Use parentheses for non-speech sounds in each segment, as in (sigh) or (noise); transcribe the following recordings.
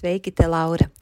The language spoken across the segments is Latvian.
Sveiki, te Laura!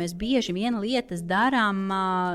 Mēs bieži vien lietas darām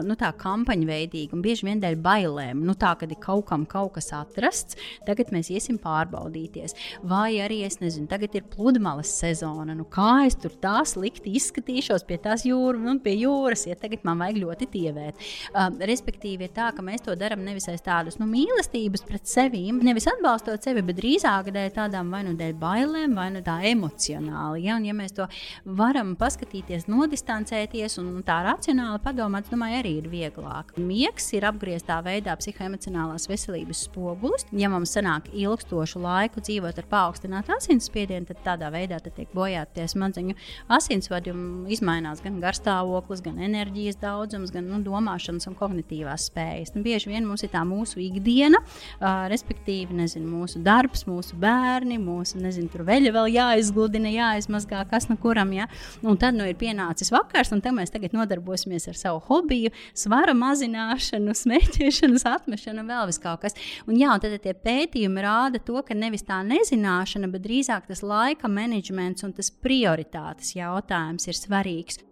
nu, tā kampaņu veidīgi, un bieži vien dēļ bailēm. Nu, tā, kad ir kaut kam kaut kas atrasts, tagad mēs iesim pārbaudīties. Vai arī, es nezinu, tagad ir pludmales sezona. Nu, kā es tur tā slikti izskatīšos pie tās jūras, nu, pie jūras, ja tagad man vajag ļoti tievēt. Uh, respektīvi, ir tā, ka mēs to darām nevis aiz tādas nu, mīlestības pret sevi, nevis atbalstot sevi, bet drīzāk dēļ tādām vai nu dēļ bailēm, vai nu tā emocionāli. Ja? Un, ja mēs to varam paskatīties no distances, distancēties un tā racionāli padomāt, domāju, arī ir vieglāk. Miegs ir apgrieztā veidā psihoemocionālās veselības spogulis. Ja mums sanāk ilgstošu laiku dzīvot ar paaugstinātu asinsspiedienu, tad tādā veidā tad tiek bojāti tie smadzeņu asinsvadi un izmainās gan garstāvoklis, gan enerģijas daudzums, gan nu, domāšanas un kognitīvās spējas. Un bieži vien mums ir tā mūsu ikdiena, uh, respektīvi, nezinu, mūsu darbs, mūsu bērni, mūsu, nezinu, veļa vēl jāizgludina, jāizmazgā, kas no kuram, ja? Un tad nu ir pienācis vakars vakars, un mēs tagad nodarbosimies ar savu hobiju, svara mazināšanu, smēķēšanu, atmešanu un vēl kaut kas. Un, jā, un tad tie pētījumi rāda to, ka nevis tā nezināšana, bet drīzāk tas laika menedžments un tas prioritātes jautājums ir svarīgs.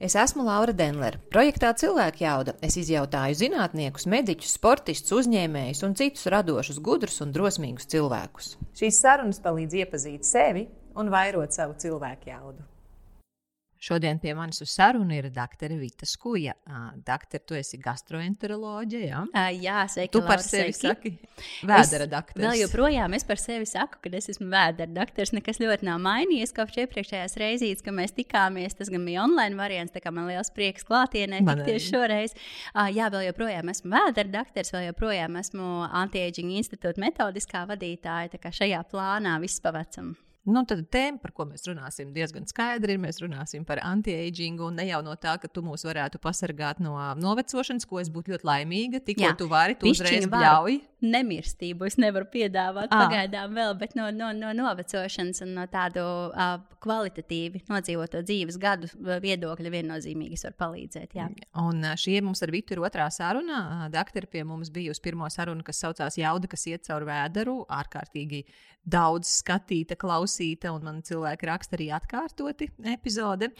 Es esmu Laura Denlere. Projektā Cilvēka jauda es izjautāju zinātniekus, mediķus, sportistus, uzņēmējus un citus radošus, gudrus un drosmīgus cilvēkus. Šīs sarunas palīdz iepazīt sevi un vairot savu cilvēku jaudu. Šodien pie manis uz sarunu ir doktore Vita Skuja. Doktor, tu esi gastroenteroloģija. Ja? Uh, jā, sveiki. Tu par sevi sveiki. saki, vēdera doktors. Vēl joprojām es par sevi saku, ka es esmu vēdera doktors. Nekas ļoti nav mainījies kopš iepriekšējās reizes, kad mēs tikāmies. Tas gan bija online variants, tā kā man liels prieks klātienē tikties šoreiz. Uh, jā, vēl joprojām esmu vēdera doktors, vēl joprojām esmu anti-aging institūta metodiskā vadītāja. Tā kā šajā plānā viss pavacam. Nu, tad tēma, par ko mēs runāsim, diezgan skaidri ir. Mēs runāsim par anti-agingu un ne jau no tā, ka tu mūs varētu pasargāt no novecošanas, ko es būtu ļoti laimīga. Tikko tu vari, tu uzreiz bļauj. Nemirstību es nevaru piedāvāt à. pagaidām vēl, bet no, no, no novecošanas un no tādu uh, kvalitatīvi nodzīvoto dzīves gadu viedokļa viennozīmīgi es varu palīdzēt. Jā. Un šī mums ar Vitu ir otrā saruna. Daktere pie mums bija uz pirmo sarunu, kas saucās Jauda, kas iet cauri vēderu, ārkārtīgi daudz skatīta, klausīta, un man cilvēki raksta arī atkārtoti epizode.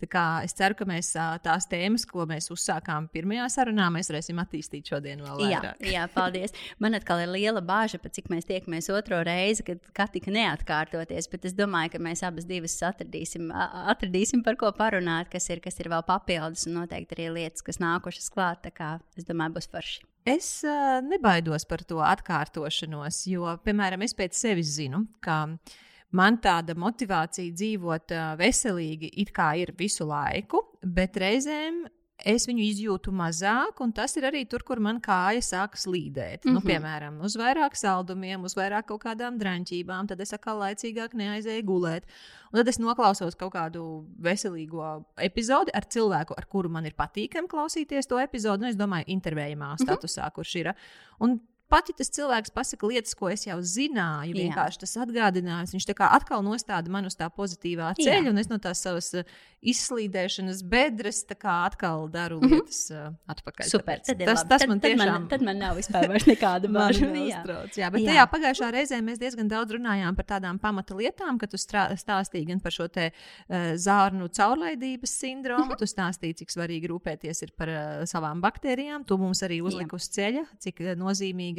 Es ceru, ka mēs tās tēmas, ko mēs uzsākām pirmajā sarunā, mēs varēsim attīstīt šodien vēl vairāk. Jā, jā paldies. Man atkal ir liela bāža, cik mēs tiekamies otro reizi, kad katika neatkārtoties, bet es domāju, ka mēs abas divas atradīsim, atradīsim par ko parunāt, kas ir, kas ir vēl papildus, un noteikti arī lietas, kas nākušas klāt. Tā kā es domāju, būs forši. Es uh, nebaidos par to atkārtošanos, jo, piemēram, es pēc sevis zinu, ka man tāda motivācija dzīvot uh, veselīgi it kā ir visu laiku, bet reizēm es viņu izjūtu mazāk, un tas ir arī tur, kur man kāja sāk slīdēt. Mm -hmm. nu, mhm. piemēram, uz vairāk saldumiem, uz vairāk kaut kādām drāmķībām, tad es atkal laicīgāk neaizēju gulēt. Un tad es noklausos kaut kādu veselīgo epizodi ar cilvēku, ar kuru man ir patīkami klausīties to epizodi. Nu, es domāju, intervējumā mhm. statusā, mm -hmm. kurš ir. Un pat ja tas cilvēks pasaka lietas, ko es jau zināju, vienkārši tas atgādinājums, viņš atkal nostāda man uz tā pozitīvā ceļa, Jā. un es no tās savas uh, izslīdēšanas bedres atkal daru mhm. lietas uh, atpakaļ. Super, Tāpēc, tas, tas tad, man tiešām. Tad man, tad man nav vispār nekāda (laughs) bažu. jā. jā, bet Jā. tajā pagājušā reizē mēs diezgan daudz runājām par tādām pamata lietām, kad tu stāstīji gan par šo te uh, zārnu caurlaidības sindromu, tu stāstīji, cik svarīgi rūpēties par uh, savām baktērijām. Tu mums arī uzliki uz ceļa, cik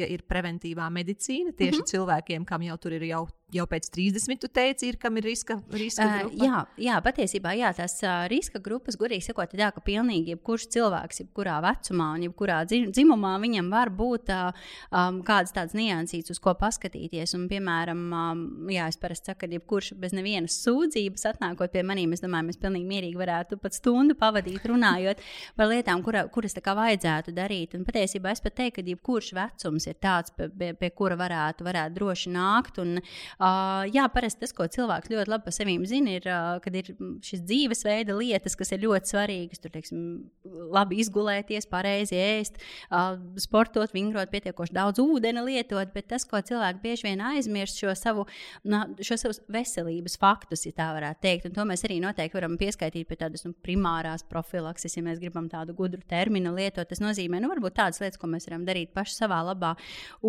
nozīmīga ir preventīvā medicīna tieši mm -hmm. cilvēkiem, kam jau tur ir jau jau pēc 30, tu teici, ir, kam ir riska, riska grupa? Uh, jā, jā, patiesībā jā, tās uh, riska grupas, gudīgi sakot, ir tā, ka pilnīgi jebkurš cilvēks, jebkurā vecumā un jebkurā dzimumā, viņam var būt uh, um, kādas tādas niansītas, uz ko paskatīties. Un, piemēram, um, jā, es parasti saku, ka jebkurš bez nevienas sūdzības atnākot pie maniem, es domāju, mēs pilnīgi mierīgi varētu pat stundu pavadīt runājot par lietām, kura, kuras tā kā vajadzētu darīt. Un patiesībā es pat teiktu, ka jebkurš vecums ir tāds, pie, pie, pie kura varētu, varētu droši nākt. Un, Uh, jā, parasti tas, ko cilvēks ļoti labi par sevi zina, ir, uh, kad ir šis dzīvesveida lietas, kas ir ļoti svarīgas. Tur, teiksim, labi izgulēties, pareizi ēst, uh, sportot, vingrot, pietiekoši daudz ūdeni lietot, bet tas, ko cilvēki bieži vien aizmirst, šo savu, na, šo savu veselības faktus, ja tā varētu teikt. Un to mēs arī noteikti varam pieskaitīt pie tādas nu, primārās profilakses, ja mēs gribam tādu gudru terminu lietot. Tas nozīmē, nu, varbūt tādas lietas, ko mēs varam darīt paši savā labā.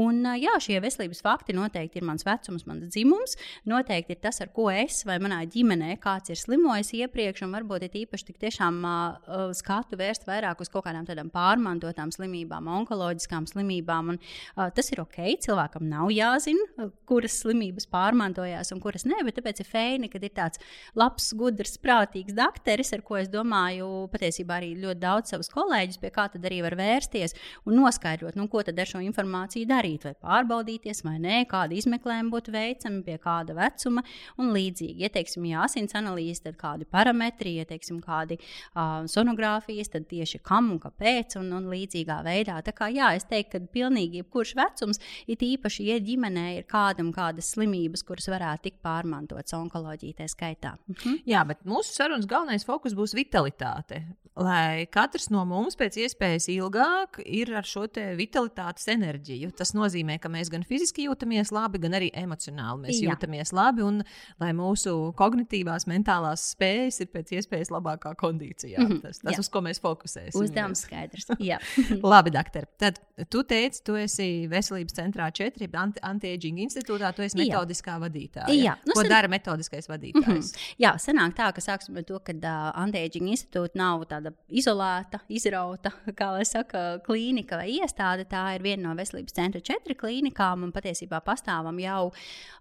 Un, jā, šie veselības fakti noteikti ir mans vecums, mans dzimums dzimums, noteikti ir tas, ar ko es vai manā ģimenē kāds ir slimojis iepriekš, un varbūt ir īpaši tik tiešām uh, skatu vērst vairāk uz kaut kādām tādām pārmantotām slimībām, onkoloģiskām slimībām. Un, uh, tas ir ok, cilvēkam nav jāzina, kuras slimības pārmantojās un kuras nē, bet tāpēc ir feini, kad ir tāds labs, gudrs, prātīgs dakteris, ar ko es domāju, patiesībā arī ļoti daudz savus kolēģus, pie kā tad arī var vērsties un noskaidrot, nu, ko tad ar šo informāciju darīt, vai pārbaudīties, vai nē, kāda izmeklējuma būtu veicama veicami, pie kāda vecuma un līdzīgi. Ja teiksim, ja asins analīze, tad kādi parametri, ja teiksim, kādi uh, sonogrāfijas, tad tieši kam un kāpēc un, un līdzīgā veidā. Tā kā jā, es teiktu, ka pilnīgi jebkurš vecums, it īpaši, ja ģimenē ir kādam kādas slimības, kuras varētu tikt pārmantotas onkoloģijā, tā skaitā. Mhm. Jā, bet mūsu sarunas galvenais fokus būs vitalitāte lai katrs no mums pēc iespējas ilgāk ir ar šo vitalitātes enerģiju. Tas nozīmē, ka mēs gan fiziski jūtamies labi, gan arī emocionāli mēs Jā. jūtamies labi, un lai mūsu kognitīvās, mentālās spējas ir pēc iespējas labākā kondīcijā. Mm -hmm. Tas, tas uz ko mēs fokusēsim. Uzdevums skaidrs. (laughs) labi, doktor. Tad tu teici, tu esi veselības centrā 4, anti-aging institūtā, tu esi metodiskā vadītāja. Jā. Nu, ko sen... dara metodiskais vadītājs? Mm -hmm. Jā, sanāk tā, ka sāksim ar to, ka uh, anti-aging institūta nav tāda tāda izolēta, izrauta, (laughs) kā lai saka, klīnika vai iestāde. Tā ir viena no veselības centra četri klīnikām, un patiesībā pastāvam jau,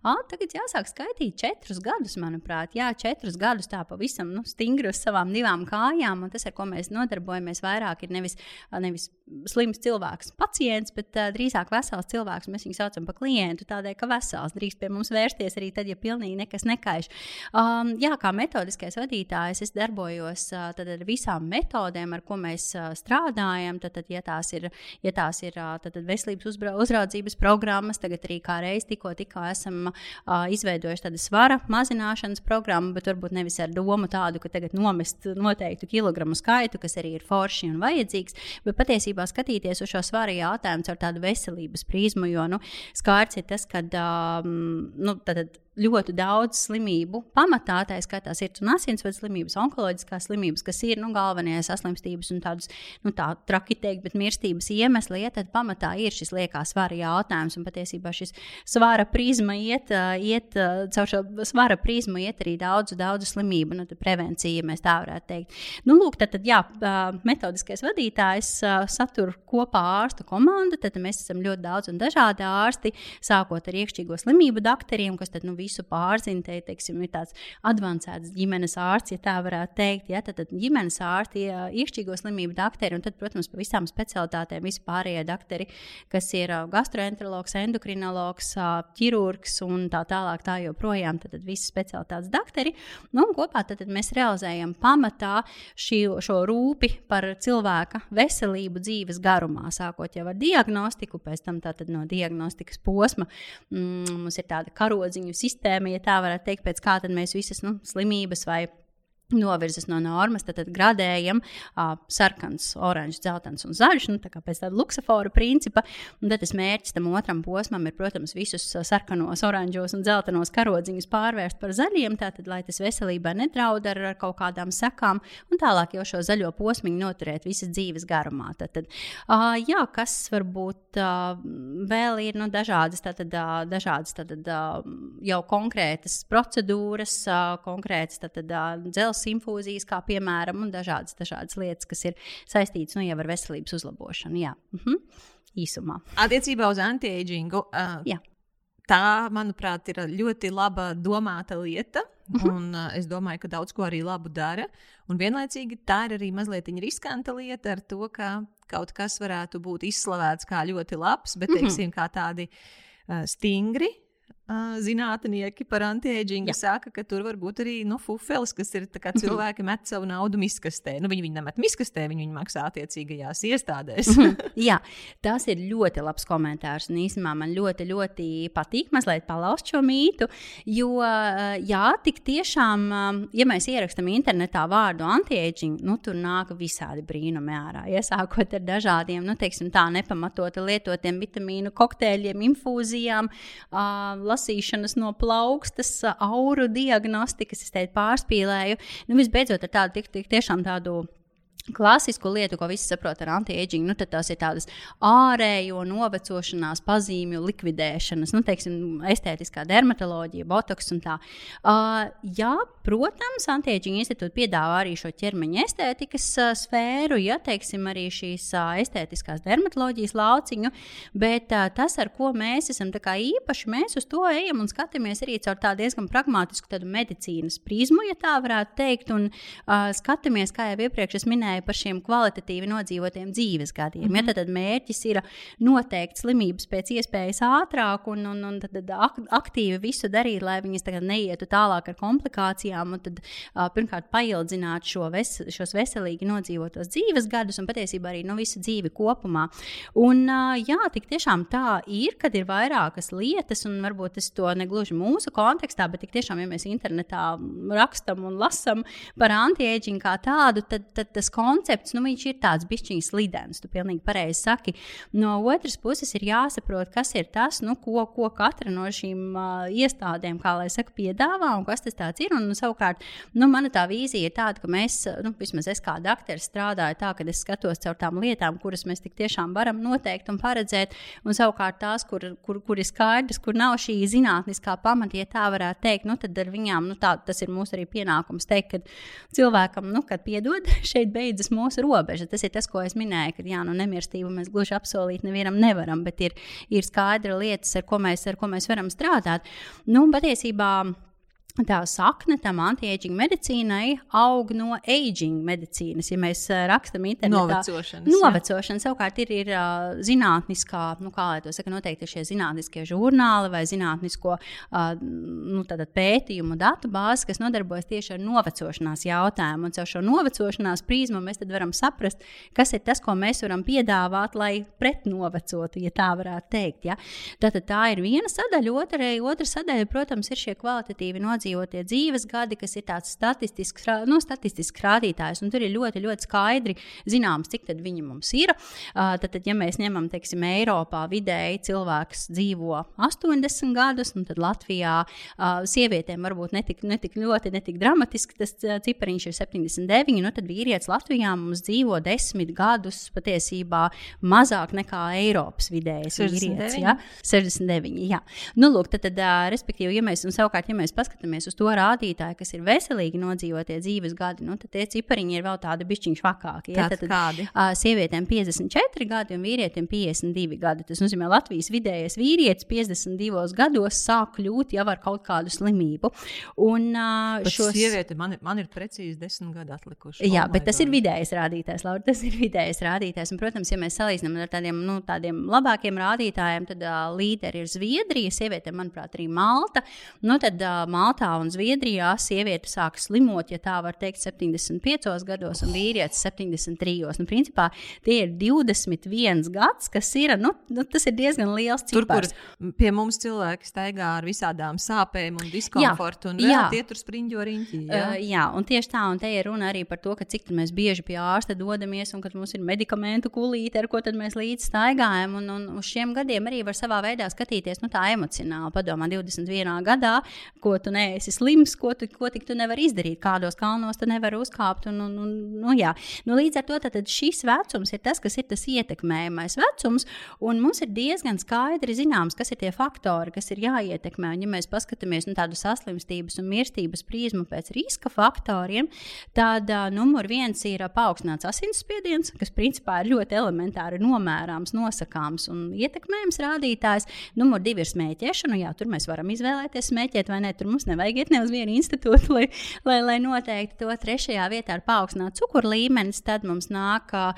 ah, tagad jāsāk skaitīt četrus gadus, manuprāt. Jā, četrus gadus tā pavisam nu, stingri uz savām divām kājām, un tas, ar ko mēs nodarbojamies, vairāk ir nevis, nevis slims cilvēks, pacients, bet uh, drīzāk vesels cilvēks. Mēs viņu saucam par klientu, tādēļ, ka vesels drīkst pie mums vērsties arī tad, ja pilnīgi nekas nekaiš. Um, jā, kā metodiskais vadītājs, es darbojos uh, ar visām metodēm, ar ko mēs strādājam. Tad, tad, ja tās ir, ja tās ir tad, tad veselības uzraudzības programmas, tagad arī kā reiz tikko, tikko esam izveidojuši tādu svara mazināšanas programmu, bet varbūt nevis ar domu tādu, ka tagad nomest noteiktu kilogramu skaitu, kas arī ir forši un vajadzīgs, bet patiesībā skatīties uz šo svaru jautājumu caur tādu veselības prizmu, jo nu, skārts ir tas, ka um, nu, tad ļoti daudz slimību pamatā, tā skaitā sirds un asinsvadu slimības, onkoloģiskās slimības, kas ir nu, galvenie saslimstības un tādas nu, tā, traki teikt, bet mirstības iemesli, ja tad pamatā ir šis liekā svara jautājums. Un patiesībā šis svara prizma iet, iet caur šo svara prizmu iet arī daudzu, daudzu slimību nu, prevencija, ja mēs tā varētu teikt. Nu, lūk, tad, tad jā, metodiskais vadītājs satur kopā ārstu komandu, tad mēs esam ļoti daudz un dažādi ārsti, sākot ar iekšķīgo slimību doktoriem, kas tad, nu, visu pārzina. Te teiksim, ir tāds avansēts ģimenes ārsts, ja tā varētu teikt. Ja, tad, tad ģimenes ārsti, ja, iekšķīgo slimību doktori un tad, protams, pa visām specialitātēm vispārējie doktori, kas ir gastroenterologs, endokrinologs, ķirurgs un tā tālāk. Tā joprojām tad, tad visas specialitātes doktori. Nu, kopā tad, tad mēs realizējam pamatā šī, šo rūpi par cilvēka veselību dzīves garumā, sākot jau ar diagnostiku, pēc tam no diagnostikas posma mm, mums ir tāda karodziņu sistēma sistēma, ja tā varētu teikt, pēc kā mēs visas nu, slimības vai novirzes no normas, tad, tad gradējam uh, sarkans, oranžs, dzeltens un zaļš, nu, tā kā pēc tāda luksafora principa. Un tad tas mērķis tam otram posmam ir, protams, visus sarkanos, oranžos un dzeltenos karodziņus pārvērst par zaļiem, tātad, lai tas veselībai nedraud ar, ar kaut kādām sekām, un tālāk jau šo zaļo posmu noturēt visas dzīves garumā. Tad, tad, uh, jā, kas varbūt uh, vēl ir nu, dažādas, tātad, uh, dažādas tātad, uh, jau konkrētas procedūras, uh, konkrētas tātad, uh, dzels savas infūzijas, kā piemēram, un dažādas, dažādas lietas, kas ir saistītas nu, ar veselības uzlabošanu. Jā. Mhm. Īsumā. Attiecībā uz anti-agingu. Uh, Jā. Tā, manuprāt, ir ļoti laba domāta lieta. Mhm. Un, uh, es domāju, ka daudz ko arī labu dara. Un vienlaicīgi tā ir arī mazliet riskanta lieta ar to, ka kaut kas varētu būt izslavēts kā ļoti labs, bet mhm. teiksim, kā tādi uh, stingri zinātnieki par anti-agingu saka, ka tur var būt arī nu, fufeles, kas ir cilvēki met savu naudu miskastē. Nu, viņi viņu nemet miskastē, viņi viņu maksā attiecīgajās iestādēs. (laughs) jā, tas ir ļoti labs komentārs. Un īstenībā man ļoti, ļoti patīk mazliet palaust šo mītu. Jo, jā, tik tiešām, ja mēs ierakstām internetā vārdu anti-aging, nu, tur nāk visādi brīnumi ārā. Iesākot ar dažādiem, nu, teiksim, tā nepamatoti lietotiem vitamīnu kokteļiem, infūzijām. Uh, lasīšanas no plaukstas, auru diagnostikas, es teiktu, pārspīlēju. Nu, visbeidzot, ar tādu tik, tik tiešām tādu Klasisku lietu, ko visi saprot ar anti-aging, nu, tas ir tādas ārējo novecošanās pazīmju likvidēšanas, nu, teiksim, estētiskā dermatoloģija, botoks un tā. Uh, jā, protams, anti-aging institūts piedāvā arī šo ķermeņa estētikas uh, sfēru, ja teiksim, arī šīs uh, estētiskās dermatoloģijas lauciņu, bet uh, tas, ar ko mēs esam īpaši, mēs uz to ejam un skatāmies arī caur tādu diezgan pragmatisku medicīnas prizmu, ja tā varētu teikt, un uh, skatāmies, kā jau iepriekš es minēju minēju par šiem kvalitatīvi nodzīvotiem dzīves gadiem. Mm -hmm. ja, tad, tad mērķis ir noteikt slimības pēc iespējas ātrāk un, un, un tad, tad aktīvi visu darīt, lai viņas neietu tālāk ar komplikācijām. Tad, uh, pirmkārt, paildzināt šo ves, šos veselīgi nodzīvotos dzīves gadus un patiesībā arī nu, visu dzīvi kopumā. Un, uh, jā, tik tiešām tā ir, kad ir vairākas lietas, un varbūt tas to negluži mūsu kontekstā, bet tik tiešām, ja mēs internetā rakstam un lasam par anti-aging kā tādu, tad, tad tas koncepts, nu, viņš ir tāds bišķiņš slidens. Tu pilnīgi pareizi saki. No otras puses ir jāsaprot, kas ir tas, nu, ko, ko katra no šīm uh, iestādēm, kā lai saka, piedāvā un kas tas ir. Un, savukārt, nu, mana tā vīzija ir tāda, ka mēs, nu, vismaz es kā dakteris strādāju tā, ka es skatos caur tām lietām, kuras mēs tik tiešām varam noteikt un paredzēt, un savukārt tās, kur, kur, kur ir skaidrs, kur nav šī zinātniskā pamata, ja tā varētu teikt, nu, tad ar viņām, nu, tā, tas ir mūsu arī pienākums teikt, ka cilvēkam, nu, kad piedod, (laughs) šeit beidzas beidzas mūsu robeža. Tas ir tas, ko es minēju, ka jā, nu, nemirstību mēs gluži apsolīt nevienam nevaram, bet ir, ir skaidra lietas, ar ko mēs, ar ko mēs varam strādāt. Nu, patiesībā Tā sakne tam anti-aging medicīnai aug no aging medicīnas. Ja mēs rakstām internetā, novecošanas, novecošana savukārt ir, ir zinātniskā, nu, kā lai to saka, noteikti šie zinātniskie žurnāli vai zinātnisko nu, pētījumu datu bāzi, kas nodarbojas tieši ar novecošanās jautājumu. Un caur šo novecošanās prizmu mēs varam saprast, kas ir tas, ko mēs varam piedāvāt, lai pretnovecotu, ja tā varētu teikt. Ja? Tātad tā ir viena sadaļa, otra, otra sadaļa, protams, ir šie kvalitatīvi nodzīvoti nodzīvotie dzīves gadi, kas ir tāds statistisks, no, statistisks rādītājs. Tur ir ļoti, ļoti skaidri zināms, cik tad viņi mums ir. Tad, tad, ja mēs ņemam, teiksim, Eiropā vidēji cilvēks dzīvo 80 gadus, nu tad Latvijā sievietēm varbūt netik, netik ļoti, netik dramatiski tas cipariņš ir 79, nu tad vīrietis Latvijā mums dzīvo 10 gadus patiesībā mazāk nekā Eiropas vidējais 69. vīrietis. Ja? 69, jā. Nu, lūk, tad, tad, respektīvi, ja mēs, un savukārt, ja mēs paskatāmies paskatāmies uz to rādītāju, kas ir veselīgi nodzīvotie dzīves gadi, nu, tad tie cipariņi ir vēl tādi bišķiņš vakāki. Ja? Tad, tad, kādi? Uh, sievietēm 54 gadi un vīrietim 52 gadi. Tas nozīmē, ka Latvijas vidējais vīrietis 52 gados sāk kļūt jau ar kaut kādu slimību. Un, uh, šos... sieviete, man, ir, man ir precīzi 10 gadi atlikuši. Jā, oh bet tas God. ir vidējais rādītājs, Laura. Tas ir vidējais rādītājs. Un, protams, ja mēs salīdzinām ar tādiem, nu, tādiem labākiem rādītājiem, tad uh, līderi ir Zviedrija, sieviete, manuprāt, arī Malta. Nu, tad uh, Malta Maltā un Zviedrijā sieviete sāk slimot, ja tā var teikt, 75 gados, un vīrietis 73. Nu, principā tie ir 21 gads, kas ir, nu, nu tas ir diezgan liels cipars. Tur, kur pie mums cilvēki staigā ar visādām sāpēm un diskomfortu, jā, un jā. tie tur spriņģo riņķi. Jā. Uh, jā, un tieši tā, un te ir runa arī par to, ka cik mēs bieži pie ārsta dodamies, un kad mums ir medikamentu kulīte, ar ko mēs līdzi staigājam, un, un uz šiem gadiem arī var savā veidā skatīties, nu tā emocionāli, padomā 21. gadā, ko tu neesi slims, ko tu, ko tik tu nevari izdarīt, kādos kalnos tu nevari uzkāpt, un, un, un nu, jā. Nu, līdz ar to tad šis vecums ir tas, kas ir tas ietekmējamais vecums, un mums ir diezgan skaidri zināms, kas ir tie faktori, kas ir jāietekmē, un ja mēs paskatāmies nu, tādu saslimstības un mirstības prizmu pēc riska faktoriem, tad uh, numur viens ir paaugstināts asinsspiediens, kas principā ir ļoti elementāri nomērāms, nosakāms un ietekmējams rādītājs. Numur divi ir smēķēšana. Jā, tur mēs varam izvēlēties smēķēt vai nē. Tur mums nevajag iet ne uz vienu institūtu, lai, lai, lai noteikti to trešajā vietā ir paaugstināts cukuru līmenis. Tad mums nāk uh,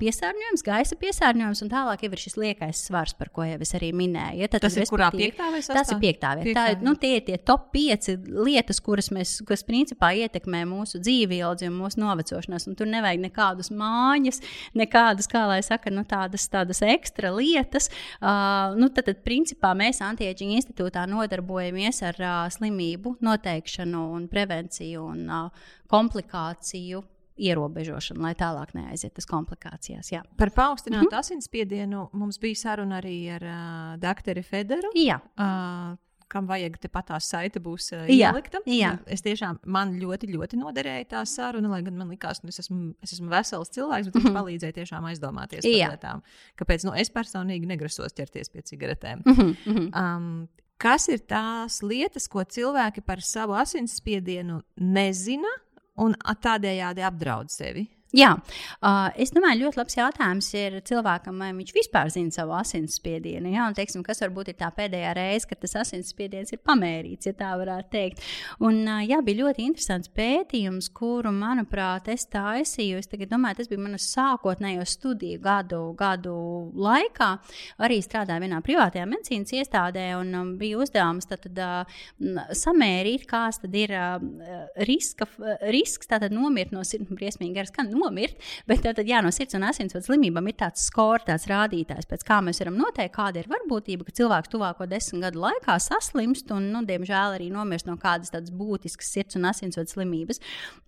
piesārņojums, gaisa piesārņojums, un tālāk jau ir šis liekais svars, par ko jau es arī minēju. Ja, tad, tas ir kurā piektā vai sastā? Tas ir piektā vietā. Piektā. Tā, nu, tie ir tie top pieci lietas, kuras mēs, kas principā ietekmē mūsu dzīvi ilgi un mūsu novecošanās. Un tur nevajag nekādus mājas, nekādas, kā lai saka, nu, tādas, tādas ekstra lietas. Uh, nu, tad, tad, principā, mēs Antieģiņa institūtā nodarbojamies ar uh, slimību noteikšanu un prevenciju un uh, komplikāciju ierobežošanu, lai tālāk neaizietu uz komplikācijās. Jā. Par paaugstinātu mm -hmm. asinsspiedienu mums bija saruna arī ar uh, doktoru Federu. Jā. Uh, kam vajag tepat tā saite būs uh, jā, ielikta. Jā. Es tiešām man ļoti, ļoti noderēja tā saruna, lai gan man likās, ka nu, es, esmu, es esmu vesels cilvēks, bet viņš mm -hmm. palīdzēja tiešām aizdomāties jā. par lietām. Kāpēc nu, es personīgi negrasos ķerties pie cigaretēm. Mm -hmm. um, kas ir tās lietas, ko cilvēki par savu asinsspiedienu nezina un tādējādi apdraud sevi? Jā, uh, es domāju, ļoti labs jautājums ir cilvēkam, vai viņš vispār zina savu asinsspiedienu. Jā, un, teiksim, kas varbūt ir tā pēdējā reize, kad tas asinsspiediens ir pamērīts, ja tā varētu teikt. Un, uh, jā, bija ļoti interesants pētījums, kuru, manuprāt, es taisīju. Es domāju, tas bija manas sākotnējo studiju gadu, gadu laikā. Arī strādāju vienā privātajā medicīnas iestādē un um, bija uzdevums tad, uh, samērīt, kāds ir uh, riska, risks tātad nomirt no sirds briesmīgi garas nomirt. Bet tad, jā, no sirds un asinsvadu slimībām ir tāds skors, tāds rādītājs, pēc kā mēs varam noteikt, kāda ir varbūtība, ka cilvēks tuvāko desmit gadu laikā saslimst un, nu, diemžēl, arī nomirst no kādas tādas būtiskas sirds un asinsvadu slimības.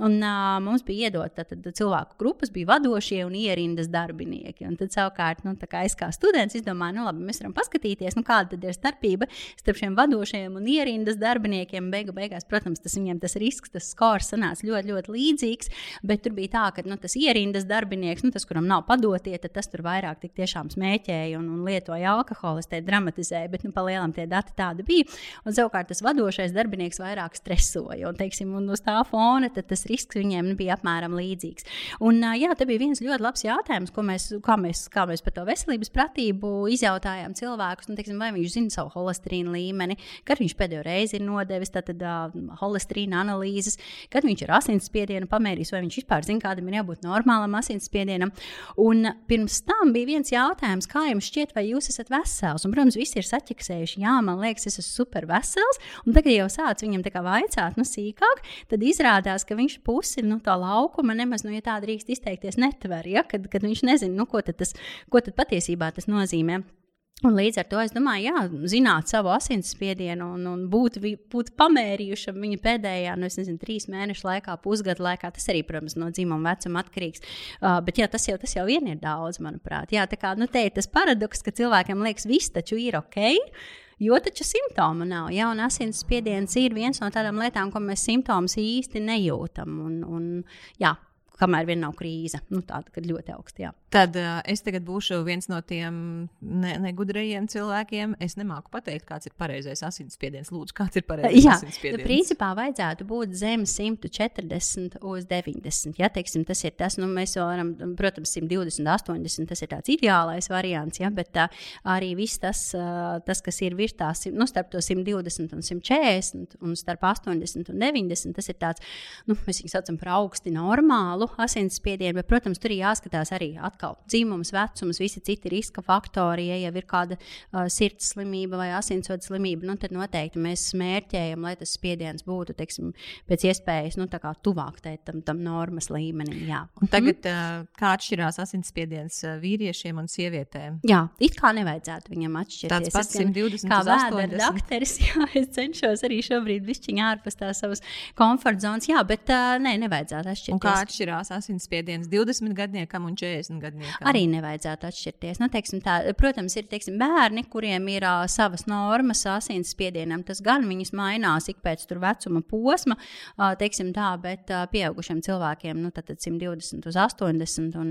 Un, uh, mums bija iedota cilvēku grupas, bija vadošie un ierindas darbinieki. Un tad, savukārt, nu, es kā students izdomāju, nu, labi, mēs varam paskatīties, nu, kāda ir starpība starp šiem vadošajiem un ierindas darbiniekiem. Beigu, beigās, protams, tas viņiem tas risks, tas skors sanāca ļoti, ļoti līdzīgs. Bet tur bija tā, ka nu, tas ierindas darbinieks, nu, tas, kuram nav padotie, tad tas tur vairāk tiešām smēķēja un, un lietoja alkoholu. Es te dramatizēju, bet nu, palielam tie dati tādi bija. Un savukārt tas vadošais darbinieks vairāk stresoja. Un, teiksim, un uz tā fona tas risks viņiem nu, bija apmēram līdzīgs. Un, jā, te bija viens ļoti labs jautājums, mēs, kā, mēs, kā mēs par to veselības pratību izjautājām cilvēkus. Nu, teiksim, vai viņš zina savu holesterīnu līmeni, kad viņš pēdējo reizi ir nodevis tātad, uh, holesterīna analīzes, kad viņš ir asinsspiedienu pamērījis, vai viņš vispār zina, kādam ir jābūt jābūt normālam asinsspiedienam. Un pirms tam bija viens jautājums, kā jums šķiet, vai jūs esat vesels? Un, protams, visi ir saķiksējuši, jā, man liekas, es esmu super vesels. Un tagad jau sāc viņam vaicāt, nu, sīkāk, tad izrādās, ka viņš pusi nu, tā laukuma nemaz, nu, ja tā drīkst izteikties, netver, ja? kad, kad viņš nezina, nu, ko, tad tas, ko tad patiesībā tas nozīmē. Un līdz ar to es domāju, jā, zināt savu asinsspiedienu un, un būt, būt pamērījušam viņa pēdējā, nu, nezinu, trīs mēnešu laikā, pusgada laikā. Tas arī, protams, no dzimuma vecuma atkarīgs. Uh, bet jā, tas jau, tas jau vien ir daudz, manuprāt. Jā, tā kā nu, te ir tas paradoks, ka cilvēkiem liekas, viss taču ir ok. Jo taču simptomu nav. Jā, un asinsspiediens ir viens no tādām lietām, ko mēs simptomus īsti nejūtam. Un, un, jā, kamēr vien nav krīze. Nu, tāda, kad ļoti augsta. Jā. Tad uh, es tagad būšu viens no tiem ne, negudrajiem cilvēkiem. Es nemāku pateikt, kāds ir pareizais asinsspiediens. Lūdzu, kāds ir pareizais Jā, asinsspiediens? Nu, principā vajadzētu būt zem 140 uz 90. Ja, teiksim, tas ir tas, nu, mēs varam, protams, 120, 80, tas ir tāds ideālais variants, ja, bet uh, arī viss tas, uh, tas, kas ir virs tās, nu, starp to 120 un 140 un starp 80 un 90, tas ir tāds, nu, mēs viņu saucam par augsti normālu, asinsspiedienu, bet, protams, tur ir jāskatās arī atkal dzimums, vecums, visi citi riska faktori. Ja jau ir kāda uh, sirds slimība vai asinsvadu slimība, nu, tad noteikti mēs smērķējam, lai tas spiediens būtu teiksim, pēc iespējas nu, tuvāk tam, tam normas līmenim. Jā. Un tagad, mm. kā atšķirās asinsspiediens vīriešiem un sievietēm? Jā, it kā nevajadzētu viņam atšķirties. Tāds pats 120 kā vēdera dakteris, (laughs) jā, es cenšos arī šobrīd višķiņā ārpus tās savas komforta zonas, jā, bet uh, nē, nevajadzētu atšķirties. Un kā atšķirās asinsspiediens 20 gadniekam un 40 gadniekam? Arī nevajadzētu atšķirties. Nu, teiksim, tā, protams, ir teiksim, bērni, kuriem ir uh, savas normas asinsspiedienam. Tas gan viņas mainās ik pēc vecuma posma, uh, teiksim tā, bet uh, pieaugušiem cilvēkiem nu, tad, tad 120 uz 80 un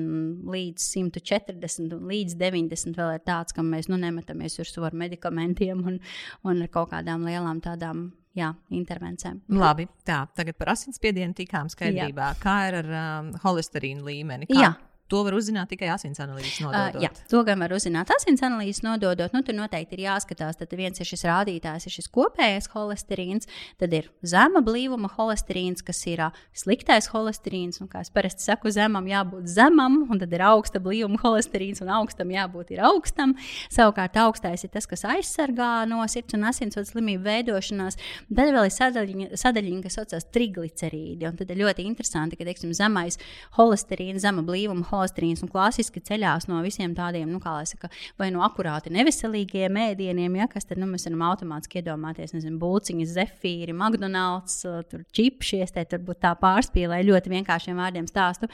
līdz 140 un līdz 90 vēl ir tāds, kam mēs nu, nemetamies virsū ar medikamentiem un, un ar kaut kādām lielām tādām jā, intervencēm. Labi, tā, tagad par asinsspiedienu tikām skaidrībā. Jā. Kā ir ar um, holesterīnu līmeni? Kā? Jā. To var uzzināt tikai asins analīzes nododot. Uh, jā, to gan var uzzināt asins analīzes nododot. Nu, tur noteikti ir jāskatās, tad viens ir šis rādītājs, ir šis kopējais holesterīns, tad ir zema blīvuma holesterīns, kas ir uh, sliktais holesterīns. Un, kā es parasti saku, zemam jābūt zemam, un tad ir augsta blīvuma holesterīns, un augstam jābūt augstam. Savukārt augstais ir tas, kas aizsargā no sirds un asinsvadu slimību veidošanās. Tad vēl ir sadaļiņa, sadaļiņa kas saucas triglicerīdi. Un tad ir ļoti interesanti, ka teiksim, zemais holesterīns, zema blīvuma holesterīns holesterīns un klasiski ceļās no visiem tādiem, nu, kā lai saka, vai no akurāti neveselīgiem ēdieniem, ja, kas tad nu, mēs varam automātiski iedomāties, nezinu, būciņas, zefīri, McDonald's, tur čipšies, te turbūt tā pārspīlē ļoti vienkāršiem vārdiem stāstu.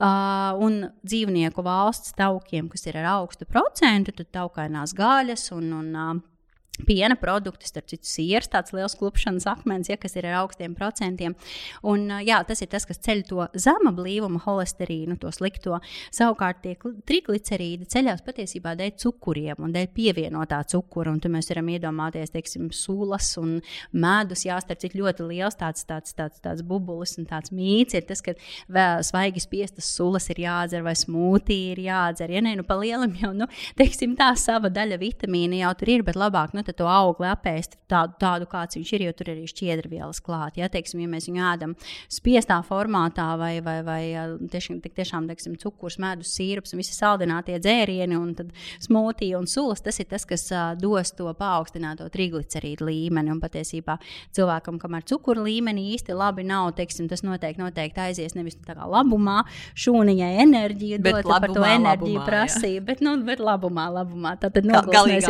Uh, un dzīvnieku valsts taukiem, kas ir ar augstu procentu, tad taukainās gaļas un, un uh, Piena produkti, starp citu, sieras, tāds liels klupšanas akmens, ja, kas ir ar augstiem procentiem. Un, jā, tas ir tas, kas ceļ to zema blīvuma holesterīnu, to slikto. Savukārt, tie triglicerīdi ceļās patiesībā dēļ cukuriem un dēļ pievienotā cukura. Un mēs varam iedomāties, teiksim, sulas un medus. Jā, starp citu, ļoti liels tāds, tāds, tāds, tāds bubulis un tāds mīts ir tas, ka svaigi spiestas sulas ir jādzer vai smūtī ir jādzer. Ja nē, nu pa lielam jau, nu, teiksim, tā sava daļa vitamīna jau tur ir, bet labāk. Nu, to augli apēst tādu, tādu kāds viņš ir, jo tur ir arī šķiedrvielas klāt. Ja, teiksim, ja mēs viņu ēdam spiestā formātā vai, vai, vai tiešām, tiešām teiksim, cukurs, medus, sīrups un visi saldinātie dzērieni un smūtī un sulas, tas ir tas, kas uh, dos to paaugstināto triglicerīdu līmeni. Un patiesībā cilvēkam, kam ar cukuru līmeni īsti labi nav, teiksim, tas noteikti, noteikti aizies nevis tā kā labumā, šūniņai enerģiju, dot labumā, par to enerģiju labumā, prasību, bet, nu, bet labumā, labumā. Tad, tad nogulsies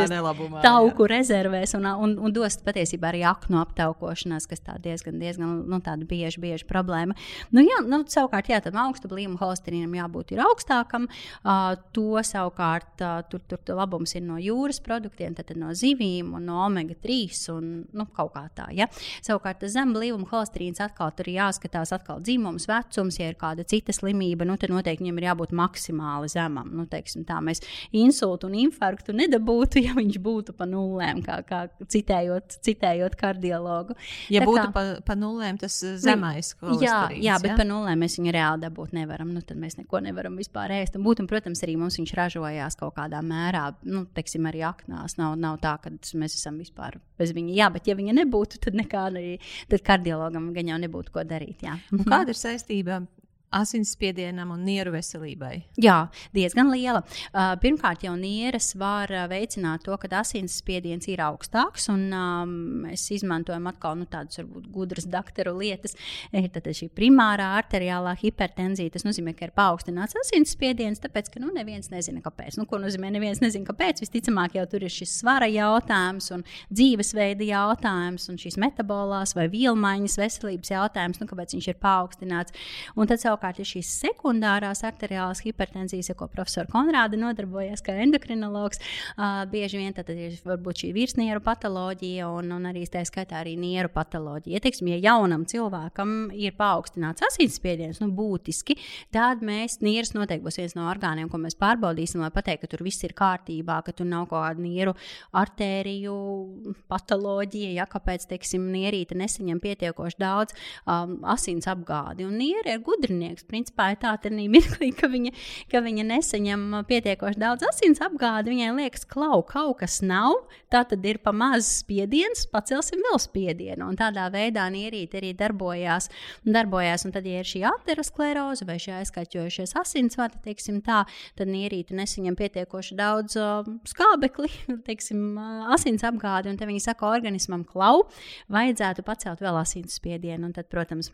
tauku rezervē rezervēs un, un, un dos patiesībā arī aknu aptaukošanās, kas tā diezgan, diezgan nu, bieži, bieži problēma. Nu, jā, nu, savukārt, jā, tam augsta blīvuma holesterīnam jābūt augstākam. Uh, to savukārt uh, tur, tur, tur labums ir no jūras produktiem, tad no zivīm un no omega-3 un nu, kaut kā tā. Ja? Savukārt, zem blīvuma holesterīns atkal tur ir jāskatās atkal dzimums, vecums, ja ir kāda cita slimība, nu, tad noteikti viņam ir jābūt maksimāli zemam. Nu, teiksim, tā mēs insultu un infarktu nedabūtu, ja viņš būtu pa nulēm nulēm, kā, kā citējot, citējot kardiologu. Ja tā būtu kā, pa, pa nulēm, tas zemais jā, jā, bet ja? pa nulēm mēs viņu reāli dabūt nevaram. Nu, tad mēs neko nevaram vispār ēst. Un, būt, un, protams, arī mums viņš ražojās kaut kādā mērā, nu, teiksim, arī aknās. Nav, nav tā, ka mēs esam vispār bez viņa. Jā, bet ja viņa nebūtu, tad nekā arī tad kardiologam gan jau nebūtu ko darīt. Jā. Kāda ir saistība asinsspiedienam un nieru veselībai? Jā, diezgan liela. Uh, pirmkārt, jau nieres var uh, veicināt to, ka asinsspiediens ir augstāks, un um, mēs izmantojam atkal nu, tādas varbūt gudras doktoru lietas. Tad šī primārā arteriālā hipertenzija, tas nozīmē, ka ir paaugstināts asinsspiediens, tāpēc, ka nu, neviens nezina, kāpēc. Nu, ko nozīmē, neviens nezina, kāpēc. Visticamāk, jau tur ir šis svara jautājums un dzīvesveida jautājums un šīs metabolās vai vielmaiņas veselības jautājums, nu, kāpēc viņš ir paaugstināts. Un tad savukārt savukārt ir šīs sekundārās arteriālās hipertenzijas, ar ko profesors Konrāda nodarbojas kā endokrinologs. Uh, bieži vien tad ir varbūt šī virsnieru patoloģija un, un arī tā skaitā arī nieru patoloģija. Ja, teiksim, ja jaunam cilvēkam ir paaugstināts asinsspiediens, nu būtiski, tad mēs nieras noteikti būs viens no orgāniem, ko mēs pārbaudīsim, lai pateiktu, ka tur viss ir kārtībā, ka tur nav kaut kāda nieru artēriju patoloģija, ja kāpēc, teiksim, nierīte nesaņem pietiekoši daudz um, asins apgādi. Un nieri ir gudrinieki slimnieks. Principā ir tā, ka (laughs) mirklī, ka viņa, ka viņa nesaņem pietiekoši daudz asins apgādi, viņai liekas, klau, kaut kas nav, tā tad ir pa maz spiediens, pacelsim vēl spiedienu. Un tādā veidā nierīte arī darbojās. darbojās un tad, ja ir šī ateroskleroze vai šī aizskaņojušies asinsvadi, teiksim tā, tad nierīte nesaņem pietiekoši daudz uh, skābekli, (laughs) teiksim, uh, asins apgādi, un te viņi saka organismam, klau, vajadzētu pacelt vēl asins spiedienu. Un tad, protams,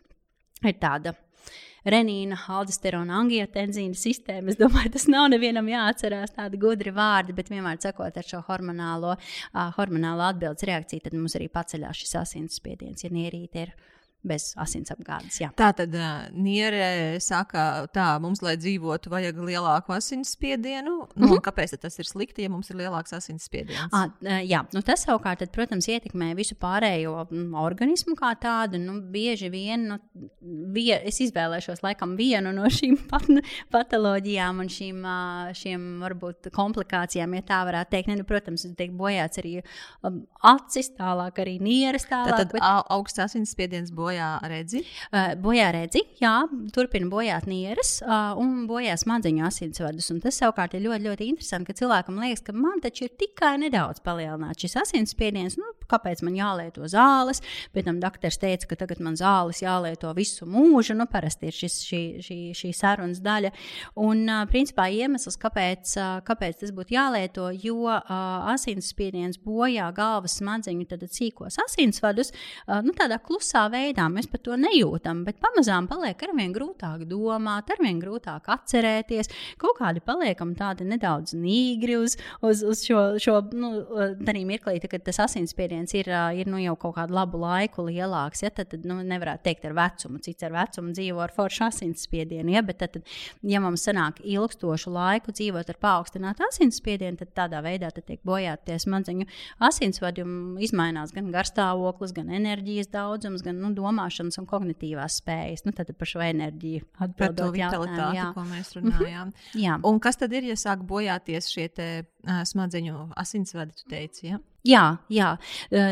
ir tāda renīna, aldosterona, angiotenzīna sistēma. Es domāju, tas nav nevienam jāatcerās tādi gudri vārdi, bet vienmēr sakot ar šo hormonālo, uh, hormonālo atbildes reakciju, tad mums arī paceļās šis asinsspiediens, ja nierīte ir bez asinsapgādes. Jā. Tā tad Niere saka, tā mums, lai dzīvotu, vajag lielāku asinsspiedienu. Nu, mm -hmm. Kāpēc tas ir slikti, ja mums ir lielāks asinsspiediens? À, jā, nu tas savukārt, tad, protams, ietekmē visu pārējo organismu kā tādu. Nu, bieži vien nu, vie, es izvēlēšos laikam vienu no šīm (laughs) pat, patoloģijām un šīm, šīm varbūt komplikācijām, ja tā varētu teikt. Ne, nu, protams, tiek bojāts arī um, acis, tālāk arī nieres. Tālāk, tad bet... augsts asinsspiediens bojā bojā redzi? Uh, bojā redzi, jā, turpina bojāt nieres uh, un bojā smadzeņu asinsvadus. Un tas savukārt ir ļoti, ļoti interesanti, ka cilvēkam liekas, ka man taču ir tikai nedaudz palielināts šis asinsspiediens. Nu, kāpēc man jālieto zāles? Pēc tam doktors teica, ka tagad man zāles jālieto visu mūžu. Nu, parasti ir šis, šī, šī, šī sarunas daļa. Un, principā, iemesls, kāpēc, kāpēc tas būtu jālieto, jo asinsspiediens bojā galvas smadzeņu cīkos asinsvadus nu, tādā klusā veidā mēs par to nejūtam, bet pamazām paliek ar vien grūtāk domāt, ar vien grūtāk atcerēties. Kaut kādi paliekam tādi nedaudz nīgri uz, uz, uz šo, šo nu, mirklī, kad tas asinsspiediens ir, ir nu, jau kaut kādu labu laiku lielāks. Ja, tad, tad nu, nevarētu teikt ar vecumu, cits ar vecumu dzīvo ar foršu asinsspiedienu. Ja, bet tad, ja mums sanāk ilgstošu laiku dzīvot ar paaugstinātu asinsspiedienu, tad tādā veidā tad tiek bojāti tie smadzeņu asinsvadi un izmainās gan garstāvoklis, gan enerģijas daudzums, gan nu, domāšanas un kognitīvās spējas. Nu, tad par šo enerģiju atbildot par to vitalitāti, jā. ko mēs runājām. (laughs) Jā. Un kas tad ir, ja sāk bojāties šie te, uh, smadzeņu asinsvadi, tu teici? Ja? Jā, jā.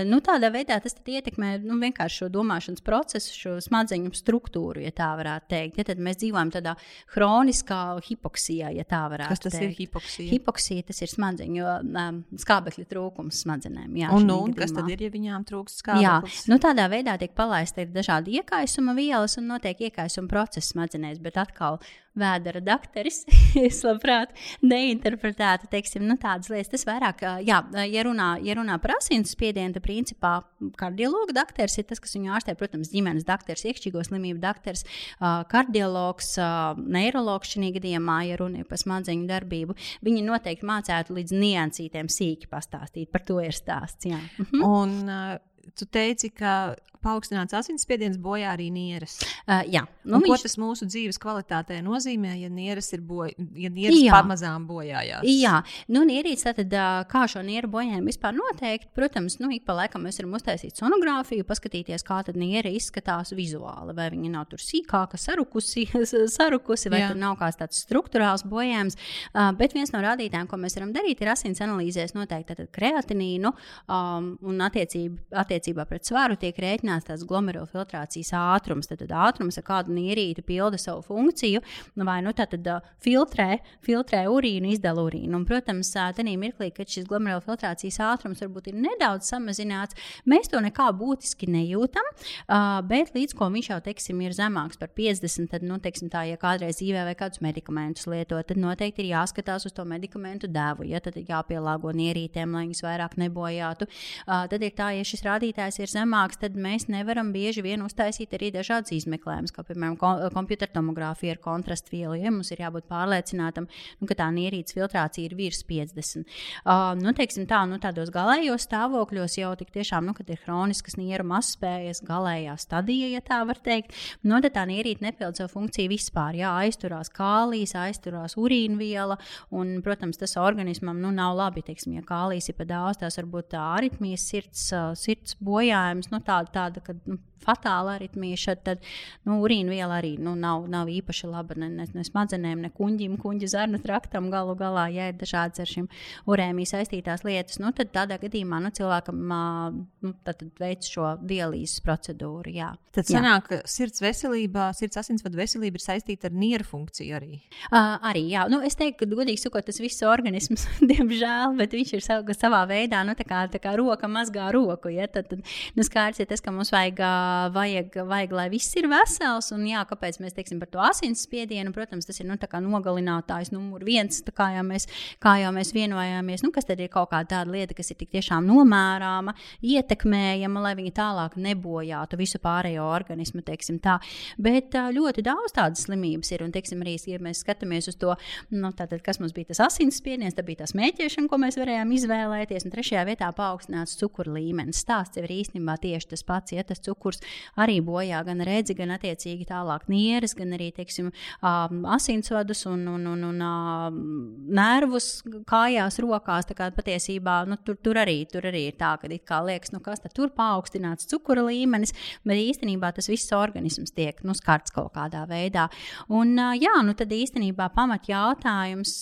Nu, tādā veidā tas ietekmē nu, vienkārši šo domāšanas procesu, šo smadzeņu struktūru, ja tā varētu teikt. Ja, tad mēs dzīvojam tādā hroniskā hipoksijā, ja tā varētu Kas tas teikt. ir hipoksija? Hipoksija tas ir smadzeņu um, skābekļa trūkums smadzenēm. Jā, un, nu, un kas tad ir, ja viņām trūkst skābeklis? Jā, nu, tādā veidā tiek palaista dažādi iekaisuma vielas un notiek iekaisuma process smadzenēs, bet atkal vēdera dakteris, (laughs) es labprāt neinterpretētu teiksim, nu, tādas lietas. Tas vairāk, jā, ja runā, ja runā par asins spiedienu, tad principā kardiologa dakteris ir tas, kas viņu ārstē, protams, ģimenes dakteris, iekšķīgo slimību dakteris, kardiologs, neiroloģis šajā gadījumā, ja runa ir par smadzeņu darbību. Viņi noteikti mācētu līdz niansītēm sīki pastāstīt, par to ir stāsts. Jā. Mhm. Un, uh, tu teici, ka paaugstināts asinsspiediens bojā arī nieres. Uh, jā, nu, viņš... Ko tas mūsu dzīves kvalitātē nozīmē, ja nieres ir boj... ja nieres jā. pamazām bojājās? Jā, nu, nierīts tātad, kā šo nieru bojājumu vispār noteikt. Protams, nu, ik pa laikam mēs varam uztaisīt sonogrāfiju, paskatīties, kā tad niera izskatās vizuāli. Vai viņa nav tur sīkāka, sarukusi, (laughs) sarukusi vai jā. tur nav kāds tāds struktūrāls bojājums. Uh, bet viens no rādītājiem, ko mēs varam darīt, ir asins analīzēs noteikti kreatinīnu um, un attiecība, attiecībā pret svaru tiek rēķināts tās glomerulfiltrācijas ātrums. Tad, tad ātrums ar kādu nierīti pilda savu funkciju, vai nu tā tad filtrē, filtrē urīnu, izdala urīnu. Un, protams, tajā mirklī, kad šis glomerulfiltrācijas ātrums varbūt ir nedaudz samazināts, mēs to nekā būtiski nejūtam, bet līdz ko viņš jau, teiksim, ir zemāks par 50, tad, nu, teiksim, tā, ja kādreiz dzīvē vai kādus medikamentus lieto, tad noteikti ir jāskatās uz to medikamentu devu, ja tad ir jāpielāgo nierītēm, lai viņas vairāk nebojātu. Tad ir tā, ja šis rādītājs ir zemāks, tad mēs nevaram bieži vien uztaisīt arī dažādas izmeklējumus, kā piemēram kompjutertomogrāfija ar kontrastu vielu. Ja mums ir jābūt pārliecinātam, nu, ka tā nierīces filtrācija ir virs 50. Uh, nu, teiksim, tā, nu, tādos galējos stāvokļos jau tik tiešām, nu, kad ir hroniskas nieru mazspējas, galējā stadija, ja tā var teikt, nu, tad tā nierīte nepilda savu funkciju vispār. Jā, aizturās kālijas, aizturās urīnviela, un, protams, tas organismam nu, nav labi. Teiksim, ja kālijas ir pa daudz, tās varbūt tā aritmijas, sirds, sirds bojājums, nu, tāda, tāda ka nu, fatāla aritmija, tad nu, urīna viela arī nu, nav, nav īpaši laba ne, ne, ne smadzenēm, ne kuģim, kuģa zarnu traktam. Galu galā, ja ir dažādas ar šīm urēmiju saistītās lietas, nu, tad tādā gadījumā nu, cilvēkam nu, tad, tad veic šo dialīzes procedūru. Jā. Tad sanāk, ka sirds veselība, sirds asinsvadu veselība ir saistīta ar nieru funkciju arī. Uh, arī, jā. Nu, es teiktu, ka, godīgi sakot, tas viss organisms, (laughs) diemžēl, bet viņš ir sav, savā veidā, nu, tā kā, tā kā roka mazgā roku. Ja? Tad, tad nu, skaidrs ir tas, ka mums vajag, vajag, vajag, lai viss ir vesels. Un, jā, kāpēc mēs teiksim par to asinsspiedienu? Protams, tas ir nu, nogalinātājs numur viens, kā jau mēs, kā jau mēs vienojāmies. Nu, kas tad ir kaut kāda tāda lieta, kas ir tik tiešām nomērāma, ietekmējama, lai viņi tālāk nebojātu visu pārējo organismu. Bet ļoti daudz tādas slimības ir. Un, teiksim, arī, ja mēs skatāmies uz to, nu, tātad, kas mums bija tas asinsspiediens, tad bija tā smēķēšana, ko mēs varējām izvēlēties. Un trešajā vietā paaugstināts cukuru līmenis. Stāsts jau ir īstenībā tieši tas pats. Ja tas cukurs arī bojā gan redzi, gan attiecīgi tālāk nieres, gan arī teiksim, asinsvadus un, un, un, un, nervus kājās, rokās. Tā kā patiesībā nu, tur, tur, arī, tur arī ir tā, ka liekas, nu, kas tur paaugstināts cukura līmenis, bet īstenībā tas viss organisms tiek nu, skarts kaut kādā veidā. Un, jā, nu, tad īstenībā pamat jautājums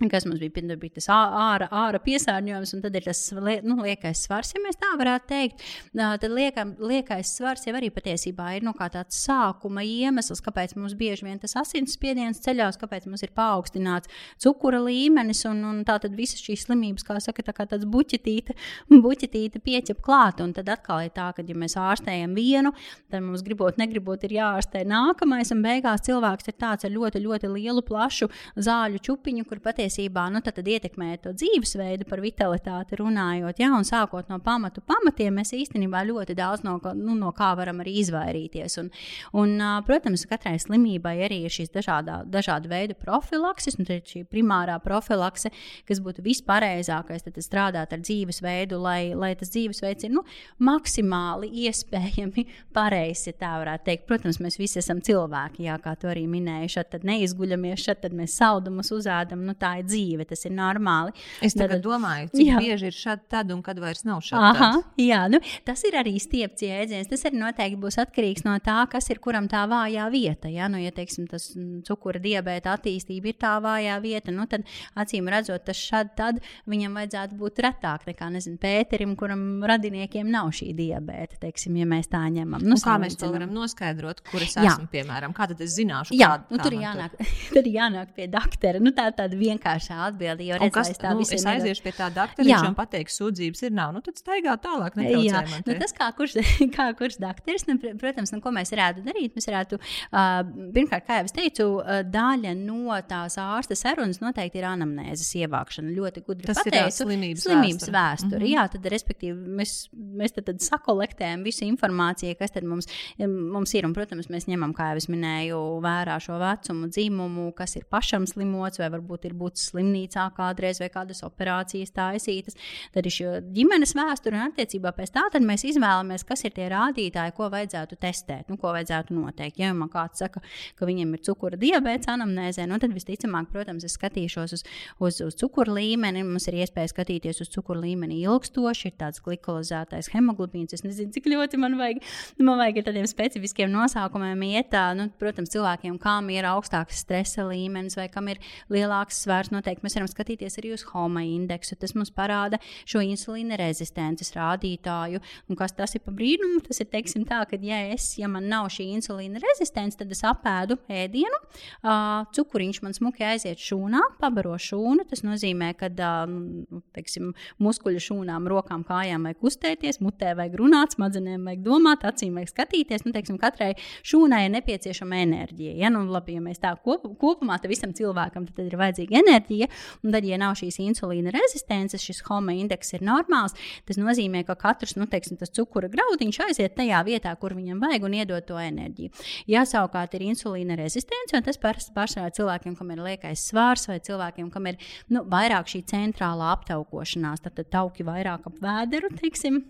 kas mums bija, bija tas ārā, ārā piesārņojums, un tad ir tas nu, liekais svars, ja mēs tā varētu teikt. Tad liekam, liekais svars jau arī patiesībā ir nu, tāds sākuma iemesls, kāpēc mums bieži vien tas asinsspiediens ceļās, kāpēc mums ir paaugstināts cukura līmenis, un, un tā tad visas šīs slimības, kā saka, tā kā tāds buķetīte, buķetīte pieķep klāt, un tad atkal ir tā, ka, ja mēs ārstējam vienu, tad mums gribot, negribot, ir jāārstē nākamais, un beigās cilvēks ir tāds ar ļoti, ļoti lielu, plašu zāļu čupiņu, kur patiesībā patiesībā nu, tad, tad ietekmē to dzīvesveidu, par vitalitāti runājot. Ja, un sākot no pamatu pamatiem, mēs īstenībā ļoti daudz no, nu, no kā varam arī izvairīties. Un, un, protams, katrai slimībai arī ir šīs dažādā, dažāda veida profilakses, un šī primārā profilakse, kas būtu vispareizākais, tad strādāt ar dzīvesveidu, lai, lai tas dzīvesveids ir nu, maksimāli (laughs) iespējami pareizs, ja tā varētu teikt. Protams, mēs visi esam cilvēki, jā, kā to arī minēju. Šad tad neizguļamies, tad mēs saldumus uzēdam. Nu, tā ir dzīve, tas ir normāli. Es tagad tad, domāju, cik jā. bieži ir šādi tad un kad vairs nav šādi. Aha, jā, nu, tas ir arī stiepts jēdziens. Tas arī noteikti būs atkarīgs no tā, kas ir kuram tā vājā vieta. Ja, nu, ja teiksim, tas mm, cukura diabēta attīstība ir tā vājā vieta, nu, tad acīm redzot, tas šad tad viņam vajadzētu būt retāk nekā, nezinu, Pēterim, kuram radiniekiem nav šī diabēta, teiksim, ja mēs tā ņemam. Nu, kā mēs to varam noskaidrot, kur es jā. esmu, piemēram, kā tad es zināšu, jā, kāda, nu, tur kā jānāk, tur (laughs) jānāk pie doktora. Nu, tā tāda vienkāršā atbilde, jo redzēs tā nu, es aiziešu pie tā doktora, man pateiks, sūdzības ir nav, nu tad staigā tālāk. Jā, nu, tas kā kurš, (laughs) kā kurš doktors, nu, protams, nu, ko mēs varētu darīt, mēs varētu, uh, pirmkārt, kā jau es teicu, uh, daļa no tās ārsta sarunas noteikti ir anamnēzes ievākšana. Ļoti gudri tas pateicu, ir slimības, slimības vēsture. vēsture. Mm -hmm. Jā, tad, respektīvi, mēs, mēs tad, tad sakolektējam visu informāciju, kas tad mums, mums ir, un, protams, mēs ņemam, kā jau es minēju, vērā šo vecumu, dzimumu, kas ir pašam slimots, vai varbūt ir būtis slimnīcā kādreiz vai kādas operācijas taisītas. Tad ir šī ģimenes vēsture un attiecībā pēc tā mēs izvēlamies, kas ir tie rādītāji, ko vajadzētu testēt, nu, ko vajadzētu noteikt. Ja man kāds saka, ka viņam ir cukura diabetes anamnēzē, nu, tad visticamāk, protams, es skatīšos uz, uz, uz cukuru līmeni. Mums ir iespēja skatīties uz cukuru līmeni ilgstoši, ir tāds glikolizētais hemoglobīns. Es nezinu, cik ļoti man vajag, man vajag tādiem specifiskiem nosaukumiem iet. Nu, protams, cilvēkiem, kam ir augstāks stresa līmenis vai kam ir lielāks svars, noteikti mēs varam skatīties arī uz homa indeksu. Tas mums parāda šo insulīna rezistences rādītāju. Un kas tas ir pa brīnumu? Tas ir teiksim, tā, ka, ja, es, ja man nav šī insulīna rezistence, tad es apēdu ēdienu, uh, cukuriņš man smuki aiziet šūnā, pabaro šūnu. Tas nozīmē, ka uh, teiksim, muskuļu šūnām, rokām, kājām vajag kustēties, mutē vajag runāt, smadzenēm vajag domāt, acīm vajag skatīties. Nu, teiksim, katrai šūnai ir nepieciešama enerģija. Ja, nu, labi, ja mēs tā kop, kopumā visam cilvēkam tad ir vajadzīga enerģija enerģija. Un tad, ja nav šīs insulīna rezistences, šis homa indeks ir normāls, tas nozīmē, ka katrs nu, teiksim, cukura graudiņš aiziet tajā vietā, kur viņam vajag un iedod to enerģiju. Ja savukārt ir insulīna rezistence, un tas pārsvarā cilvēkiem, kam ir liekais svārs, vai cilvēkiem, kam ir nu, vairāk šī centrālā aptaukošanās, tad, tad tauki vairāk ap vēderu, teiksim,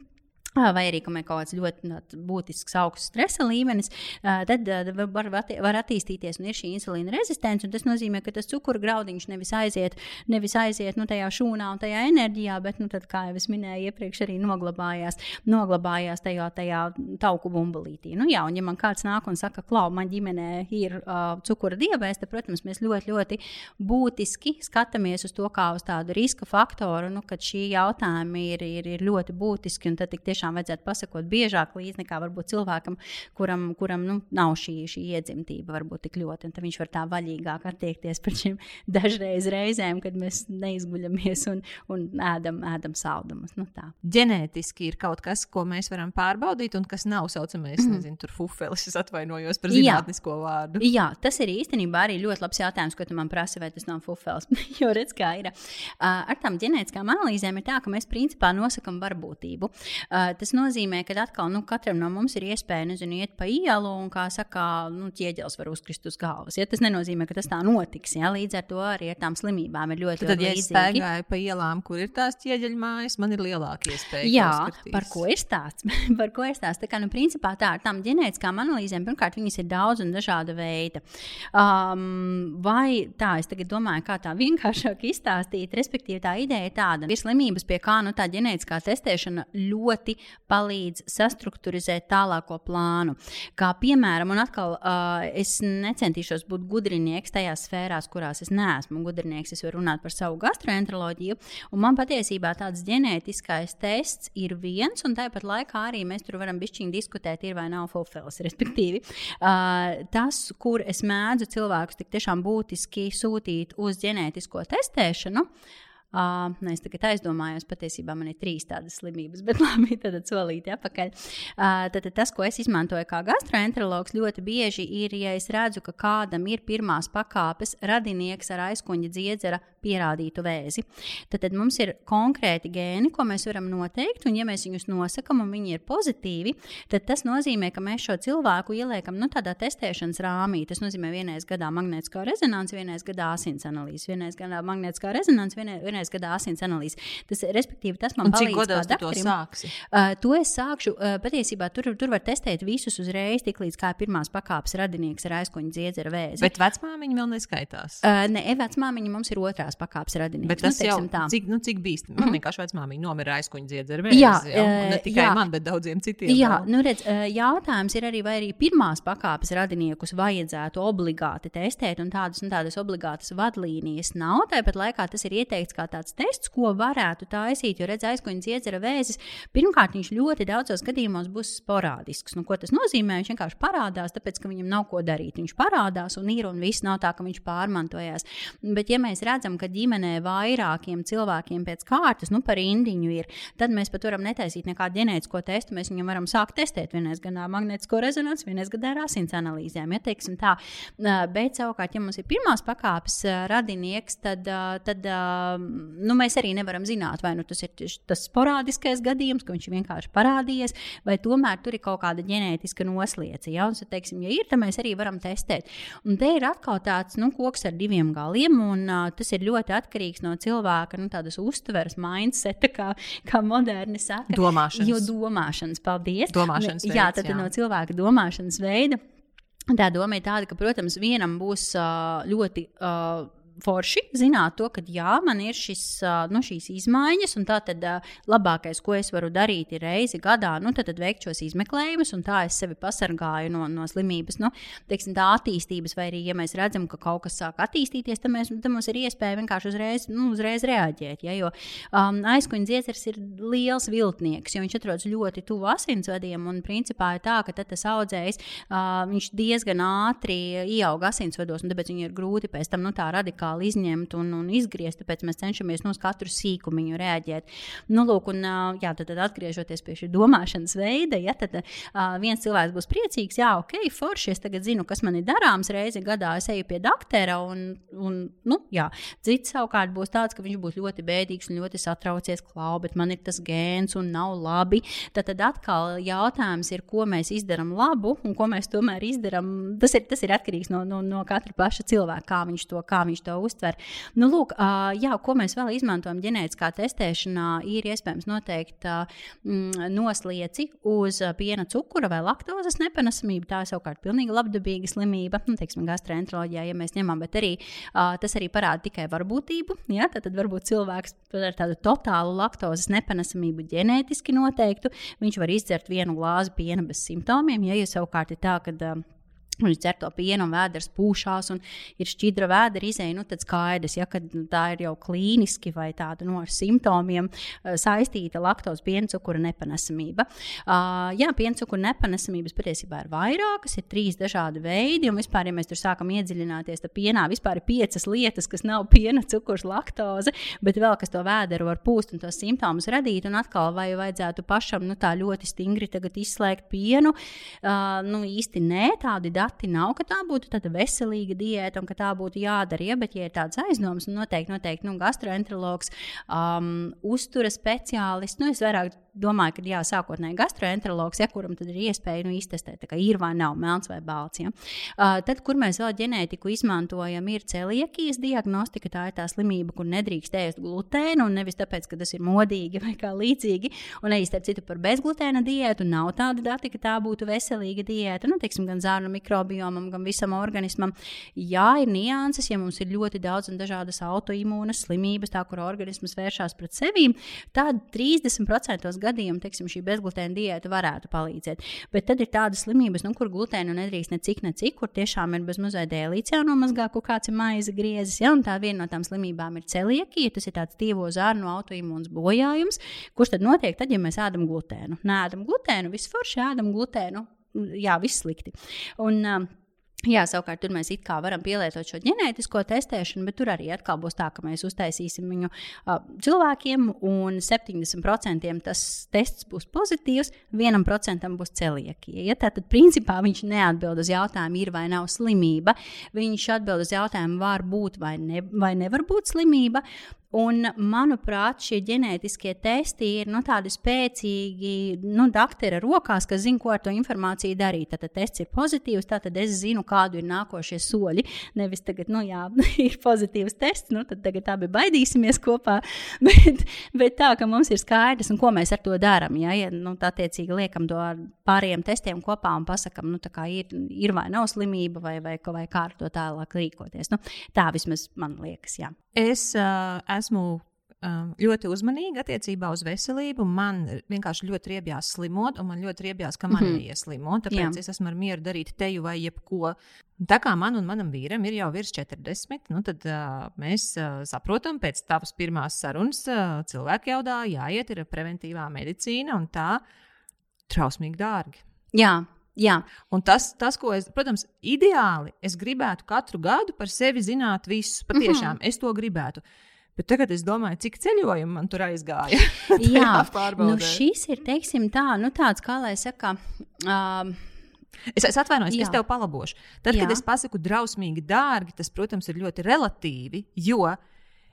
vai arī, ka man ir kaut kāds ļoti no, būtisks augsts stresa līmenis, tad var, var attīstīties un ir šī insulīna rezistence. Tas nozīmē, ka tas cukura graudiņš nevis aiziet, nevis aiziet nu, tajā šūnā un tajā enerģijā, bet, nu, tad, kā jau es minēju, iepriekš arī noglabājās, noglabājās tajā, tajā tauku bumbulītī. Nu, jā, un ja man kāds nāk un saka, klau, man ģimenē ir uh, cukura diabetes, tad, protams, mēs ļoti, ļoti būtiski skatāmies uz to kā uz tādu riska faktoru, nu, kad šī jautājumi ir, ir, ir ļoti būtiski un tad tik tiešām tiešām vajadzētu pasakot biežāk līdzi nekā varbūt cilvēkam, kuram, kuram nu, nav šī, šī iedzimtība varbūt tik ļoti. Tad viņš var tā vaļīgāk attiekties pret šīm (laughs) dažreiz reizēm, kad mēs neizguļamies un, un ēdam, ēdam saldumus. Nu, tā. Ģenētiski ir kaut kas, ko mēs varam pārbaudīt, un kas nav saucamais, mm. nezinu, tur fufelis. Es atvainojos par zinātnisko Jā. vārdu. Jā, tas ir īstenībā arī ļoti labs jautājums, ko tu man prasi, vai tas nav fufelis. (laughs) jo redz, kā ir. Ar tām ģenētiskām analīzēm ir tā, ka mēs principā nosakām varbūtību. Tas nozīmē, ka atkal nu, katram no mums ir iespēja nezinu, iet pa ielu un, kā saka, nu, ķieģelis var uzkrist uz galvas. Ja? Tas nenozīmē, ka tas tā notiks. Ja? Līdz ar to arī ar tām slimībām ir ļoti, ļoti ja es staigāju pa ielām, kur ir tās ķieģeļa mājas, man ir lielāka iespēja. Jā, (laughs) par ko ir stāsts? par ko ir stāsts? Tā kā, nu, principā tā ar tām ģenētiskām analīzēm, pirmkārt, viņas ir daudz un dažāda veida. Um, vai tā, es tagad domāju, kā tā (laughs) vienkāršāk izstāstīt, respektīvi tā ideja ir tāda, ir slimības, pie kā nu, tā ģenētiskā testēšana ļoti palīdz sastruktūrizēt tālāko plānu. Kā piemēram, un atkal uh, es necentīšos būt gudrinieks tajās sfērās, kurās es neesmu gudrinieks. Es varu runāt par savu gastroenteroloģiju, un man patiesībā tāds ģenētiskais tests ir viens, un tāpat laikā arī mēs tur varam bišķiņi diskutēt, ir vai nav fulfils. Respektīvi, uh, tas, kur es mēdzu cilvēkus tik tiešām būtiski sūtīt uz ģenētisko testēšanu, uh, Uh, nu, es tagad aizdomājos, patiesībā man ir trīs tādas slimības, bet (laughs) labi, tad solīti atpakaļ. Uh, tad, tas, ko es izmantoju kā gastroenterologs, ļoti bieži ir, ja es redzu, ka kādam ir pirmās pakāpes radinieks ar aizkuņa dziedzera pierādītu vēzi. Tad, tad mums ir konkrēti gēni, ko mēs varam noteikt, un ja mēs viņus nosakām un viņi ir pozitīvi, tad tas nozīmē, ka mēs šo cilvēku ieliekam nu, tādā testēšanas rāmī. Tas nozīmē, vienreiz gadā magnētiskā rezonance, vienreiz gadā asins analīze, vienreiz gadā magnētiskā rezonance, vienreiz pirmais gadā asins analīze. Tas, respektīvi, tas man palīdz. Cik gados tu to sāksi? Uh, to es sākšu. Uh, patiesībā tur, tur var testēt visus uzreiz, tik līdz kā pirmās pakāpes radinieks ar aizkuņa dziedzera vēzi. Bet vecmāmiņa vēl neskaitās. Uh, nē, ne, vecmāmiņa mums ir otrās pakāpes radinieks. Bet tas nu, jau tā. Cik, nu, cik bīstami. Man mhm. vienkārši vecmāmiņa nomira aizkuņa dziedzera vēzi. Jā, jā, ne tikai jā. man, bet daudziem citiem. Jā, vēl. nu redz, jautājums ir arī, vai arī pirmās pakāpes radiniekus vajadzētu obligāti testēt, un tādas, un tādas obligātas vadlīnijas nav. Tāpat laikā tas ir ieteikts kā tāds tests, ko varētu taisīt. Jo, redziet, aizkuņa dziedzera vēzis, pirmkārt, viņš ļoti daudzos gadījumos būs sporādisks. Nu, ko tas nozīmē? Viņš vienkārši parādās, tāpēc, ka viņam nav ko darīt. Viņš parādās un ir, un viss nav tā, ka viņš pārmantojās. Bet, ja mēs redzam, ka ģimenē vairākiem cilvēkiem pēc kārtas, nu, par indiņu ir, tad mēs pat varam netaisīt nekādu ģenētisko testu. Mēs viņam varam sākt testēt vienreiz gadā magnētisko rezonanci, vienreiz gadā ar asins analīzēm. Ja, tā. Bet, savukārt, ja mums ir pirmās pakāpes radinieks, tad, tad nu, mēs arī nevaram zināt, vai nu tas ir tas sporādiskais gadījums, ka viņš vienkārši parādījies, vai tomēr tur ir kaut kāda ģenētiska noslēdze. Ja? Un, teiksim, ja ir, tad mēs arī varam testēt. Un te ir atkal tāds nu, koks ar diviem galiem, un uh, tas ir ļoti atkarīgs no cilvēka nu, uztveres, mindseta, kā, kā moderni saka. Domāšanas. Jo domāšanas, paldies. Domāšanas veids, jā, tad jā. no cilvēka domāšanas veida. Tā doma ir tāda, ka, protams, vienam būs uh, ļoti uh, forši zināt to, ka jā, man ir šis, nu, šīs izmaiņas, un tā tad labākais, ko es varu darīt, ir reizi gadā, nu, tad, tad veikt šos izmeklējumus, un tā es sevi pasargāju no, no slimības, nu, teiksim, tā attīstības, vai arī, ja mēs redzam, ka kaut kas sāk attīstīties, tad, mēs, tad mums ir iespēja vienkārši uzreiz, nu, uzreiz reaģēt. Ja, jo um, aizkuņa dziedzers ir liels viltnieks, jo viņš atrodas ļoti tuvu asinsvadiem, un principā ir tā, ka tas audzējs, uh, diezgan ātri ieauga asinsvados, un tāpēc viņu ir grūti pēc tam, nu, tā radikāli radikāli izņemt un, un izgriezt. Tāpēc mēs cenšamies uz katru sīkumu reaģēt. Nu, lūk, un, jā, tad, tad atgriežoties pie šī domāšanas veida, ja, tad viens cilvēks būs priecīgs, jā, ok, forši, es tagad zinu, kas man ir darāms. Reizi gadā es eju pie doktora, un, un nu, jā, cits savukārt būs tāds, ka viņš būs ļoti bēdīgs un ļoti satraucies, klau, bet man ir tas gēns un nav labi. Tad, tad atkal jautājums ir, ko mēs izdarām labu un ko mēs tomēr izdarām. Tas ir, tas ir atkarīgs no, no, no katra paša cilvēka, kā viņš to, kā viņš to to uztver. Nu, lūk, jā, ko mēs vēl izmantojam ģenētiskā testēšanā, ir iespējams noteikt uh, noslieci uz piena cukura vai laktozes nepanesamību. Tā ir savukārt pilnīgi labdabīga slimība, nu, teiksim, gastroenteroloģijā, ja mēs ņemam, bet arī tas arī parāda tikai varbūtību. Ja? Tad, tad varbūt cilvēks ar tādu totālu laktozes nepanesamību ģenētiski noteiktu, viņš var izdzert vienu glāzi piena bez simptomiem. Ja, ja savukārt ir tā, ka Viņš dzer to pienu, un vēders pūšās, un ir šķidra vēdera izēja. Nu, tad skaidrs, ja nu, tā ir jau klīniski vai tāda no nu, simptomiem uh, saistīta laktozes piencukura nepanesamība. Uh, jā, piencukura nepanesamības patiesībā ir vairākas, ir trīs dažādi veidi. Un vispār, ja mēs tur sākam iedziļināties, tad pienā vispār ir piecas lietas, kas nav piena, cukurs, laktoze, bet vēl kas to vēderu var pūst un tos simptomus radīt. Un atkal, vai vajadzētu pašam nu, tā ļoti stingri izslēgt pienu? Uh, nu, īsti nē, tādi dati dati nav, ka tā būtu tāda veselīga diēta un ka tā būtu jādara. Ja, bet, ja ir tāds aizdoms, nu, noteikti, noteikti nu, gastroenterologs, um, uztura speciālists, nu, es vairāk domāju, ka jā, sākotnēji gastroenterologs, ja, kuram tad ir iespēja nu, iztestēt, ka ir vai nav melns vai balts. Ja. Uh, tad, kur mēs vēl ģenētiku izmantojam, ir celiakijas diagnostika. Tā ir tā slimība, kur nedrīkst ēst glutēnu, un nevis tāpēc, ka tas ir modīgi vai kā līdzīgi. Un arī starp citu par bezglutēna diētu nav tāda dati, ka tā būtu veselīga diēta. Nu, teiksim, gan zārnu mikrobiomam, gan visam organismam. Jā, ir nianses, ja mums ir ļoti daudz un dažādas autoimūnas slimības, tā kur organisms vēršas pret sevi, tad 30% gadījumu teiksim, šī bezglutēna diēta varētu palīdzēt. Bet tad ir tādas slimības, nu, kur glutēnu nedrīkst ne cik, ne cik, kur tiešām ir bezmazliet dēlīts jānomazgā, kur kāds ir maize griezis. Ja? Un tā viena no tām slimībām ir celiekija, tas ir tāds tīvo zārnu autoimūns bojājums, kurš tad notiek tad, ja mēs ēdam glutēnu. Nē, ēdam glutēnu, viss forši ēdam glutēnu. Jā, viss slikti. Un, uh, Jā, savukārt tur mēs it kā varam pielietot šo ģenētisko testēšanu, bet tur arī atkal būs tā, ka mēs uztaisīsim viņu uh, cilvēkiem, un 70% tas tests būs pozitīvs, 1% būs celiekija. Ja? Tātad, principā, viņš neatbild uz jautājumu, ir vai nav slimība. Viņš atbild uz jautājumu, var būt vai, ne, vai nevar būt slimība. Un, manuprāt, šie ģenētiskie testi ir nu, tādi spēcīgi nu, doktora rokās, kas zina, ko ar to informāciju darīt. Tad tests ir pozitīvs, tad es zinu, kādi ir nākošie soļi. Nevis tagad, nu, jā, (laughs) ir pozitīvs tests, nu, tad tagad abi baidīsimies kopā. (laughs) Bet, bet tā, ka mums ir skaidrs, ko mēs ar to darām. Ja, ja nu, tā attiecīgi liekam to ar pārējiem testiem kopā un pasakām, nu, kā ir, ir vai nav slimība, vai, vai, vai kā ar to tālāk rīkoties. Nu, tā vismaz man liekas. Jā. Es uh, esmu um, ļoti uzmanīga attiecībā uz veselību. Man vienkārši ļoti riebjās slimot, un man ļoti riebjās, ka man mm -hmm. ieslimot. Tāpēc Jā. es esmu mieru darīt teju vai jebko. Tā kā man un manam vīram ir jau virs 40, nu tad uh, mēs uh, saprotam, pēc tavas pirmās sarunas uh, cilvēki jau dā jāiet, ir preventīvā medicīna un tā trausmīgi dārgi. Jā, Jā. Un tas, tas, ko es, protams, ideāli es gribētu katru gadu par sevi zināt, visu. Patiešām, mm -hmm. es to gribētu. Bet tagad es domāju, cik ceļojumu man tur aizgāja. (laughs) Jā, nu šis ir teiksim, tā, nu tāds, kā lai saka. Um, Es, es atvainojos, Jā. es tev palabošu. Tad, Jā. kad es pasaku drausmīgi dārgi, tas, protams, ir ļoti relatīvi, jo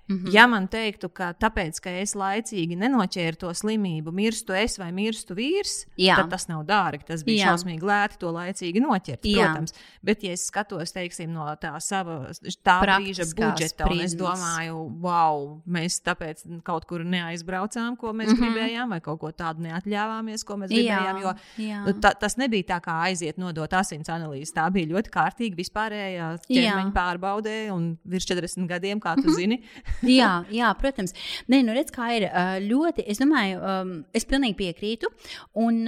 Mm -hmm. Ja man teiktu, ka tāpēc, ka es laicīgi nenoķēru to slimību, mirstu es vai mirstu vīrs, Jā. tad tas nav dārgi. Tas bija Jā. šausmīgi lēti to laicīgi noķert. Jā. Protams, bet ja es skatos teiksim, no tā sava tā brīža budžeta, un es domāju, wow, mēs tāpēc kaut kur neaizbraucām, ko mēs mm -hmm. gribējām, vai kaut ko tādu neatļāvāmies, ko mēs gribējām. Jo Jā. Ta, tas nebija tā kā aiziet nodot asins analīzes. Tā bija ļoti kārtīga vispārējā ķermeņa pārbaudē un virs 40 gadiem, kā tu mm -hmm. zini (laughs) (laughs) jā, jā, protams. Nē, nu redz, kā ir ļoti, es domāju, es pilnīgi piekrītu. Un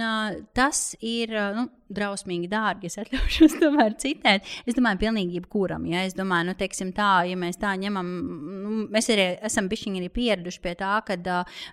tas ir, nu, drausmīgi dārgi. Es atļaušos (laughs) tomēr citēt. Es domāju, pilnīgi jebkuram. Ja? Es domāju, nu, teiksim, tā, ja mēs tā ņemam, nu, mēs arī esam bišķiņi arī pieraduši pie tā, kad,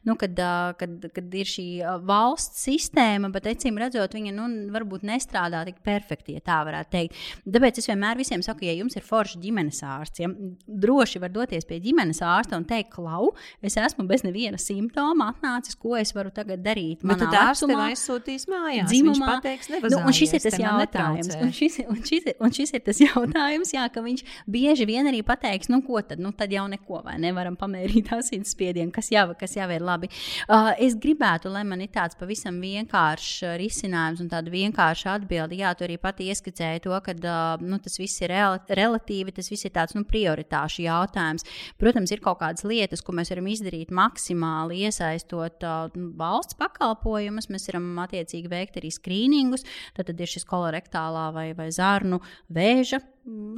nu, kad, kad, kad ir šī valsts sistēma, bet, acīm redzot, viņa nu, varbūt nestrādā tik perfekti, ja tā varētu teikt. Tāpēc es vienmēr visiem saku, ja jums ir foršs ģimenes ārsts, ja droši var doties pie ģimenes ārsta un teikt, klau, es esmu bez neviena simptoma atnācis, ko es varu tagad darīt. Tad ārsts tev aizsūtīs mājās. Dzimumā, pateiks, nevazā. Nu, un šis ir tas jautājums. Un šis, un, šis ir, un šis ir tas (laughs) jautājums, jā, ka viņš bieži vien arī pateiks, nu, ko tad, nu, tad jau neko, vai nevaram pamērīt (laughs) asinsspiedienu, kas jau, kas jau ir labi. Uh, es gribētu, lai man ir tāds pavisam vienkāršs risinājums un tāda vienkārša atbilde. Jā, tu arī pati ieskicēji to, ka uh, nu, tas viss ir rel relatīvi, tas viss ir tāds nu, prioritāšu jautājums. Protams, ir kaut kādas lietas, ko mēs varam izdarīt maksimāli iesaistot uh, valsts pakalpojumus. Mēs varam attiecīgi veikt arī skrīningus. Tad, ir šis kolorektālā vai, vai zarnu vēža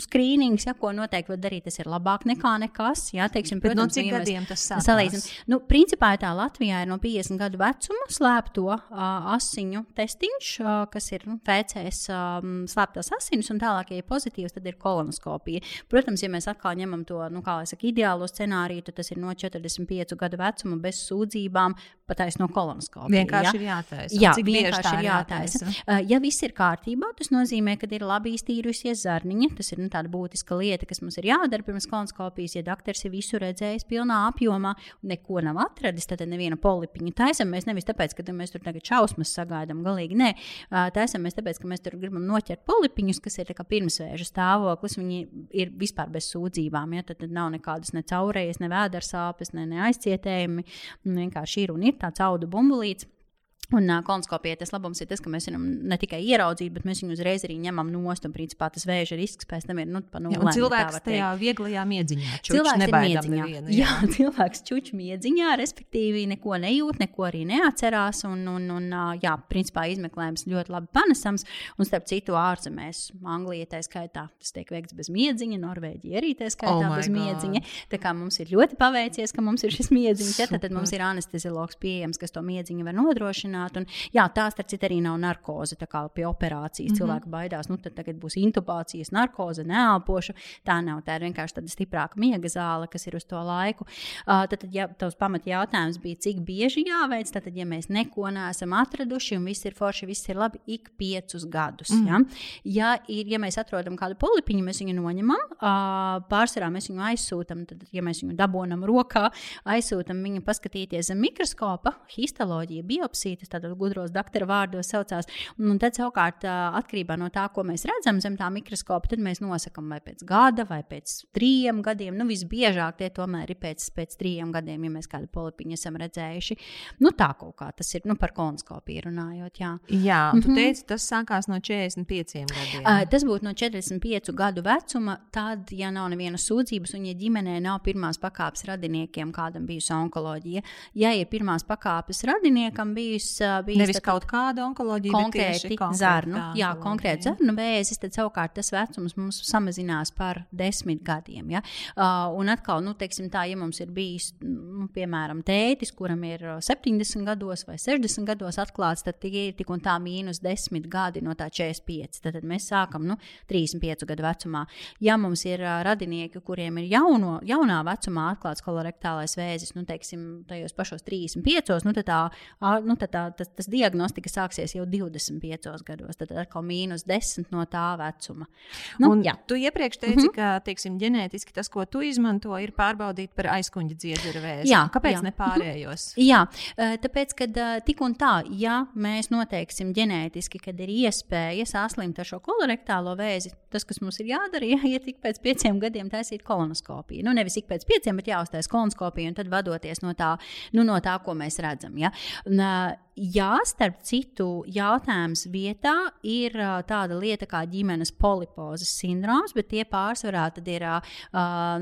skrīnings, ja, ko noteikti var darīt, tas ir labāk nekā nekas. Jā, teiksim, Bet protams, no cik gadiem tas salīdzinām? Nu, principā tā Latvijā ir no 50 gadu vecuma slēpto uh, asiņu testiņš, uh, kas ir nu, PCS um, slēptās asinis, un tālāk, ja ir pozitīvs, tad ir kolonoskopija. Protams, ja mēs atkal ņemam to, nu, kā jau saka, ideālo scenāriju, tad tas ir no 45 gadu vecuma bez sūdzībām, pataisno kolonoskopiju. Vienkārši ja? ir jātaisa. Jā, vienkārši ir jātaisa. jātaisa. Uh, ja viss ir kārtībā, tas nozīmē, ka ir labi iztīrusies zarniņa Tas ir nu, tāda būtiska lieta, kas mums ir jādara pirms kolonoskopijas. Ja doktors ir visu redzējis pilnā apjomā neko nav atradis, tad neviena polipiņa taisam. Mēs nevis tāpēc, ka mēs tur tagad šausmas sagaidām, galīgi nē. Taisam mēs tāpēc, ka mēs tur gribam noķert polipiņus, kas ir pirmsvēža stāvoklis. Viņi ir vispār bez sūdzībām. Ja? Tad, tad nav nekādas ne caurējas, ne vēdersāpes, ne, ne aizcietējumi. Vienkārši ir un ir tāds audu bumbulīts. Un uh, kolonoskopijai tas labums ir tas, ka mēs varam ne tikai ieraudzīt, bet mēs viņu uzreiz arī ņemam nost. Un, principā, tas vēža risks pēc tam ir nu, pa nulli. Cilvēks tajā vieglajā miedziņā. Cilvēks ir miedziņā. Nevienu, jā. (laughs) jā, cilvēks čuč miedziņā, respektīvi neko nejūt, neko arī neatcerās. Un, un, un jā, principā izmeklējums ļoti labi panesams. Un starp citu ārzemēs, Anglijā tā skaitā, tas tiek veikts bez miedziņa, Norvēģija arī tā skaitā oh bez God. miedziņa. Tā kā mums ir ļoti paveicies, ka mums ir šis miedziņš, ja, tad, tad mums ir anesteziologs pieejams, kas to miedziņu var nodrošināt risināt. Un, jā, tā starp citu arī nav narkoze. Tā kā pie operācijas mm -hmm. cilvēki baidās, nu tad tagad būs intubācijas, narkoze, neelpoša. Tā nav. Tā ir vienkārši tāda stiprāka miega zāle, kas ir uz to laiku. Uh, tad, ja tavs pamat jautājums bija, cik bieži jāveic, tad, ja mēs neko neesam atraduši un viss ir forši, viss ir labi, ik piecus gadus. Mm. Ja? Ja, ir, ja mēs atrodam kādu polipiņu, mēs viņu noņemam, uh, pārsvarā mēs viņu aizsūtām, tad, ja mēs viņu dabūjam rokā, aizsūtām viņu paskatīties zem mikroskopa, histoloģija, biopsija tādos gudros doktora vārdos saucās. Un tad, savukārt, atkarībā no tā, ko mēs redzam zem tā mikroskopa, tad mēs nosakām, vai pēc gada, vai pēc trījiem gadiem. Nu, visbiežāk tie tomēr ir pēc, pēc trījiem gadiem, ja mēs kādu polipiņu esam redzējuši. Nu, tā kaut kā tas ir nu, par kolonoskopiju runājot. Jā, jā un mm -hmm. tu mhm. teici, tas sākās no 45 gadiem. Uh, tas būtu no 45 gadu vecuma, tad, ja nav nevienas sūdzības, un ja ģimenē nav pirmās pakāpes radiniekiem, kādam bijusi onkoloģija, ja ir pirmās pakāpes radiniekam bijusi bijis nevis tad, kaut kāda onkoloģija, konkrēti zarnu. Jā, konkrēti zarnu vēzis, tad savukārt tas vecums mums samazinās par desmit gadiem. Ja? Uh, un atkal, nu, teiksim tā, ja mums ir bijis, nu, piemēram, tētis, kuram ir 70 gados vai 60 gados atklāts, tad tie ir tik un tā mīnus 10 gadi no tā 45. Tad, tad mēs sākam nu, 35 gadu vecumā. Ja mums ir uh, radinieki, kuriem ir jauno, jaunā vecumā atklāts kolorektālais vēzis, nu, teiksim, tajos pašos 35, nu, tad tā, nu, tad tā tas, tas diagnostika sāksies jau 25 gados. Tad atkal mīnus 10 no tā vecuma. Nu, un, jā. tu iepriekš teici, mm -hmm. ka teiksim, ģenētiski tas, ko tu izmanto, ir pārbaudīt par aizkuņa dziedzera vēzi. Jā, kāpēc jā. ne pārējos? -hmm. Jā, tāpēc, ka tik un tā, ja mēs noteiksim ģenētiski, kad ir iespēja saslimt ar šo kolorektālo vēzi, tas, kas mums ir jādara, (laughs) ja, ja tik pēc pieciem gadiem taisīt kolonoskopiju. Nu, nevis ik pēc pieciem, bet jāuztais kolonoskopija un tad vadoties no tā, nu, no tā ko mēs redzam. Ja. Un, Jā, starp citu, jautājums vietā ir tāda lieta kā ģimenes polipozes sindroms, bet tie pārsvarā ir uh,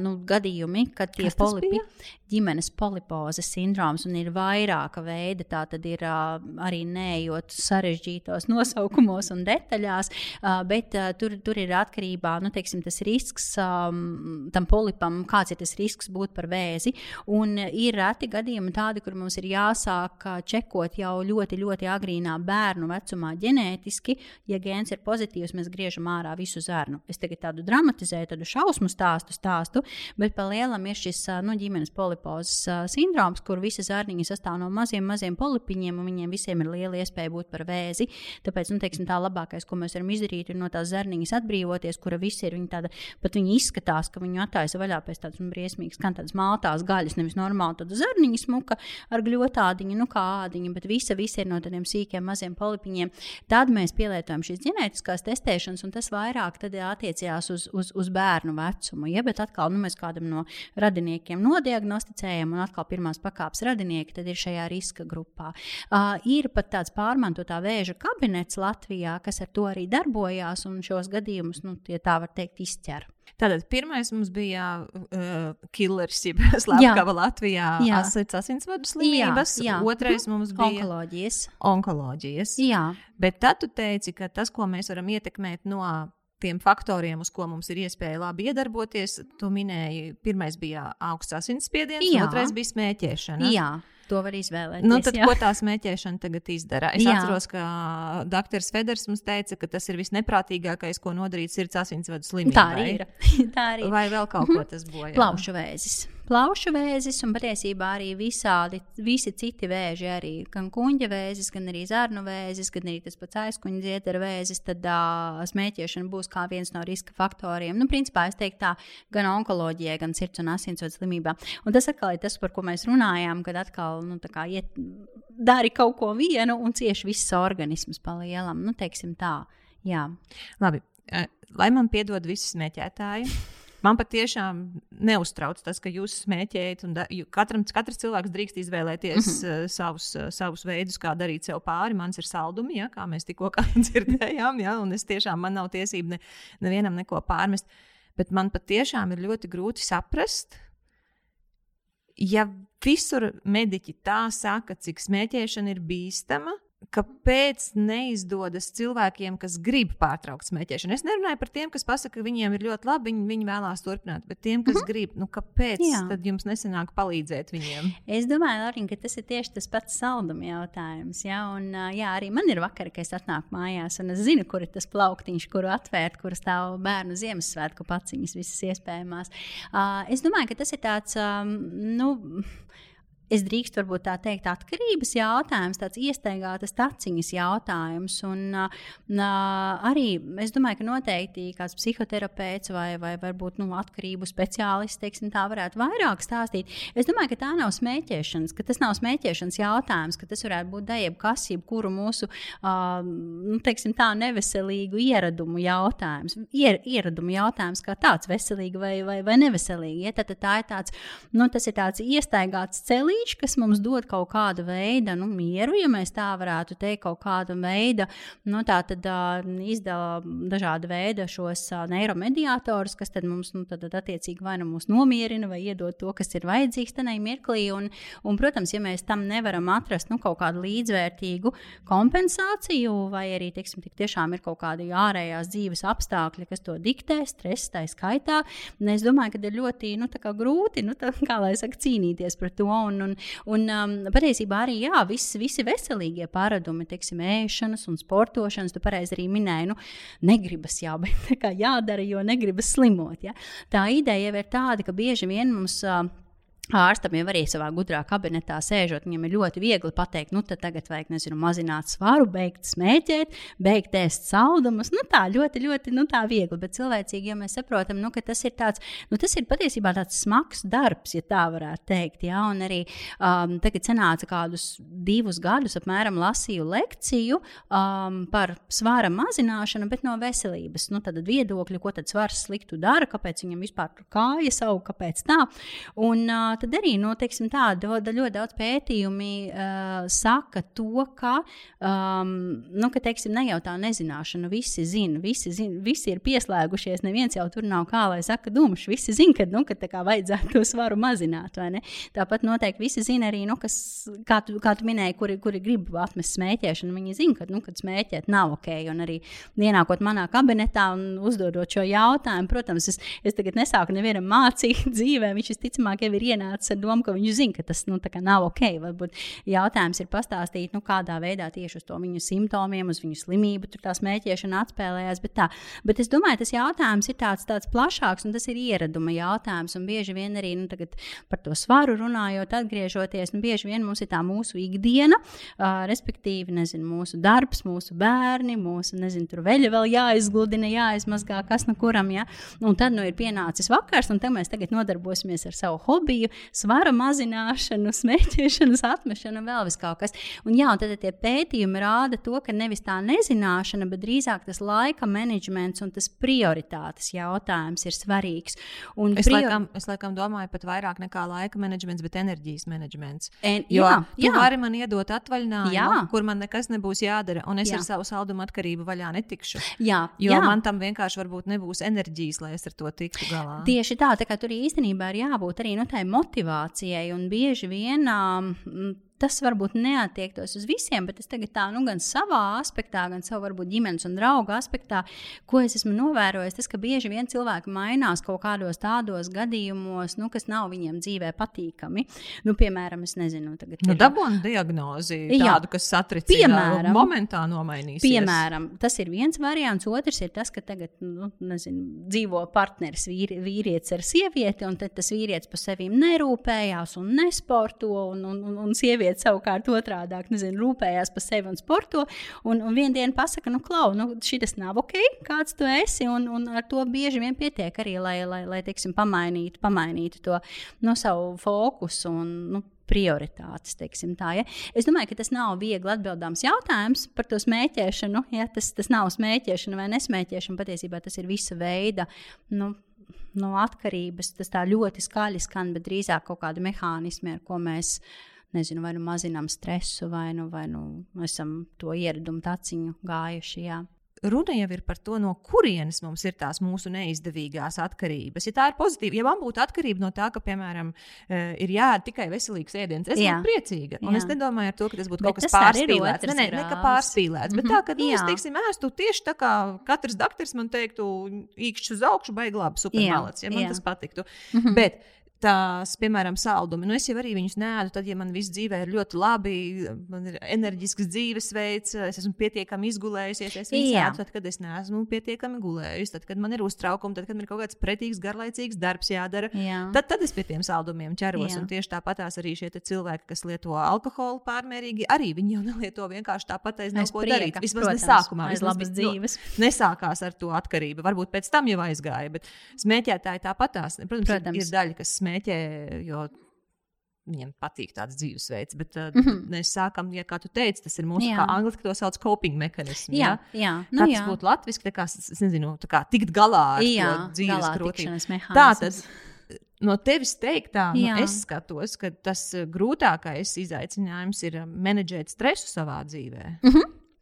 nu, gadījumi, kad tie polipi ir ģimenes polipozes sindroms un ir vairāka veida. Tā tad ir uh, arī neejot sarežģītos (laughs) nosaukumos un detaļās, uh, bet uh, tur, tur ir atkarībā nu, teiksim, tas risks um, tam polipam, kāds ir tas risks būt par vēzi. Un ir reti gadījumi tādi, kur mums ir jāsāk čekot jau ļoti, ļoti agrīnā bērnu vecumā ģenētiski, ja gēns ir pozitīvs, mēs griežam ārā visu zarnu. Es tagad tādu dramatizēju, tādu šausmu stāstu, stāstu bet pa lielam ir šis nu, ģimenes polipozes sindroms, kur visi zarniņi sastāv no maziem, maziem polipiņiem, un viņiem visiem ir liela iespēja būt par vēzi. Tāpēc, nu, teiksim, tā labākais, ko mēs varam izdarīt, ir no tās zarniņas atbrīvoties, kura visi ir viņa tāda, pat viņi izskatās, ka viņu attaisa vaļā pēc tādas nu, briesmīgas, kā tādas maltās gaļas, nevis normāli tāda zarniņa smuka ar gļotādiņu, nu kā ādiņa, bet visi visa, visa ir no tādiem sīkiem maziem polipiņiem. Tad mēs pielietojam šīs ģenētiskās testēšanas, un tas vairāk attiecās uz, uz, uz bērnu vecumu. Ja? Bet atkal nu, mēs kādam no radiniekiem nodiagnosticējam, un atkal pirmās pakāpes radinieki ir šajā riska grupā. Uh, ir pat tāds pārmantotā vēža kabinets Latvijā, kas ar to arī darbojās, un šos gadījumus, nu, tie tā var teikt, izķer. Tātad pirmais mums bija uh, killers, jeb (laughs) slepkava Latvijā, asins asinsvadu slimības. Jā, jā. Otrais mums bija onkoloģijas. onkoloģijas. Jā. Bet tad tu teici, ka tas, ko mēs varam ietekmēt no tiem faktoriem, uz ko mums ir iespēja labi iedarboties, tu minēji, pirmais bija augsts asinsspiediens, otrais bija smēķēšana. Jā. To var izvēlēties. Nu, tad, jā. ko tā smēķēšana tagad izdara? Es jā. atceros, ka dr. Feders mums teica, ka tas ir visneprātīgākais, ko nodarīt sirds asinsvadu slimībai. Tā arī ir. (laughs) tā arī ir. Vai vēl kaut ko tas bojā? Plaušu vēzis plaušu vēzis un patiesībā arī visādi, visi citi vēži, arī gan kuģa vēzis, gan arī zarnu vēzis, gan arī tas pats aizkuņa dziedara vēzis, tad uh, smēķēšana būs kā viens no riska faktoriem. Nu, principā es teiktu tā, gan onkoloģijai, gan sirds un asinsvadu slimībām. Un tas atkal ir tas, par ko mēs runājām, kad atkal nu, iet, dari kaut ko vienu un cieši viss organisms palielam. Nu, teiksim tā. Jā. Labi. Lai man piedod visi smēķētāji. Man patiešām neuztrauc tas, ka jūs smēķējat. Da, katram, katrs cilvēks drīkst izvēlēties mm -hmm. uh, savus, uh, savus veidus, kā darīt sev pāri. Mans ir saldumi, ja, kā mēs tikko (laughs) dzirdējām, ja, un es tiešām man nav tiesība ne, nevienam neko pārmest. Bet man patiešām ir ļoti grūti saprast, ja visur mediķi tā saka, cik smēķēšana ir bīstama kāpēc neizdodas cilvēkiem, kas grib pārtraukt smēķēšanu. Es nerunāju par tiem, kas pasaka, ka viņiem ir ļoti labi, viņi, viņi vēlās turpināt, bet tiem, kas mm -hmm. grib, nu, kāpēc jā. tad jums nesanāk palīdzēt viņiem? Es domāju, Lorien, ka tas ir tieši tas pats salduma jautājums. Jā, un, jā, arī man ir vakar, kad es atnāku mājās, un es zinu, kur ir tas plauktiņš, kuru atvērt, kur stāv bērnu Ziemassvētku paciņas, visas iespējamās. Uh, es domāju, ka tas ir tāds, um, nu, es drīkstu varbūt tā teikt, atkarības jautājums, tāds iestaigātas taciņas jautājums. Un uh, arī es domāju, ka noteikti kāds psihoterapeits vai, vai varbūt nu, atkarību speciālists, teiksim, tā varētu vairāk stāstīt. Es domāju, ka tā nav smēķēšanas, ka tas nav smēķēšanas jautājums, ka tas varētu būt dejeb kas, jebkuru mūsu, uh, nu, teiksim, tā neveselīgu ieradumu jautājums. Ier, ieradumu jautājums kā tāds veselīgi vai, vai, vai neveselīgi. Ja? Tad, tad tā ir tāds, nu, tas ir tāds iestaigāts celī brīdis, kas mums dod kaut kādu veidu nu, mieru, ja mēs tā varētu teikt, kaut kādu veidu, nu, izdala dažāda veida šos neiromediātorus, kas mums, nu, tad, attiecīgi vai nu mūs nomierina, vai iedod to, kas ir vajadzīgs tajā mirklī. Un, un, protams, ja mēs tam nevaram atrast nu, kaut kādu līdzvērtīgu kompensāciju, vai arī, teiksim, tiešām ir kaut kādi ārējās dzīves apstākļi, kas to diktē, stress tā skaitā, es domāju, ka ir ļoti nu, grūti, nu, tā, kā saka, cīnīties pret to. Un, Un, un um, patiesībā arī jā, viss, visi veselīgie paradumi, teiksim, ēšanas un sportošanas, tu pareizi arī minēji, nu, negribas jā, (laughs) bet jādara, jo negribas slimot. Ja? Tā ideja jau ir tāda, ka bieži vien mums. Uh, Ārstam jau arī savā gudrā kabinetā sēžot, viņam ir ļoti viegli pateikt, nu, tagad vajag, nezinu, mazināt svaru, beigt smēķēt, beigt ēst saldumus. Nu, tā ļoti, ļoti nu, tā viegli, bet cilvēcīgi, ja mēs saprotam, nu, ka tas ir tāds, nu, tas ir patiesībā tāds smags darbs, ja tā varētu teikt. Ja? Un arī um, tagad sanāca kādus divus gadus, apmēram, lasīju lekciju um, par svāra mazināšanu, bet no veselības nu, viedokļa, ko tad svars sliktu dara, kāpēc viņam vispār kājas aug, kāpēc tā. Un, uh, tad arī nu, teiksim, tā, ļoti, ļoti daudz pētījumi uh, saka to, ka, um, nu, ka teiksim, ne jau tā nezināšana, visi zina, visi, zina, visi ir pieslēgušies, neviens jau tur nav kā lai saka dumšs, visi zina, ka, nu, ka kā vajadzētu to svaru mazināt? Tāpat noteikti visi zina arī, nu, kas, kā tu, kā tu minēji, kuri, kuri grib atmest smēķēšanu, viņi zina, ka, nu, kad smēķēt nav ok, un arī ienākot manā kabinetā un uzdodot šo jautājumu, protams, es, es tagad nesāku nevienam mācīt (laughs) dzīvē, viņš visticamāk jau ir ienācis ienācis ar domu, ka viņi zina, ka tas nu, nav ok. Varbūt jautājums ir pastāstīt, nu, kādā veidā tieši uz to viņu simptomiem, uz viņu slimību tur tā smēķēšana atspēlējās. Bet, tā. bet es domāju, tas jautājums ir tāds, tāds plašāks, un tas ir ieraduma jautājums. Un bieži vien arī nu, par to svaru runājot, atgriežoties, nu, bieži vien mums ir tā mūsu ikdiena, uh, respektīvi, nezinu, mūsu darbs, mūsu bērni, mūsu, nezinu, tur veļa vēl jāizgludina, jāizmazgā, kas no kuram, ja? Un tad nu, ir pienācis vakars, un mēs tagad nodarbosimies ar savu hobiju, enerģiju, svara mazināšanu, (laughs) smēķēšanas atmešanu un vēl vis kaut kas. Un, jā, un tad tie pētījumi rāda to, ka nevis tā nezināšana, bet drīzāk tas laika menedžments un tas prioritātes jautājums ir svarīgs. Un es, prior... laikam, es laikam domāju pat vairāk nekā laika menedžments, bet enerģijas menedžments. En, jo jā, jā. vari man iedot atvaļinājumu, Jā. kur man nekas nebūs jādara, un es Jā. ar savu saldumu atkarību vaļā netikšu. Jā, Jo jā. man tam vienkārši nebūs enerģijas, lai es ar to tiktu galā. Tieši tā, tā kā tur īstenībā ir jābūt arī nu, tai motivācijai. Un bieži vien tas varbūt neatiektos uz visiem, bet es tagad tā, nu, gan savā aspektā, gan savā varbūt ģimenes un draugu aspektā, ko es esmu novērojis, tas, ka bieži vien cilvēki mainās kaut kādos tādos gadījumos, nu, kas nav viņiem dzīvē patīkami. Nu, piemēram, es nezinu, tagad Nu, dabūna diagnozi, Jā. tādu, kas satricina, Piemēram. momentā nomainīsies. Piemēram, tas ir viens variants. Otrs ir tas, ka tagad nu, nezinu, dzīvo partneris, vīri, vīrietis ar sievieti, un tad tas vīrietis par sevi nerūpējās un nesporto, un, un, un, un sieviete savukārt otrādi nezinu, rūpējās par sevi un sporto. Un, un vienā dienā pasakā, nu, klau, nu, šis nav ok, kāds tu esi, un, un ar to bieži vien pietiek arī, lai, lai, lai teiksim, pamainītu, pamainītu to no savu fokusu. Un, nu, prioritātes. Tā, ja? Es domāju, ka tas nav viegli atbildāms jautājums par to smēķēšanu. Ja? Tas, tas nav smēķēšana vai nesmēķēšana. Patiesībā tas ir visa veida. Nu, No atkarības tas tā ļoti skaļi skan, bet drīzāk kaut kādi mehānismi, ar ko mēs nezinu, vai nu mazinām stresu, vai nu, vai nu esam to ieradumu taciņu gājuši. Jā. Runa jau ir par to, no kurienes mums ir tās mūsu neizdevīgās atkarības. Ja tā ir pozitīva, ja man būtu atkarība no tā, ka, piemēram, eh, ir jāēd tikai veselīgs ēdiens, es Jā. būtu priecīga. Un Jā. es nedomāju to, ka tas būtu Bet kaut kas pārspīlēts. Nē, ne, ka grāvs. pārspīlēts. Bet Mhm. tā, ka nu, es teiksim, ēstu tieši tā kā katrs doktors man teiktu, īkšķi uz augšu, baigi labi, supermālets, ja man jā. tas patiktu. Mhm. Bet tās, piemēram, saldumi. Nu, es jau arī viņus nēdu, tad, ja man viss dzīvē ir ļoti labi, man ir enerģisks dzīvesveids, es esmu pietiekami izgulējusies, es viņus Jā. ēdu, tad, kad es neesmu pietiekami gulējusi, tad, kad man ir uztraukumi, tad, kad man ir kaut kāds pretīgs, garlaicīgs darbs jādara. Jā. Tad, tad es pie tiem saldumiem ķeros. Tieši tāpatās arī šie cilvēki, kas lieto alkoholu pārmērīgi, arī viņi jau (laughs) nelieto vienkārši tāpat aiz nav Aiz ko prieka, darīt. Vismaz protams, ne sākumā, aiz labas dzīves. (laughs) Nesākās ar to atkarību. Varbūt pēc tam jau aizgāja, bet smēķētāji tāpatās. Protams, Protams. Ir daļa, kas smēķē, jo viņiem patīk tāds dzīvesveids. Bet uh, mm -hmm. mēs sākam, ja kā tu teici, tas ir mūsu, Jā. kā angliski to sauc, coping mehānisms. Jā, jā. Nu, Nu, tas jā. būtu latviešu, kā, es nezinu, kā tikt galā ar Jā, dzīves tikšanas Tā mehānisms. no tevis teiktā, nu, Jā. es skatos, ka tas uh, grūtākais izaicinājums ir uh, menedžēt stresu savā dzīvē.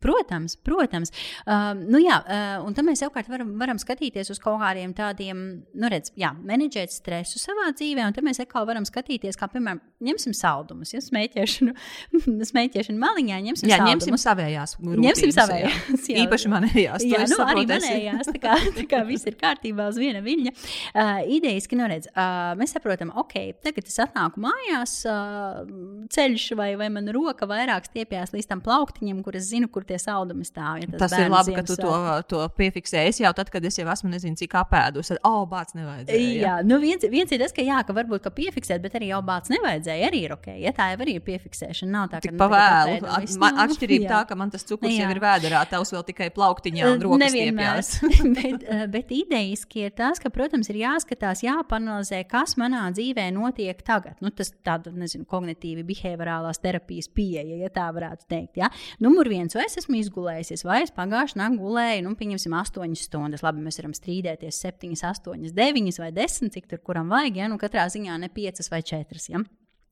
Protams, protams. Uh, nu jā, uh, un tad mēs savukārt varam, varam skatīties uz kaut kādiem tādiem, nu, redz, jā, menedžēt stresu savā dzīvē, un tad mēs atkal varam skatīties, kā, piemēram, ņemsim saldumus, ja smēķēšanu, (laughs) smēķēšanu maliņā, ņemsim Jā, saldumus. ņemsim savējās. Ņemsim rūpības, savējās, jā. Īpaši manējās. Jā, nu, arī manējās. Tā kā, (laughs) tā kā viss ir kārtībā uz viena viļņa. Uh, idejas, ka, nu, redz, uh, mēs saprotam, ok, tagad es atnāku mājās, uh, ceļš vai, vai mana roka vairāk stiepjas līdz tam plauktiņam, kur es zinu, kur tie saldumi stāv. Ja Tas ir labi, ka tu to, to piefiksēji. Es jau tad, kad es jau esmu, nezinu, cik apēdus, tad, oh, bāc, nevajadzēja. Jā, nu viens, viens ir tas, ka, jā, ka varbūt ka piefiksēt, bet arī jau bācis nevajadzēja. Arī ir ok. Ja tā jau ir piefiksēšana. Nav tā, ka nu, pavēlu. At- man- nu, Atšķirība jā. tā, ka man tas cukurs Jā. jau ir vēderā, tavs vēl tikai plauktiņā un rokas Nevienmēr. stiepjas. (laughs) bet, bet idejiski ir tas, ka, protams, ir jāskatās, jāpanalizē, kas manā dzīvē notiek tagad. Nu, tas tāda, nezinu, kognitīvi behaviorālās terapijas pieeja, ja tā varētu teikt. Ja? Numur viens, vai es esmu izgulējusies, vai es pagājušajā naktī gulēju, nu, pieņemsim, 8 stundas. Labi, mēs varam strīdēties 7, 8, 9 vai 10, cik tur kuram vajag. Ja? Nu, katrā ziņā ne 5 vai 4. Ja?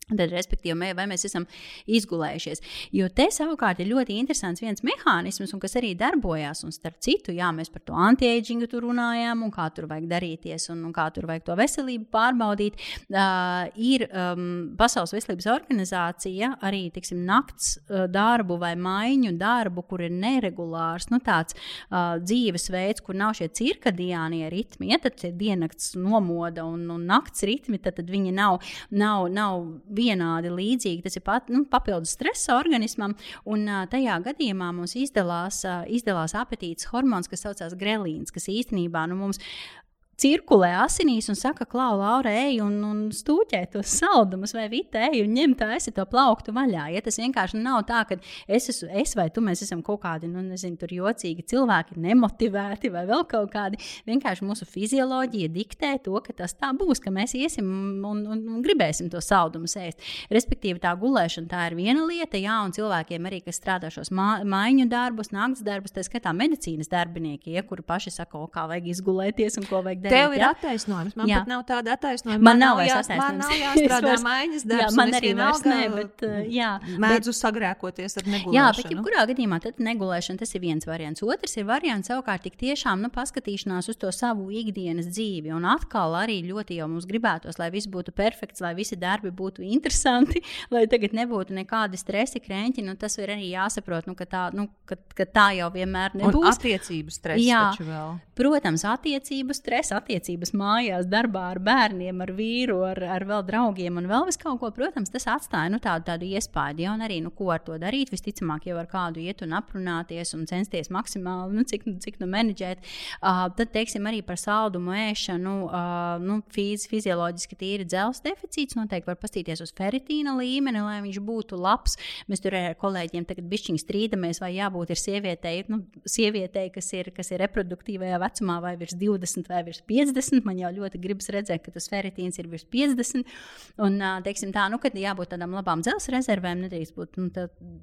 Tad, respektīvi, mē- vai mēs esam izgulējušies. Jo te savukārt ir ļoti interesants viens mehānisms, kas arī darbojās. Un starp citu, jā, mēs par to anti-agingu tur runājām, un kā tur vajag darīties, un, un kā tur vajag to veselību pārbaudīt. Uh, ir um, Pasaules veselības organizācija arī tiksim, nakts uh, darbu vai maiņu darbu, kur ir neregulārs nu, tāds uh, dzīvesveids, kur nav šie cirkadiānie ritmi. Ja tad ir diennakts nomoda un, un nakts ritmi, tad, tad viņi nav, nav, nav vienādi līdzīgi. Tas ir pat, nu, papildus stresa organismam, un tajā gadījumā mums izdalās, izdalās apetītes hormons, kas saucās grelīns, kas īstenībā nu, mums cirkulē asinīs un saka, Klau, Laura, ej un, un stūķē tos saldumus, vai vita, ej un ņem tā, esi to plauktu vaļā. Ja tas vienkārši nav tā, ka es, esmu, es vai tu mēs esam kaut kādi, nu, nezinu, tur jocīgi cilvēki, nemotivēti vai vēl kaut kādi. Vienkārši mūsu fizioloģija diktē to, ka tas tā būs, ka mēs iesim un, un, un gribēsim to saldumu ēst. Respektīvi, tā gulēšana tā ir viena lieta, jā, un cilvēkiem arī, kas strādā šos mā, maiņu darbus, naktas darbus, tā skaitā medicīnas darbinieki, ja, kuri paši saka, o, kā vajag izgulēties un ko vajag darīt. Tev ir ja? attaisnojums. Man jā. pat nav tāda attaisnojuma. Man, man nav jās, man nav jāstrādā (laughs) maiņas darbs. Jā, man arī vairs ne, bet, jā. Mēdzu bet, sagrēkoties ar negulēšanu. Jā, bet jebkurā gadījumā tad negulēšana tas ir viens variants. Otrs ir variants savukārt tik tiešām nu, paskatīšanās uz to savu ikdienas dzīvi. Un atkal arī ļoti jau mums gribētos, lai viss būtu perfekts, lai visi darbi būtu interesanti, (laughs) lai tagad nebūtu nekādi stresi, krēķi. Nu, tas ir arī jāsaprot, nu, ka, tā, nu, ka, ka tā jau vienmēr nebūs. Un attiecību stress jā. Protams, attiecību stress, attiecības mājās, darbā ar bērniem, ar vīru, ar, ar vēl draugiem un vēl vis kaut ko. Protams, tas atstāja nu, tādu, tādu iespēju. Ja, un arī, nu, ko ar to darīt, visticamāk, jau ar kādu iet un aprunāties un censties maksimāli, nu, cik, cik nu menedžēt. Uh, tad, teiksim, arī par saldumu ēšanu, uh, nu, fiz, fizioloģiski tīri dzelzs deficīts. Noteikti var pastīties uz feritīna līmeni, lai viņš būtu labs. Mēs tur ar kolēģiem tagad bišķiņi strīdamies, vai jābūt ir sievietei, nu, sievietei kas, ir, kas ir reproduktīvajā vecumā, vai virs 20 vai virs 50. Man jau ļoti gribas redzēt, ka tas feritīns ir virs 50. Un, teiksim, tā, nu, kad jābūt tādām labām dzelzceļa rezervēm, nedrīkst būt nu,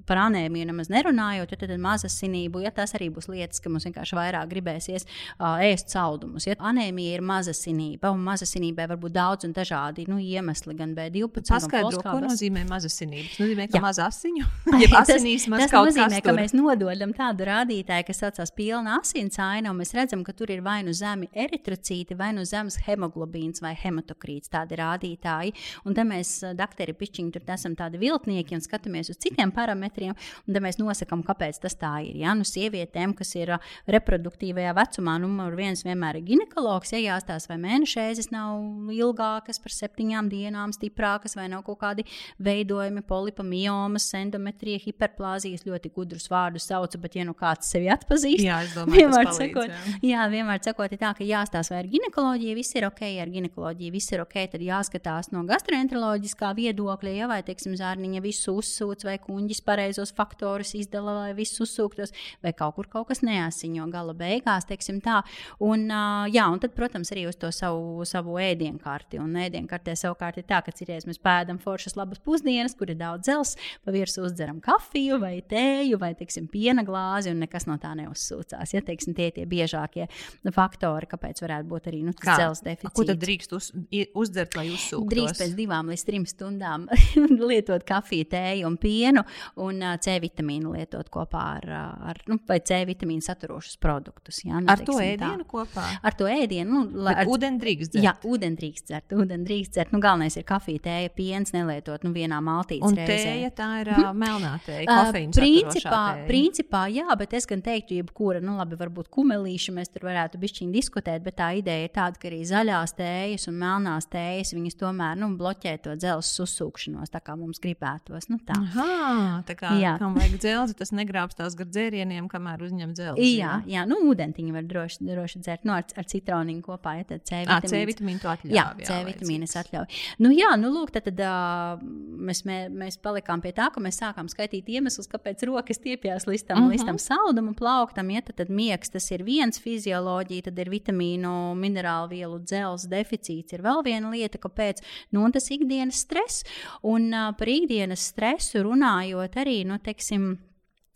par anēmiju nemaz nerunājot, jo tad mazasinību, ja tas arī būs lietas, ka mums vienkārši vairāk gribēsies uh, ēst saldumus. Ja anēmija ir mazasinība, un mazasinībai var būt daudz un dažādi nu, iemesli, gan B12. Paskaidro, ko nozīmē mazasinība. Tas nozīmē, ka maz asiņu, (laughs) ja asinīs maz tas, tas nozīmē, ka mēs nododam tādu rādītāju, kas saucās pilna asinsaina, un mēs redzam, ka tur ir vai nu zemi eritrocīti, vai nu zemes hemoglobīns vai hematokrīts, tādi rādītāji. Un tad mēs, doktori, pišķiņi, tur esam tādi viltnieki un skatāmies uz citiem parametriem, un tad mēs nosakām, kāpēc tas tā ir. Ja? Nu, sievietēm, kas ir reproduktīvajā vecumā, numur viens vienmēr ir ginekologs, ja jāstāsta, vai mēnešreizes nav ilgākas par septiņām dienām, stiprākas, vai nav kaut kādi veidojumi, polipamiomas, endometrija, hiperplāzijas, ļoti gudrus vārdus saucu, bet, ja nu kāds sevi atpazīst, jā, domāju, vienmēr palīdz, sakot, jā. jā, vienmēr sakot, tā, ka jāstāsta, vai ar ginekoloģiju viss ir ok, ar ginekoloģiju viss ir ok, tad jāskatās no gastroenteroloģiskā viedokļa, ja vai, teiksim, zārniņa visu uzsūc, vai kuģis pareizos faktorus izdala, lai viss uzsūktos, vai kaut kur kaut kas neasiņo gala beigās, teiksim tā. Un, jā, un tad, protams, arī uz to savu, savu ēdienkarti. Un ēdienkartē savukārt ir tā, ka citreiz mēs pēdam foršas labas pusdienas, kur ir daudz dzels, pa virsmu uzdzeram kafiju vai tēju vai, teiksim, piena glāzi, un nekas no tā neuzsūcās. Ja, teiksim, tie ir tie biežākie faktori, kāpēc varētu būt arī nu, dzels deficīts. Ko tad drīkst uz, uzdzert, lai uzsūktos? Drīkst pēc divām līdz trim stundām (laughs) lietot kafiju, tēju un pienu, un C vitamīnu lietot kopā ar, ar nu, C vitamīnu saturošus produktus. Jā, nu, ar to ēdienu tā. kopā? Ar to ēdienu. Nu, ar ūdeni drīkst dzert. Jā, ūdeni drīkst dzert. Ūdeni drīkst dzert. Nu, galvenais ir kafija, tēja, piens nelietot nu, vienā maltītē. Un reizē. tēja tā ir uh, melnā tēja, kofeīna. Uh, principā, tēja. principā, jā, bet es gan teiktu, jebkura, nu labi, varbūt kumelīša mēs tur varētu bišķiņi diskutēt, bet tā ideja ir tāda, ka arī zaļās tējas un melnās tējas, viņas tomēr nu, bloķē to dzelzs uzsūkšanos, tā kā mums gribētos. Nu, tā. Aha, tā kā jā. kam vajag dzelzi, tas negrābstās gar dzērieniem, kamēr uzņem dzelzi. Jā, jā nu, ūdentiņu var droši, droši dzert nu, ar, ar citroniņu kopā, ja tad C vitamīnu. C vitamīnu to atļauj. Jā, jā C vitamīnu es atļauju. Nu, jā, nu, lūk, tad, tad uh, mēs, mē, mēs palikām pie tā, ka mēs sākām skaitīt iemeslus, kāpēc rokas stiepjas līdz tam, uh -huh. līdz tam saldumu plauktam, ja tad, tad miegs tas ir viens fizioloģija, tad ir vitamīnu, minerālu vielu, dzelzs deficīts ir vēl viena lieta, kāpēc nu, tas ikdienas stress. Un uh, par ikdienas stresu runājot arī, nu, teiksim,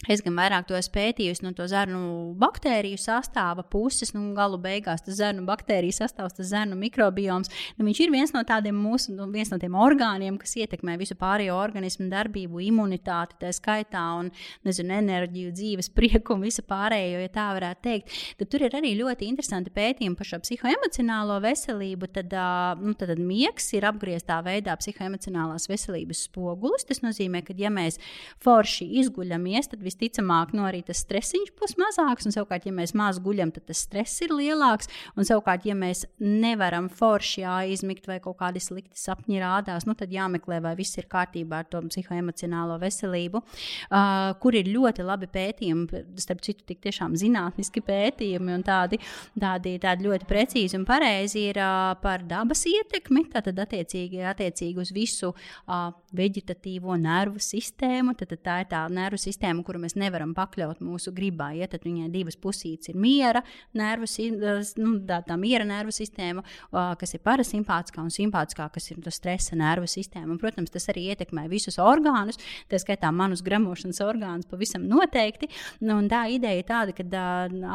Es gan vairāk to esmu pētījusi no to zarnu baktēriju sastāva puses, nu, galu beigās tas zarnu baktēriju sastāvs, tas zarnu mikrobioms. Nu, viņš ir viens no tādiem mūsu, nu, viens no tiem orgāniem, kas ietekmē visu pārējo organismu darbību, imunitāti, tā skaitā, un, nezinu, enerģiju, dzīves prieku un visu pārējo, ja tā varētu teikt. Tad tur ir arī ļoti interesanti pētījumi par šo psihoemocionālo veselību. Tad, nu, tad, tad miegs ir apgrieztā veidā psihoemocionālās veselības spogulis. Tas nozīmē, ka ja mēs forši izguļamies, tad visticamāk no nu, arī tas stresiņš būs mazāks. Un savukārt, ja mēs maz guļam, tad tas stress ir lielāks. Un savukārt, ja mēs nevaram forši aizmigt vai kaut kādi slikti sapņi rādās, nu, tad jāmeklē, vai viss ir kārtībā ar to psihoemocionālo veselību, uh, kur ir ļoti labi pētījumi, starp citu, tik tiešām zinātniski pētījumi un tādi, tādi, tādi ļoti precīzi un pareizi ir uh, par dabas ietekmi. Tātad, attiecīgi, attiecīgi uz visu uh, veģetatīvo nervu sistēmu. Tad, tad tā ir tā nervu sistēma, kuru mēs nevaram pakļaut mūsu gribai. Ja? Tad viņai divas pusītes ir miera nervu, nu, tā, tā miera nervu sistēma, kas ir parasimpātiskā un simpātiskā, kas ir stresa nervu sistēma. Un, protams, tas arī ietekmē visus orgānus, tā skaitā manus gramošanas orgānus pavisam noteikti. Nu, tā ideja ir tāda, ka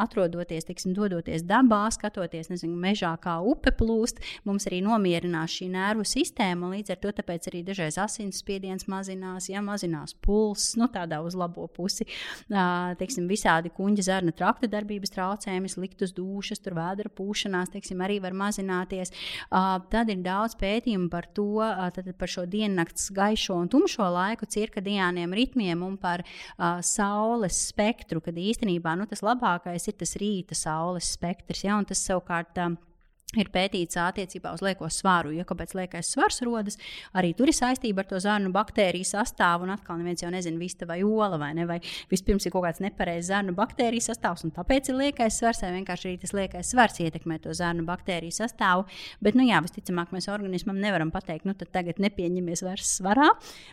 atrodoties, teiksim, dodoties dabā, skatoties, nezinu, mežā, kā upe plūst, mums arī nomierinās šī nervu sistēma. Līdz ar to arī dažreiz asinsspiediens mazinās, ja mazinās pulss, nu, tādā uz labo pusi. Teiksim, visādi kuģa zarnu trakta darbības traucējumi, sliktas dušas, tur vēdera pūšanās, teiksim, arī var mazināties. Tad ir daudz pētījumu par to, par šo diennakts gaišo un tumšo laiku, cirkadiāniem ritmiem un par saules spektru, kad īstenībā nu, tas labākais ir tas rīta saules spektrs. Ja, tas savukārt. Ir pētīts attiecībā uz lieko svaru. Ja kāpēc liekais svars rodas, arī tur ir saistība ar to zarnu baktēriju sastāvu. Un atkal neviens jau nezina, vista vai ola vai ne. Vai vispirms ir kaut kāds nepareizs zarnu baktēriju sastāvs, un tāpēc ir liekais svars, vai vienkārši arī tas liekais svars ietekmē to zarnu baktēriju sastāvu. Bet, nu jā, visticamāk, mēs organismam nevaram pateikt, nu tad tagad nepieņemies vairs svarā,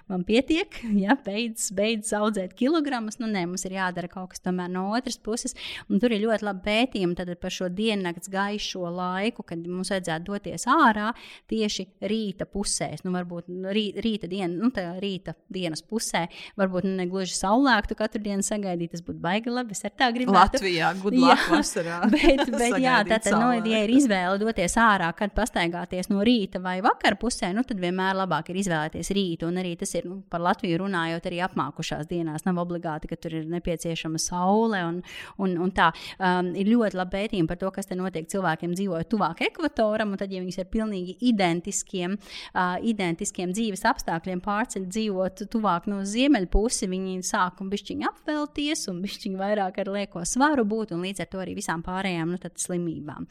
man pietiek, (laughs) ja beidz, beidz audzēt kilogramus. Nu, nē, mums ir jādara kaut kas tomēr no otras puses. Un tur ir ļoti labi pētījumi par šo diennakts gaišo laiku kad mums vajadzētu doties ārā tieši rīta pusēs. Nu, varbūt rī, rīta, dien, nu, rīta dienas pusē, varbūt ne gluži saulēktu katru dienu sagaidīt. Tas būtu baigi labi. Es ar tā gribētu. Latvijā, gudrāk vasarā. (laughs) bet, bet jā, tātad, nu, ja ir izvēle doties ārā, kad pastaigāties no rīta vai vakara pusē, nu, tad vienmēr labāk ir izvēlēties rītu. Un arī tas ir nu, par Latviju runājot, arī apmākušās dienās. Nav obligāti, ka tur ir nepieciešama saule un, un, un tā. Um, ir ļoti labi pētījumi par to, kas te notiek cilvēkiem dzīvojot tuvāk tuvāk ekvatoram, un tad, ja viņas ir pilnīgi identiskiem, uh, identiskiem dzīves apstākļiem pārceļ dzīvot tuvāk no ziemeļpusi, viņi sāk un bišķiņi apvelties, un bišķiņi vairāk ar lieko svaru būt, un līdz ar to arī visām pārējām nu, slimībām.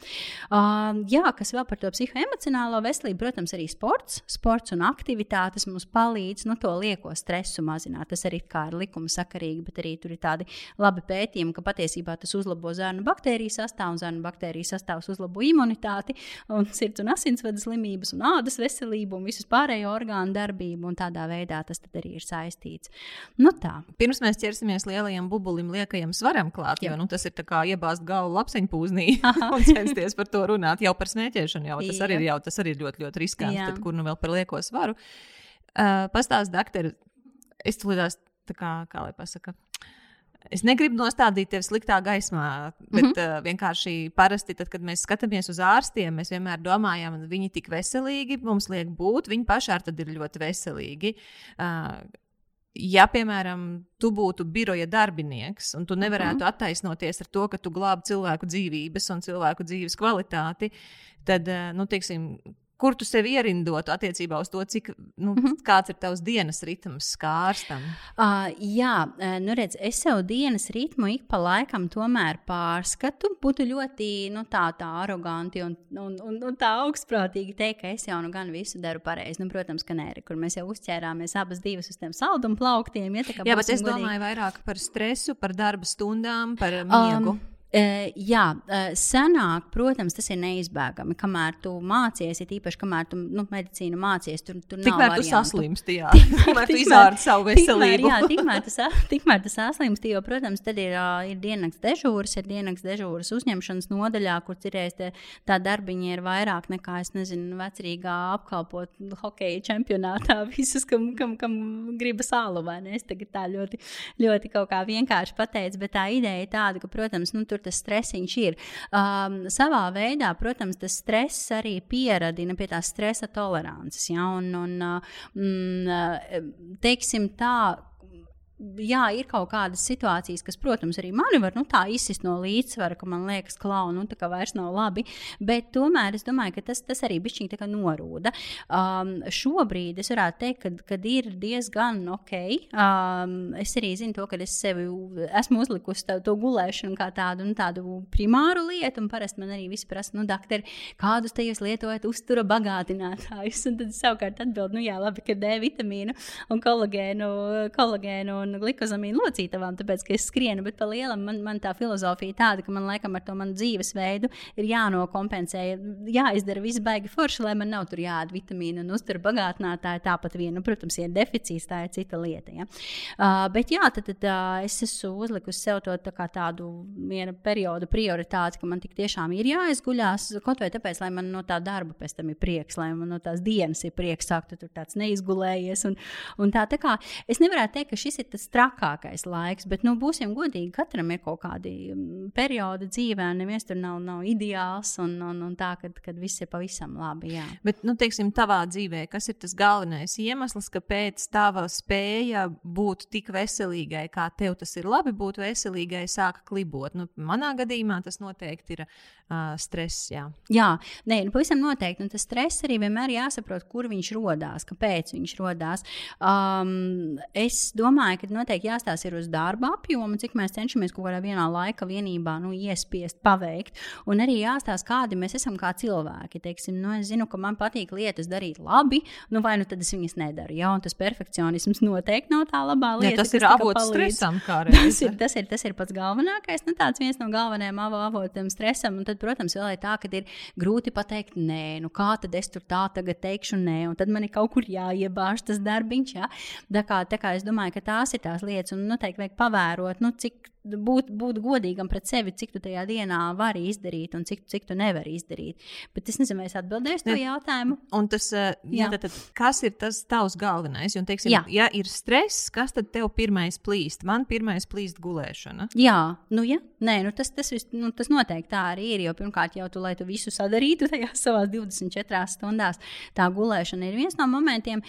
Uh, jā, kas vēl par to psihoemocionālo veselību, protams, arī sports, sports un aktivitātes mums palīdz nu, to lieko stresu mazināt. Tas arī ir likuma sakarīgi, bet arī tur ir tādi labi pētījumi, ka patiesībā tas uzlabo zarnu baktēriju sastāvu, un zarnu baktēriju sastāvs uzlabo imunitāti imunitāti, un sirds un asinsvadu slimības, un ādas veselību, un visu pārējo orgānu darbību. Un tādā veidā tas arī ir saistīts. Nu, tā. Pirms mēs ķersimies lielajam bubulim, liekajam svaram klāt, jo nu, tas ir kā iebāzt galvu lapseņpūznī (laughs) un censties par to runāt. Jau par smēķēšanu, jau tas, arī, jau, tas arī ir ļoti, ļoti riskanti. Tad, kur nu vēl par lieko svaru? Uh, Pastāst, doktor, es tulīdās, kā, kā lai pasaka. Es negribu nostādīt tevi sliktā gaismā, bet mm -hmm. uh, vienkārši parasti, tad, kad mēs skatāmies uz ārstiem, mēs vienmēr domājam, ka viņi tik veselīgi, mums liek būt, viņi paši arī ir ļoti veselīgi. Uh, ja, piemēram, tu būtu biroja darbinieks un tu nevarētu mm -hmm. attaisnoties ar to, ka tu glābi cilvēku dzīvības un cilvēku dzīves kvalitāti, tad, uh, nu, teiksim, kur tu sevi ierindotu attiecībā uz to, cik, nu, mm -hmm. kāds ir tavs dienas ritms kārstam? Uh, jā, nu redz, es sev dienas ritmu ik pa laikam tomēr pārskatu. Būtu ļoti nu, tā, tā aroganti un, un, un, un tā augstprātīgi teikt, ka es jau nu gan visu daru pareizi. Nu, protams, ka nē, kur mēs jau uzķērāmies abas divas uz tiem saldumu plauktiem. Ja, jā, bet es godīgi. domāju vairāk par stresu, par darba stundām, par miegu. Um, jā, senāk, protams, tas ir neizbēgami. Kamēr tu mācies, ir īpaši, kamēr tu nu, medicīnu mācies, tur, tur tikmēr tu saslimsti, jā. (laughs) Tikmēr tu izārdi savu veselību. Tikmēr, jā, tikmēr tu, (laughs) tikmēr tu saslimsti, jo, protams, tad ir, ir diennakts dežūras, ir diennakts dežūras uzņemšanas nodaļā, kur cirēs te, tā darbiņa ir vairāk nekā, es nezinu, vecerīgā apkalpot hokeja čempionātā (laughs) visus, kam, kam, kam gribas sālu, vai ne? Es tagad tā ļoti, ļoti kaut kā vienkārši pateicu, bet tā ideja ir tāda, ka, protams, nu, tur tur tas stresiņš ir. Um, savā veidā, protams, tas stress arī pieradina pie tās stresa tolerances. Ja? Un, un, uh, mm, teiksim tā, jā, ir kaut kādas situācijas, kas, protams, arī mani var nu, izsist no līdzsvara, ka man liekas, ka nu, tā kā vairs nav labi. Bet tomēr es domāju, ka tas, tas arī bija norūda. Um, šobrīd es varētu teikt, ka kad ir diezgan ok. Um, es arī zinu to, ka es sevi esmu uzlikusi tā, to gulēšanu kā tādu, nu, tādu primāru lietu, un parasti man arī visi prasa, nu, doktor, kādus te jūs lietojat uztura bagātinātājus? Un tad savukārt atbild, nu jā, labi, ka D vitamīnu un kolagēnu, kolagēnu un glikozamīnu locītavām, tāpēc, ka es skrienu, bet pa lielam man, man tā filozofija tāda, ka man laikam ar to manu dzīvesveidu ir jānokompensē, jāizdara viss baigi forši, lai man nav tur jāēd vitamīnu un uztura bagātinātāji tāpat vienu. Protams, ja ir deficīts, tā ir cita lieta. Ja? Uh, bet jā, tad, tad uh, es esmu uzlikusi sev to tā tādu vienu periodu prioritāti, ka man tik tiešām ir jāizguļās, kaut vai tāpēc, lai man no tā darba pēc tam ir prieks, lai man no tās dienas ir prieks, sākt tur tāds neizgulējies. Un, un tā, tā kā es nevarētu teikt, ka šis ir tas trakākais laiks, bet, nu, būsim godīgi, katram ir kaut kādi mm, periodi dzīvē, neviens tur nav, nav ideāls un, un, un tā, kad, kad viss ir pavisam labi. Jā. Bet, nu, teiksim, tavā dzīvē, kas ir tas galvenais iemesls, kāpēc tava spēja būt tik veselīgai, kā tev tas ir labi būt veselīgai, sāka klibot? Nu, manā gadījumā tas noteikti ir uh, stress. Jā, jā nē, nu, pavisam noteikti. Un tas stress arī vienmēr jāsaprot, kur viņš radās, kāpēc viņš radās. Um, es domāju, ka noteikti jāstāsta uz darba apjomu, cik mēs cenšamies kaut kādā vienā laika vienībā nu, iespiest, paveikt. Un arī jāstāsta, kādi mēs esam kā cilvēki. Teiksim, nu, es zinu, ka man patīk lietas darīt labi, nu, vai nu tad es viņas nedaru. Ja? Un tas perfekcionisms noteikti nav tā labā lieta. Ja, tas ir avots stresam, kā arī. (laughs) Tas ir, tas, ir, tas ir pats galvenākais, nu, tāds viens no galvenajiem avotiem stresam. Un tad, protams, vēl ir tā, ka ir grūti pateikt, nē, nu kā tad es tur tā tagad teikšu, nē, un tad man ir kaut kur jāiebāž tas darbiņš. Ja? Tā, kā, tā kā es domāju, ka tās ir tās lietas, un noteikti vajag pavērot, nu, cik būt, būt godīgam pret sevi, cik tu tajā dienā vari izdarīt un cik, cik tu nevari izdarīt. Bet es nezinu, vai es atbildēšu to jautājumu. Un tas, jā. Jā, tad, tad, kas ir tas tavs galvenais? Un, teiksim, jā. ja ir stress, kas tad tev pirmais plīst? Man pirmais plīst gulēšana. Jā, nu, ja? Nē, nu, tas, tas, vis, nu, tas noteikti tā arī ir. Jo pirmkārt, jau tu, lai tu visu sadarītu tajās (laughs) savās 24 stundās, tā gulēšana ir viens no momentiem.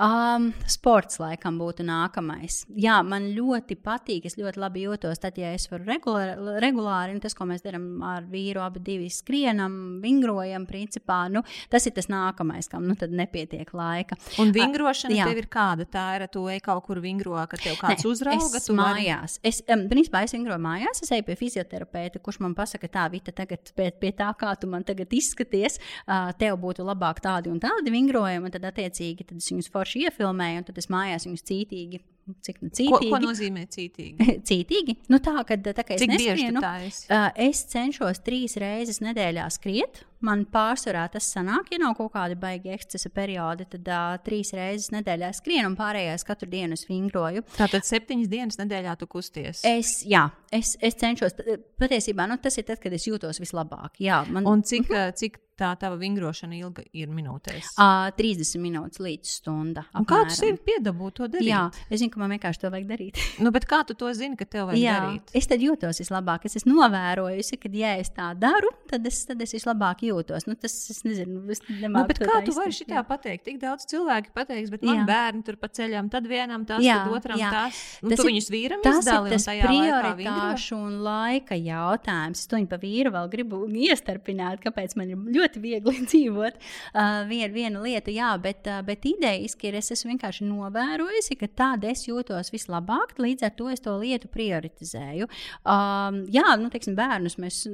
Um, sports laikam būtu nākamais. Jā, man ļoti patīk, es ļoti labi jūtos tad, ja es varu regulāri, regulāri tas, ko mēs darām ar vīru, abi divi skrienam, vingrojam, principā, nu, tas ir tas nākamais, kam nu, nepietiek laika. Un vingrošana uh, tev ir kāda? Tā ir, tu ej kaut kur vingro, ka tev kāds ne, uzrauga. Es mājās. Vari... Es, um, principā, es vingroju mājās, es eju pie fizioterapeita, kurš man pasaka, tā, Vita, tagad pie, pie tā, kā tu man tagad izskaties, uh, tev būtu labāk tādi un tādi vingrojumi, un tad attiecīgi tad es viņus forši iefilmēju, un tad es mājās viņus cītīgi cik nu cītīgi. Ko, ko nozīmē cītīgi? (laughs) cītīgi? Nu, tā, kad, tā es neskrienu, tā es? Uh, es cenšos trīs reizes nedēļā skriet. Man pārsvarā tas sanāk, ja nav kaut kādi baigi ekscesa periodi, tad uh, trīs reizes nedēļā skrienu un pārējās katru dienu es vingroju. Tātad septiņas dienas nedēļā tu kusties? Es, jā, es, es cenšos. Patiesībā nu, tas ir tad, kad es jūtos vislabāk. Jā, man... Un cik, uh -huh. cik tā tava vingrošana ilga ir minūtēs? Uh, 30 minūtes līdz stunda. Kā tu sevi piedabūji to darīt? Jā, es zinu, ka man vienkārši to vajag darīt. (laughs) nu, bet kā tu to zini, ka tev vajag Jā, darīt? Es tad jūtos vislabāk. Es esmu novērojusi, ka, ja es tā daru, tad es, tad es vislabāk jūtos. Nu, tas es nezinu, es nu, kā tu vari šitā pateikt? Tik daudz cilvēku pateiks, bet man jā. bērni tur pa ceļam, tad vienam tas, jā, tad otram jā. tas. Nu, tas tu ir, viņus vīram tas ir tas prioritāšu un laika jautājums. Es to viņu pa vīru vēl gribu iestarpināt, kāpēc man ir ļoti viegli (laughs) dzīvot. Uh, vien, viena lieta, jā, bet, uh, bet idejiski ir, es esmu vienkārši novērojusi, ka tāda es jūtos vislabāk, līdz ar to es to lietu prioritizēju. Um, jā, nu, teiksim, bērnus mēs,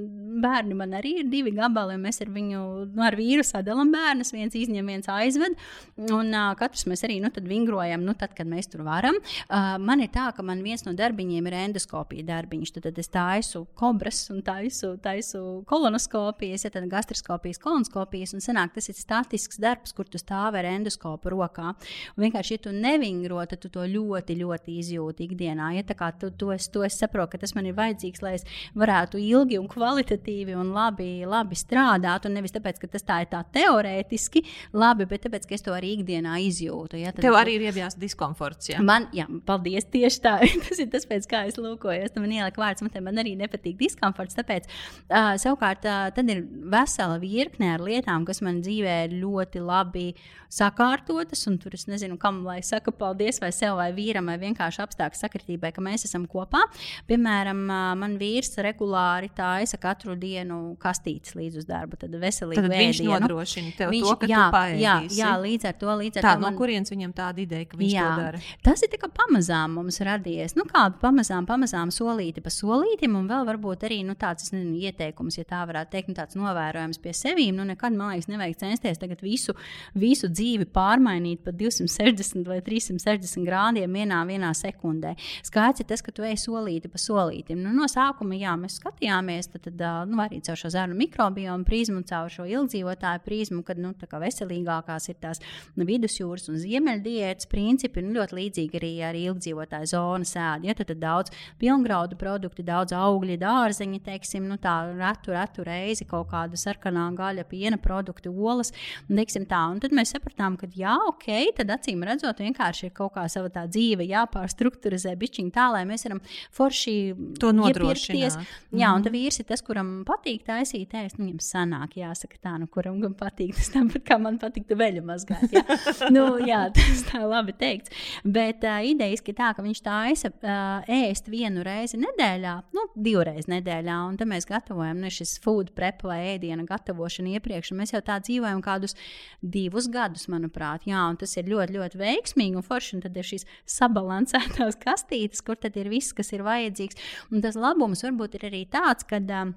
bērni man arī ir divi gabali, un mēs ar viņu, nu, ar vīru sadalām bērnus, viens izņem, viens aizved, un uh, katrs mēs arī, nu, vingrojam, nu, tad, kad mēs tur varam. Uh, man ir tā, ka man viens no darbiņiem ir endoskopija darbiņš, tad, tad es taisu kobras un taisu, taisu kolonoskopijas, ja tad gastroskopijas kolonoskopijas, un sanāk, tas ir statisks darbs, kur tu stāvi ar endoskopu rokā. Un vienkārši, ja tu nevingro, tad tu to ļoti, ļoti izjūti ikdienā. Ja kā tu to es, to es saprotu, ka tas man ir vajadzīgs, lai es varētu ilgi un kvalitatīvi un labi, labi strādāt palīdzētu. Un nevis tāpēc, ka tas tā ir tā teorētiski labi, bet tāpēc, ka es to arī ikdienā izjūtu. Ja? Tad Tev arī ir iebjās diskomforts. Ja? Man, jā, paldies, tieši tā. (laughs) tas ir tas, pēc kā es lūkojos. Man ielika vārds, man, man arī nepatīk diskomforts. Tāpēc, uh, savukārt, uh, tad ir vesela virkne ar lietām, kas man dzīvē ir ļoti labi sakārtotas. Tur es nezinu, kam lai saka paldies, vai sev, vai vīram, vai vienkārši apstākļu sakritībai, ka mēs esam kopā. Piemēram, man vīrs regulāri taisa katru dienu kastītes līdz uz darbu. Tad veselīgi tad viņš nodrošina tev viņš, to, ka jā, tu paēdīsi. Jā, jā, līdz ar to. Līdz ar tā, to man... no kurienes viņam tāda ideja, ka viņš jā, to dara? Tas ir tikai pamazām mums radies. Nu, kā pamazām, pamazām solīti pa solītim, un vēl varbūt arī nu, tāds nezinu, ieteikums, ja tā varētu teikt, nu, tāds novērojams pie sevīm. Nu, nekad, man liekas, nevajag censties tagad visu, visu dzīvi pārmainīt pa 260 vai 360 grādiem vienā, vienā sekundē. Skaidrs ir tas, ka tu ej solīti pa solītim. Nu, no sākuma, jā, mēs skatījāmies, tad, tad nu, arī caur šo zarnu mikrobiomu prizmu, caur šo ilgdzīvotāju prizmu, kad nu, veselīgākās ir tās nu, vidusjūras un ziemeļdiētas principi. Nu, ļoti līdzīgi arī ar ilgdzīvotāju zonu sēdi. Ja, tad, tad daudz pilngraudu produktu, daudz augļu, dārzeņu, teiksim, nu, tā retu, retu reizi kaut kāda sarkanā gaļa, piena produktu, olas. Teiksim, tā. un tad mēs sapratām, ka jā, ok, tad acīm redzot, vienkārši ir kaut kā sava tā dzīve jāpārstrukturizē bišķiņi tā, lai mēs varam forši to nodrošināt. Jā, un mhm. tas vīrs ir tas, kuram patīk taisīt ēst, nu, viņam sanāk, jāsaka tā, nu, kuram gan patīk, tas tāpat kā man patīk veļu mazgāt. Jā. (laughs) nu, jā, tas tā labi teikts. Bet uh, idejiski tā, ka viņš taisa uh, ēst vienu reizi nedēļā, nu, divreiz nedēļā, un tad mēs gatavojam nu, šis food prep vai ēdienu gatavošanu iepriekš. Mēs jau tā dzīvojam kādus divus gadus, manuprāt, jā, un tas ir ļoti, ļoti veiksmīgi un forši. Un tad ir šīs sabalansētās (laughs) kastītes, kur tad ir viss, kas ir vajadzīgs. Un tas labums varbūt ir arī tāds, ka. Uh,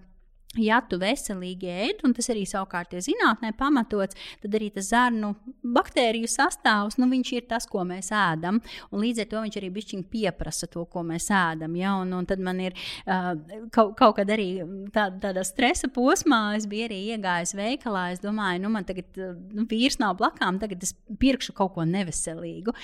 Ja tu veselīgi ēd, un tas arī savukārt ir zinātnē pamatots, tad arī tas zarnu baktēriju sastāvs, nu, ir tas, ko mēs ēdam. Līdz ar to viņš arī bišķiņ pieprasa to, ko mēs ēdam. Ja? Un, un tad man ir uh, kaut, kaut kad arī tā, tādā stresa posmā, es biju arī iegājis veikalā, es domāju, nu, man tagad nu, vīrs nav blakām, tagad es pirkšu kaut ko neveselīgu.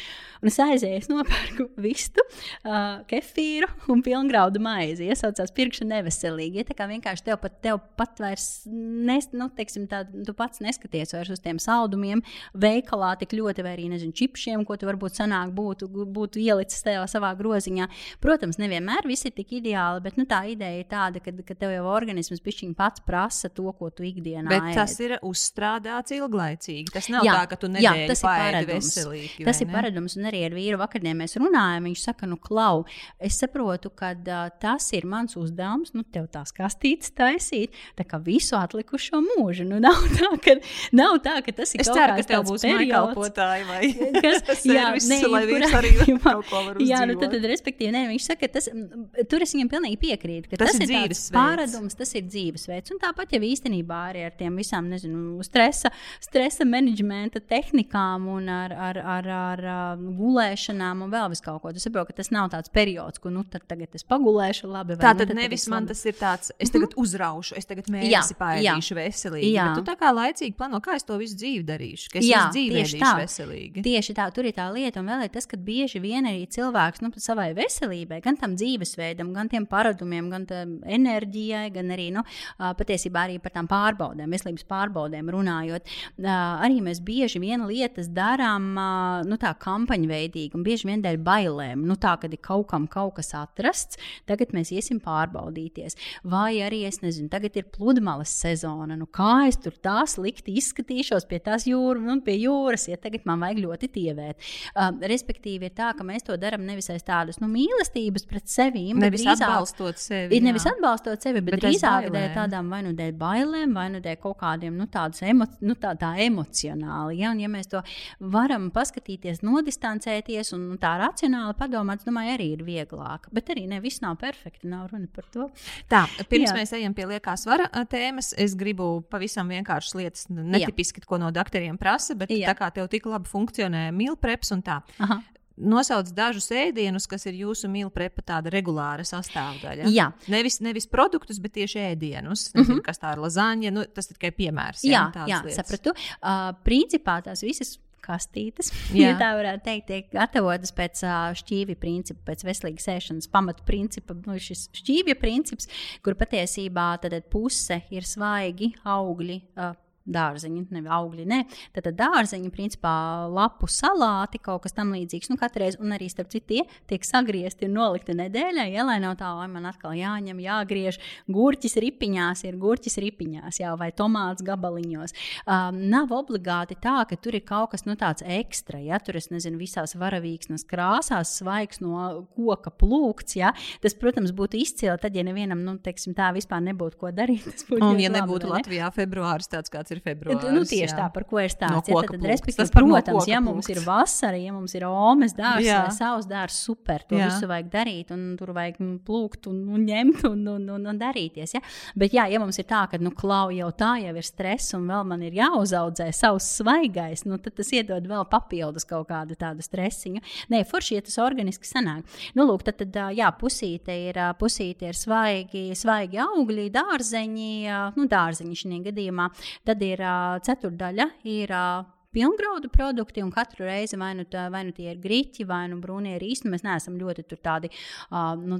Un es aizēju, es nopērku vistu, uh, kefīru un pilngraudu maizi. Iesaucās pirkšu neveselīgi. Ja? Tā kā vienkārši tev pat tev pat vairs, nes, nu, teiksim, tā, tu pats neskaties vairs uz tiem saldumiem, veikalā tik ļoti, vai arī, nezinu, čipšiem, ko tu varbūt sanāk būtu, būtu ielicis tajā savā groziņā. Protams, nevienmēr viss ir tik ideāli, bet nu, tā ideja ir tāda, ka, ka tev jau organisms pišķiņ pats prasa to, ko tu ikdienā bet ēd. tas ir uzstrādāts ilglaicīgi. Tas nav jā, tā, ka tu nedēļu jā, tas ir paradums. Veselīgi, tas ir paradums, un arī ar vīru vakardien mēs runājam, viņš saka, nu, klau, es saprotu, ka uh, tas ir mans uzdevums, nu, tev tās kastītes taisa taisīt visu atlikušo mūžu. Nu, nav, tā, ka, nav tā, ka tas ir es ceru, ka (laughs) kas (laughs) kaut ko var uzzīvot. Jā, nu tad, tad respektīvi, ne, viņš saka, tas, tur es viņam pilnīgi piekrītu, ka tas, tas ir dzīves pārādums, tas ir dzīvesveids. Un tāpat jau īstenībā arī ar tiem visām, nezinu, stresa, stresa menedžmenta tehnikām un ar, ar, ar, ar, ar gulēšanām un vēl vis kaut ko. Tu saproti, ka tas nav tāds periods, ko nu tad tagad es pagulēšu labi. Tā nu, tad nu, nevis man tas ir tāds, es tagad uzraugu plānošu, es tagad mēnesi pārēdīšu veselīgi. Jā. Tu tā kā laicīgi plāno, kā es to visu dzīvi darīšu, ka es jā, dzīvēšu veselīgi. Tieši tā, tur ir tā lieta, un vēl ir tas, ka bieži vien arī cilvēks nu, savai veselībai, gan tam dzīvesveidam, gan tiem paradumiem, gan enerģijai, gan arī nu, patiesībā arī par tām pārbaudēm, veselības pārbaudēm runājot. Arī mēs bieži vien lietas darām nu, tā kampaņveidīgi un bieži vien dēļ bailēm. Nu, tā, kad ir kaut kam kaut kas atrasts, tagad mēs iesim pārbaudīties. Vai arī es nezinu nezinu, tagad ir pludmales sezona. Nu, kā es tur tā slikti izskatīšos pie tās jūras, nu, pie jūras, ja tagad man vajag ļoti tievēt. Um, respektīvi, ir tā, ka mēs to darām nevis aiz tādas nu, mīlestības pret sevi, nevis drīzāk, atbalstot sevi. Ir nevis atbalstot sevi, bet, bet drīzāk dēļ tādām vai nu dēļ bailēm, vai nu dēļ kaut kādiem nu, emo, nu, tā, tā emocionāli. Ja? Un, ja mēs to varam paskatīties, nodistancēties un nu, tā racionāli padomāt, domāju, arī ir vieglāk. Bet arī ne viss nav perfekti, nav runa par to. Tā, pirms Jā. mēs ejam pie liekā svara tēmas, es gribu pavisam vienkāršas lietas, netipiski, ko no doktoriem prasa, bet Jā. tā kā tev tik labi funkcionē milpreps un tā. Aha nosauc dažus ēdienus, kas ir jūsu mīlu prepa tāda regulāra sastāvdaļa. Jā. Nevis, nevis produktus, bet tieši ēdienus. Nezinu, mm -hmm. Kas tā ir lazaņa, nu, tas ir tikai piemērs. Jā, jā, jā sapratu. Uh, principā tās visas kastītes. Ja tā varētu teikt, tiek gatavotas pēc šķīvja principa, pēc veselīgas ēšanas pamatu principa. Nu, šis šķīvja princips, kur patiesībā puse ir svaigi augļi. Uh, dārzeņi, nevis augļi. Ne. Tad, tad dārzeņi, principā, lapu salāti, kaut kas tamlīdzīgs. Nu, katreiz, un arī starp citu, tie tiek sagriezti un nolikti nedēļai, ja lai nav tā, vai man atkal jāņem, jāgriež. Gurķis ripiņās ir gurķis ripiņās, jā, vai tomāts gabaliņos. Um, nav obligāti tā, ka tur ir kaut kas nu, tāds ekstra, ja tur es nezinu, visās varavīksnes krāsās, svaigs no koka plūkts. Ja. Tas, protams, būtu izcili, tad, ja nevienam, nu, teiksim, tā vispār nebūtu ko darīt. Un, ja nebūtu labi, Latvijā ne? februāris tāds, kāds ir ir februāris. Nu, tieši jā. tā, par ko ir stāsts. No ja, tad, respektīvi, protams, ja mums ir vasara, ja mums ir omes dārsts vai savs dārsts, super, to jā. visu vajag darīt, un tur vajag plūkt un, un ņemt un, un, un, un darīties. Ja? Bet, jā, ja mums ir tā, ka, nu, klau jau tā jau ir stress, un vēl man ir jāuzaudzē savs svaigais, nu, tad tas iedod vēl papildus kaut kādu tādu stresiņu. Nē, forši, ja tas organiski sanāk. Nu, lūk, tad, tad jā, pusīte ir, pusīte ir svaigi, svaigi augļi, dārzeņi, nu, dārzeņi šajā gadījumā. Tad ir ceturdaļa ir pilngraudu produkti, un katru reizi vai nu, tā, vai nu tie ir grīķi, vai nu brūnie rīsti. Nu, mēs neesam ļoti tādi uh, nu,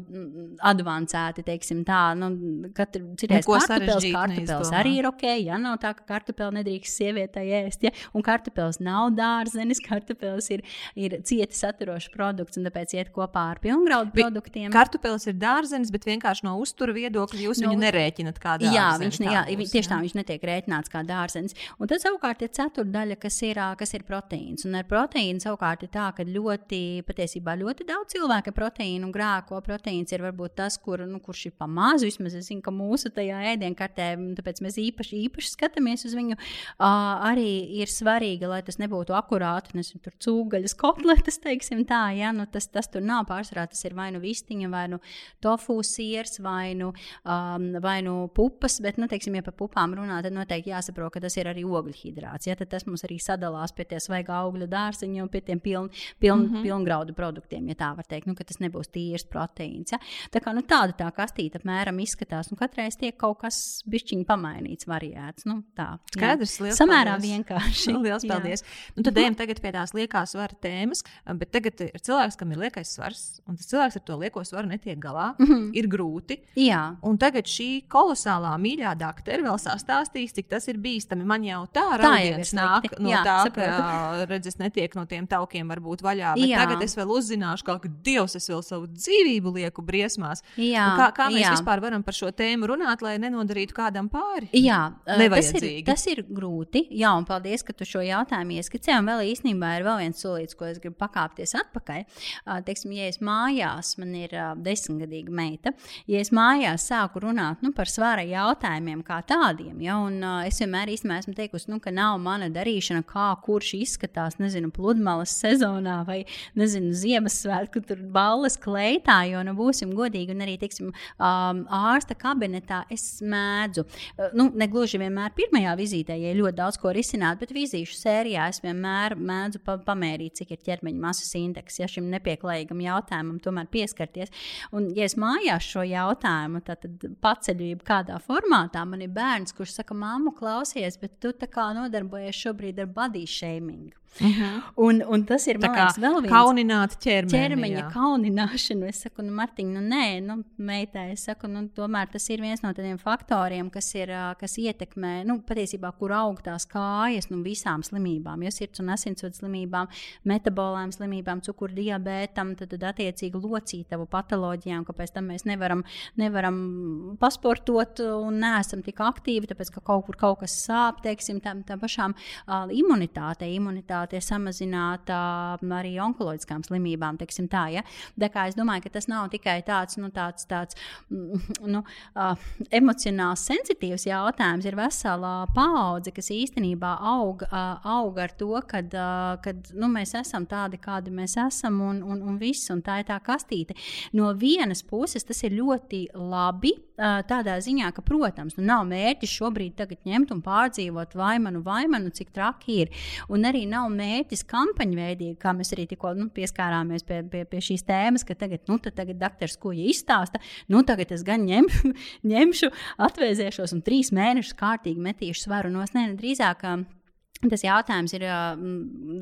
avansēti, teiksim, tā. Nu, katru, citreiz kartupēlis, kartupēlis arī ir ok. Ja nav tā, ka kartupēlis nedrīkst sievietei ēst, ja? un kartupēlis nav dārzenis, (laughs) kartupēlis ir, ir cieti saturošs produkts, un tāpēc iet kopā ar pilngraudu produktiem. Kartupēlis ir dārzenis, bet vienkārši no uztura viedokļa jūs no, viņu nerēķinat kā dārzenis. Jā, viņš, ne, jā, būs, tieši tā, viņš netiek rēķināts kā dārzenis. Un tad savukārt ir ceturdaļa, kas kas ir, kas ir proteīns. Un ar proteīnu savukārt ir tā, ka ļoti, patiesībā ļoti daudz cilvēku proteīnu grēko. Proteīns ir varbūt tas, kur, nu, kurš ir pamazs. Vismaz es zinu, ka mūsu tajā ēdienkartē, tāpēc mēs īpaši, īpaši skatāmies uz viņu. Uh, arī ir svarīgi, lai tas nebūtu akurāti, nezinu, tur cūgaļas kotletes, teiksim tā, ja, nu, tas, tas tur nav pārsvarā, tas ir vai nu vistiņa, vai nu tofu siers, vai nu, um, vai nu pupas, bet, nu, teiksim, ja par pupām runā, tad noteikti jāsaprot, ka tas ir arī ogļhidrāts, ja, tad tas mums arī sadalās pie tie svaigā augļu dārziņa un pie tiem piln, piln, mm -hmm. pilngraudu produktiem, ja tā var teikt. Nu, tas nebūs tīrs proteīns. Ja? Tā kā nu, tāda tā kastīte apmēram izskatās, un katreiz tiek kaut kas bišķiņi pamainīts, variēts. Nu, tā skaidrs, liels Samērā paldies. vienkārši. (laughs) liels paldies. Nu, tad ejam tagad pie tās liekās svara tēmas, bet tagad ir cilvēks, kam ir liekais svars, un tas cilvēks ar to lieko svaru netiek galā. Mm -hmm. Ir grūti. Jā. Un tagad šī kolosālā mīļā doktora vēl stāstīs, cik tas ir bīstami. Man jau tā, raudiens nāk no jā, tā, ka (laughs) redzes netiek no tiem taukiem varbūt vaļā. Tagad es vēl uzzināšu, kā, ka Dievs es vēl savu dzīvību lieku briesmās. Jā, Un kā, kā mēs jā. vispār varam par šo tēmu runāt, lai nenodarītu kādam pāri? Jā, tas ir, tas ir grūti. Jā, un paldies, ka tu šo jautājumu ieskicēji. Vēl īstenībā ir vēl viens solīts, ko es gribu pakāpties atpakaļ. Uh, teiksim, ja es mājās, man ir uh, desmitgadīga meita, ja es mājās sāku runāt nu, par svara jautājumiem kā tādiem, ja, un uh, es vienmēr īstenībā esmu teikusi, nu, ka nav mana darīšana, kā kurš izskatās, nezinu, pludmales sezonā vai, nezinu, Ziemassvētku tur balles kleitā, jo, nu, būsim godīgi, un arī, teiksim, um, ārsta kabinetā es mēdzu, uh, nu, negluži vienmēr pirmajā vizītē, ja ļoti daudz ko risināt, bet vizīšu sērijā es vienmēr mēdzu pa pamērīt, cik ir ķermeņa masas indeks, ja šim nepieklājīgam jautājumam tomēr pieskarties. Un, ja es mājās šo jautājumu, tad, tad paceļu kādā formātā, man ir bērns, kurš saka, māmu, klausies, bet tu tā kā nodarbojies šobrīd ar body shaming. Mhm. un, un tas ir liekas, vēl viens kaunināt ķermeni, ķermeņa jā. kaunināšana. Es saku, nu, Martiņ, nu, nē, nu, meitai, es saku, nu, tomēr tas ir viens no tādiem faktoriem, kas, ir, kas ietekmē, nu, patiesībā, kur aug tās kājas, nu, visām slimībām, jo sirds un asinsvadu slimībām, metabolām slimībām, cukurdiabētam, tad, tad attiecīgi locītavu patoloģijām, kāpēc tam mēs nevaram, nevaram pasportot un neesam tik aktīvi, tāpēc, ka kaut kur kaut kas sāp, teiksim, tam, tam pašām uh, imunitātei, imunitātei imunitāte ir samazināta arī onkoloģiskām slimībām. Tā, ja? Tā kā es domāju, ka tas nav tikai tāds, nu, tāds, tāds mm, nu, uh, emocionāls, sensitīvs jautājums. Ir vesela paudze, kas īstenībā aug, uh, aug ar to, ka uh, nu, mēs esam tādi, kādi mēs esam, un, un, un viss, un tā ir tā kastīte. No vienas puses tas ir ļoti labi, tādā ziņā, ka, protams, nu, nav mērķis šobrīd ņemt un pārdzīvot vaimanu, vaimanu, cik traki ir. Un arī nav mērķis kampaņveidīgi, kā mēs arī tikko nu, pieskārāmies pie, pie, pie šīs tēmas, ka tagad, nu, tagad doktors Kuja izstāsta, nu, tagad es gan ņem, (laughs) ņemšu, atvēsēšos un trīs mēnešus kārtīgi metīšu svaru no snēna drīzāk. Tas jautājums ir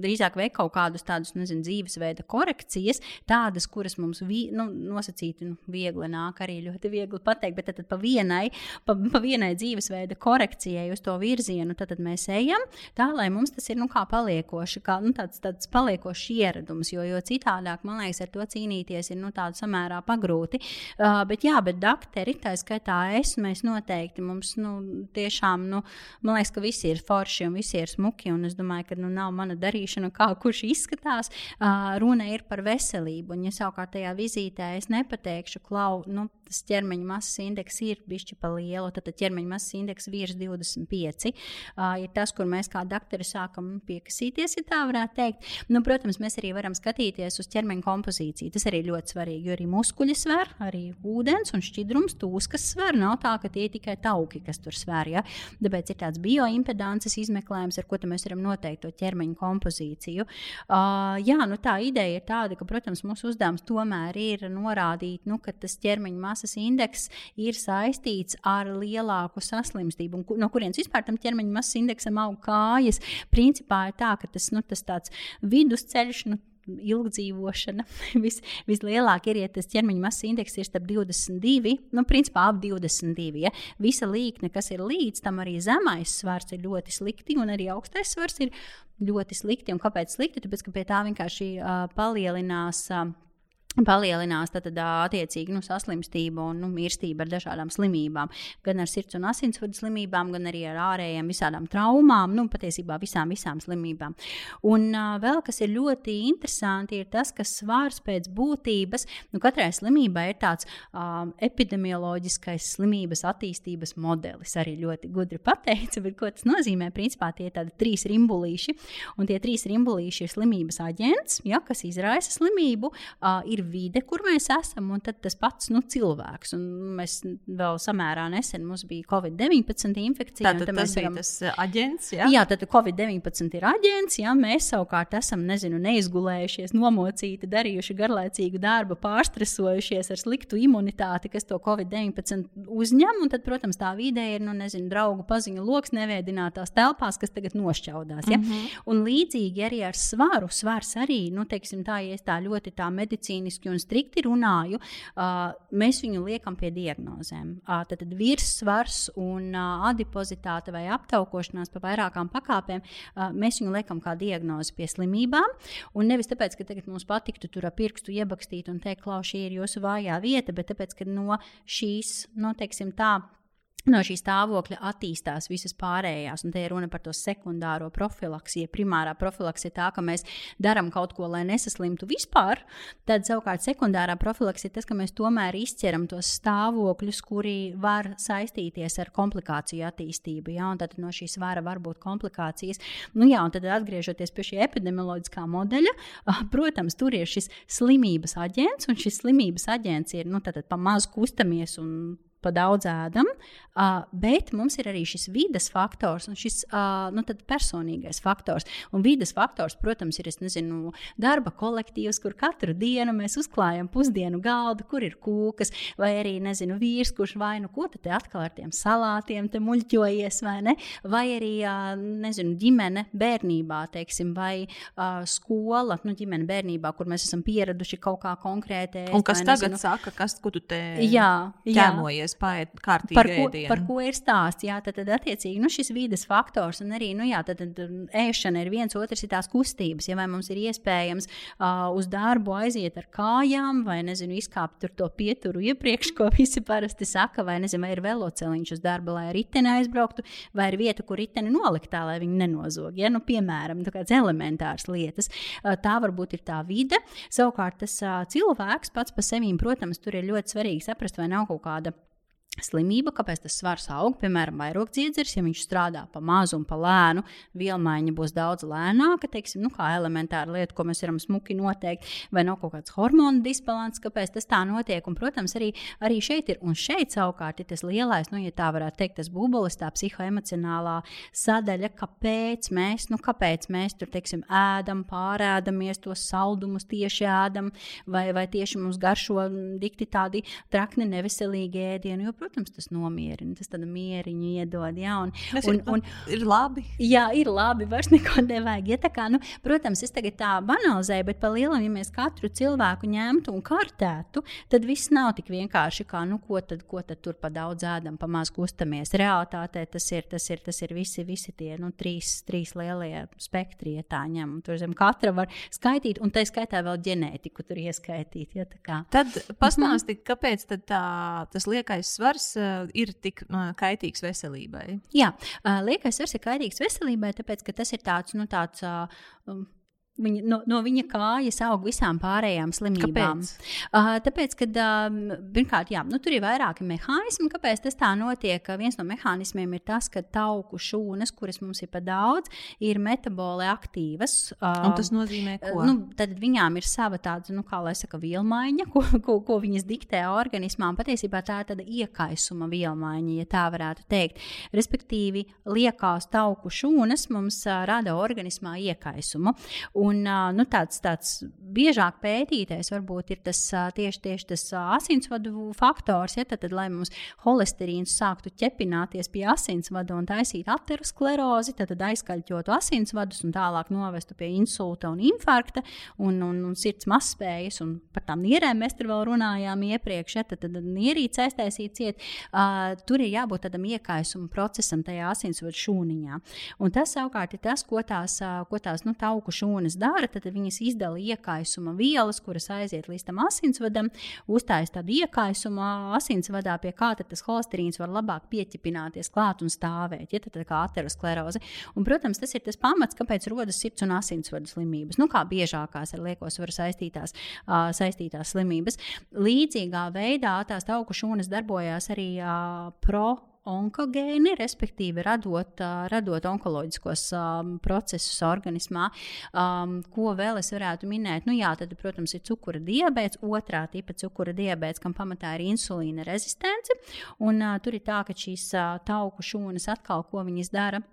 drīzāk veikt kaut kādus tādus nezinu, dzīvesveida korekcijas, tādas, kuras mums vi, nu, nosacīti nu, viegli nāk, arī ļoti viegli pateikt, bet tad, tad pa, vienai, pa, pa vienai dzīvesveida korekcijai uz to virzienu tad, tad mēs ejam, tā lai mums tas ir nu, kā paliekoši, kā nu, tāds, tāds paliekošs ieradums, jo, jo citādāk, man liekas, ar to cīnīties ir nu, samērā pagrūti. Uh, bet jā, bet dakteri, tā skaitā es, mēs noteikti mums nu, tiešām, nu, man liekas, ka visi ir forši un visi ir smuki smuki, un es domāju, ka nu, nav mana darīšana, kā kurš izskatās. Uh, runa ir par veselību, un ja savukārt tajā vizītē es nepateikšu, klau, nu, tas ķermeņa masas indeks ir bijis pa lielu, tad ķermeņa masas indeks virs 25. Uh, ir tas, kur mēs kā doktori sākam piekasīties, ja tā varētu teikt. Nu, protams, mēs arī varam skatīties uz ķermeņa kompozīciju. Tas arī ļoti svarīgi, jo arī muskuļi sver, arī ūdens un šķidrums, tūskas sver. Nav tā, ka tie ir tikai tauki, kas tur sver. Ja? Tāpēc ir tāds bioimpedances izmeklējums, ar ko mēs varam noteikt to ķermeņa kompozīciju. Uh, jā, nu, tā ideja ir tāda, ka, protams, mūsu uzdevums tomēr ir norādīt, nu, ka tas ķermeņa masas indeks ir saistīts ar lielāku saslimstību. Un, no kurienes vispār tam ķermeņa masas indeksam aug kājas? Principā ir tā, ka tas, nu, tas tāds vidusceļš. Nu, ilgdzīvošana (laughs) vis, vislielākā ir, ja tas ķermeņa masas indeks ir starp 22, nu, principā ap 22. Ja? Visa līkne, kas ir līdz tam, arī zemais svars ir ļoti slikti, un arī augstais svars ir ļoti slikti. Un kāpēc slikti? Tāpēc, ka pie tā vienkārši uh, palielinās. Uh, palielinās tad, tad, attiecīgi nu, saslimstību un nu, mirstību ar dažādām slimībām. Gan ar sirds un asinsvadu slimībām, gan arī ar ārējām visādām traumām, nu, patiesībā visām, visām slimībām. Un uh, vēl kas ir ļoti interesanti, ir tas, ka svārs pēc būtības, nu, katrai slimībai ir tāds um, epidemioloģiskais slimības attīstības modelis. Arī ļoti gudri pateica, bet ko tas nozīmē? Principā tie ir tādi trīs rimbulīši, un tie trīs rimbulīši ir slimības aģents, ja, kas izraisa slimību. Uh, vide, kur mēs esam, un tas pats nu, cilvēks. Un mēs vēl samērā nesen mums bija Covid-19 infekcija. Tātad tas varam... ir tas uh, aģents. Jā, jā tad Covid-19 ir aģents. Jā, mēs savukārt esam nezinu, neizgulējušies, nomocīti, darījuši garlaicīgu darbu, pārstresojušies ar sliktu imunitāti, kas to Covid-19 uzņem. Un tad, protams, tā vide ir nu, nezinu, draugu paziņu lokus neviedinātās telpās, kas tagad nošķaudās. Ja? Mm -hmm. Un līdzīgi arī ar svaru. Svars arī, nu, teiksim, tā, ja tā ļoti tā medicīniski zinātniski un strikti runāju, uh, mēs viņu liekam pie diagnozēm. Uh, tad, virssvars un uh, adipozitāte vai aptaukošanās pa vairākām pakāpēm, uh, mēs viņu liekam kā diagnozi pie slimībām. Un nevis tāpēc, ka tagad mums patiktu tur ar pirkstu iebakstīt un teikt, ka šī ir jūsu vājā vieta, bet tāpēc, ka no šīs, no teiksim tā, no šī stāvokļa attīstās visas pārējās. Un te ir runa par to sekundāro profilaksi. Ja primārā profilaks ir tā, ka mēs darām kaut ko, lai nesaslimtu vispār, tad savukārt sekundārā profilaks ir tas, ka mēs tomēr izceram tos stāvokļus, kuri var saistīties ar komplikāciju attīstību. Ja? Tad no šīs vara var būt komplikācijas. Nu, jā, un tad atgriežoties pie šī epidemioloģiskā modeļa, protams, tur ir šis slimības aģents, un šis slimības aģents ir nu, pa maz kustamies un pa daudz ēdam, uh, bet mums ir arī šis vidas faktors un šis uh, nu, personīgais faktors. Un vidas faktors, protams, ir nezinu, darba kolektīvs, kur katru dienu mēs uzklājam pusdienu galdu, kur ir kūkas, vai arī nezinu, vīrs, kurš vai nu ko te atkal ar tiem salātiem muļķojies, vai ne? Vai arī uh, nezinu, ģimene bērnībā, teiksim, vai uh, skola, nu, ģimene bērnībā, kur mēs esam pieraduši kaut kā konkrēti. Un kas tagad nezinu, saka, kas tu te jā, ķēmojies? Centies paiet kārtīgi. Par ko, ēdienu. par ko ir stāsts? Jā, tad, tad attiecīgi nu, šis vides faktors un arī nu, jā, tad, tad, ēšana ir viens, otrs ir tās kustības. Ja vai mums ir iespējams uh, uz darbu aiziet ar kājām, vai nezinu, izkāpt tur to pieturu iepriekš, ko visi parasti saka, vai nezinu, vai ir veloceliņš uz darbu, lai ar riteni aizbrauktu, vai ir vieta, kur riteni nolikt tā, lai viņi nenozog. Ja? Nu, piemēram, tādas elementāras lietas. Tā varbūt ir tā vide. Savukārt tas cilvēks pats par sevi, protams, tur ir ļoti svarīgi saprast, vai nav kaut kāda slimība, kāpēc tas svars aug, piemēram, vairogdziedzers, ja viņš strādā pa mazu un pa lēnu, vielmaiņa būs daudz lēnāka, teiksim, nu, kā elementāra lieta, ko mēs varam smuki noteikt, vai nav kaut kāds hormonu disbalans, kāpēc tas tā notiek. Un, protams, arī, arī šeit ir, un šeit savukārt ir tas lielais, nu, ja tā varētu teikt, tas bubulis, tā psihoemocionālā sadaļa, kāpēc mēs, nu, kāpēc mēs tur, teiksim, ēdam, pārēdamies tos saldumus tieši ēdam, vai, vai tieši mums garšo dikti tādi trakni, neveselīgi ēdieni. Jo, protams, tas nomierina, tas tādu mieriņu iedod. Jā, un, tas un, ir, un, ir labi. Jā, ir labi, vairs neko nevajag. Ja, kā, nu, protams, es tagad tā banalizēju, bet pa lielam, ja mēs katru cilvēku ņemtu un kartētu, tad viss nav tik vienkārši, kā, nu, ko tad, ko tad tur pa daudz ēdam, pa maz kustamies. Realtātē tas ir, tas ir, tas ir visi, visi tie nu, trīs, trīs lielie spektri, ja tā ņem. Tur zem katra var skaitīt, un tā skaitā vēl ģenētiku tur ieskaitīt. Ja, Tad pastāstiet, kāpēc tad tā, tas liekais svars uh, ir tik uh, kaitīgs veselībai? Jā, uh, liekais svars ir kaitīgs veselībai, tāpēc ka tas ir tāds, nu, tāds uh, Viņa, no, no viņa kājas aug visām pārējām slimībām. Kāpēc? Uh, tāpēc, ka um, pirmkārt, jā, nu, tur ir vairāki mehānismi, kāpēc tas tā notiek. Viens no mehānismiem ir tas, ka tauku šūnas, kuras mums ir pa daudz, ir metaboli aktīvas. Uh, Un tas nozīmē, ko? Nu, tad viņām ir sava tāda, nu, kā lai saka, vielmaiņa, (laughs) ko, ko, ko viņas diktē organismā. Un patiesībā tā ir tāda iekaisuma vielmaiņa, ja tā varētu teikt. Respektīvi, liekās tauku šūnas mums uh, rada organismā iekaisumu. Un, nu, tāds, tāds biežāk pētītais varbūt ir tas tieši, tieši tas asinsvadu faktors. Ja, tad, tad, lai mums holesterīns sāktu ķepināties pie asinsvada un taisīt aterosklerozi, tad, tad aizkaļķotu asinsvadus un tālāk novestu pie insulta un infarkta un, un, un sirds mazspējas. Un par tām nierēm mēs tur vēl runājām iepriekš. Ja, tad, tad nierīce aiztaisīt ciet. Uh, tur ir jābūt tādam iekaisuma procesam tajā asinsvadu šūniņā. Un tas savukārt ir tas, ko tās, ko tās nu, tauku šūnas dara, tad viņas izdala iekaisuma vielas, kuras aiziet līdz tam asinsvadam, uztājas tādu iekaisumu asinsvadā, pie kā tas holesterīns var labāk pieķipināties klāt un stāvēt. Ja, tad, kā ateroskleroze. Un, protams, tas ir tas pamats, kāpēc rodas sirds un asinsvadu slimības. Nu, kā biežākās ar liekosvaru saistītās, uh, saistītās slimības. Līdzīgā veidā tās augu šūnas darbojās arī uh, pro onkogēni, respektīvi radot, radot onkoloģiskos um, procesus organismā. Um, ko vēl es varētu minēt? Nu, jā, tad, protams, ir cukura diabetes, otrā tipa cukura diabetes, kam pamatā ir insulīna rezistence. Un, uh, tur ir tā, ka šīs uh, tauku šūnas atkal, ko viņas dara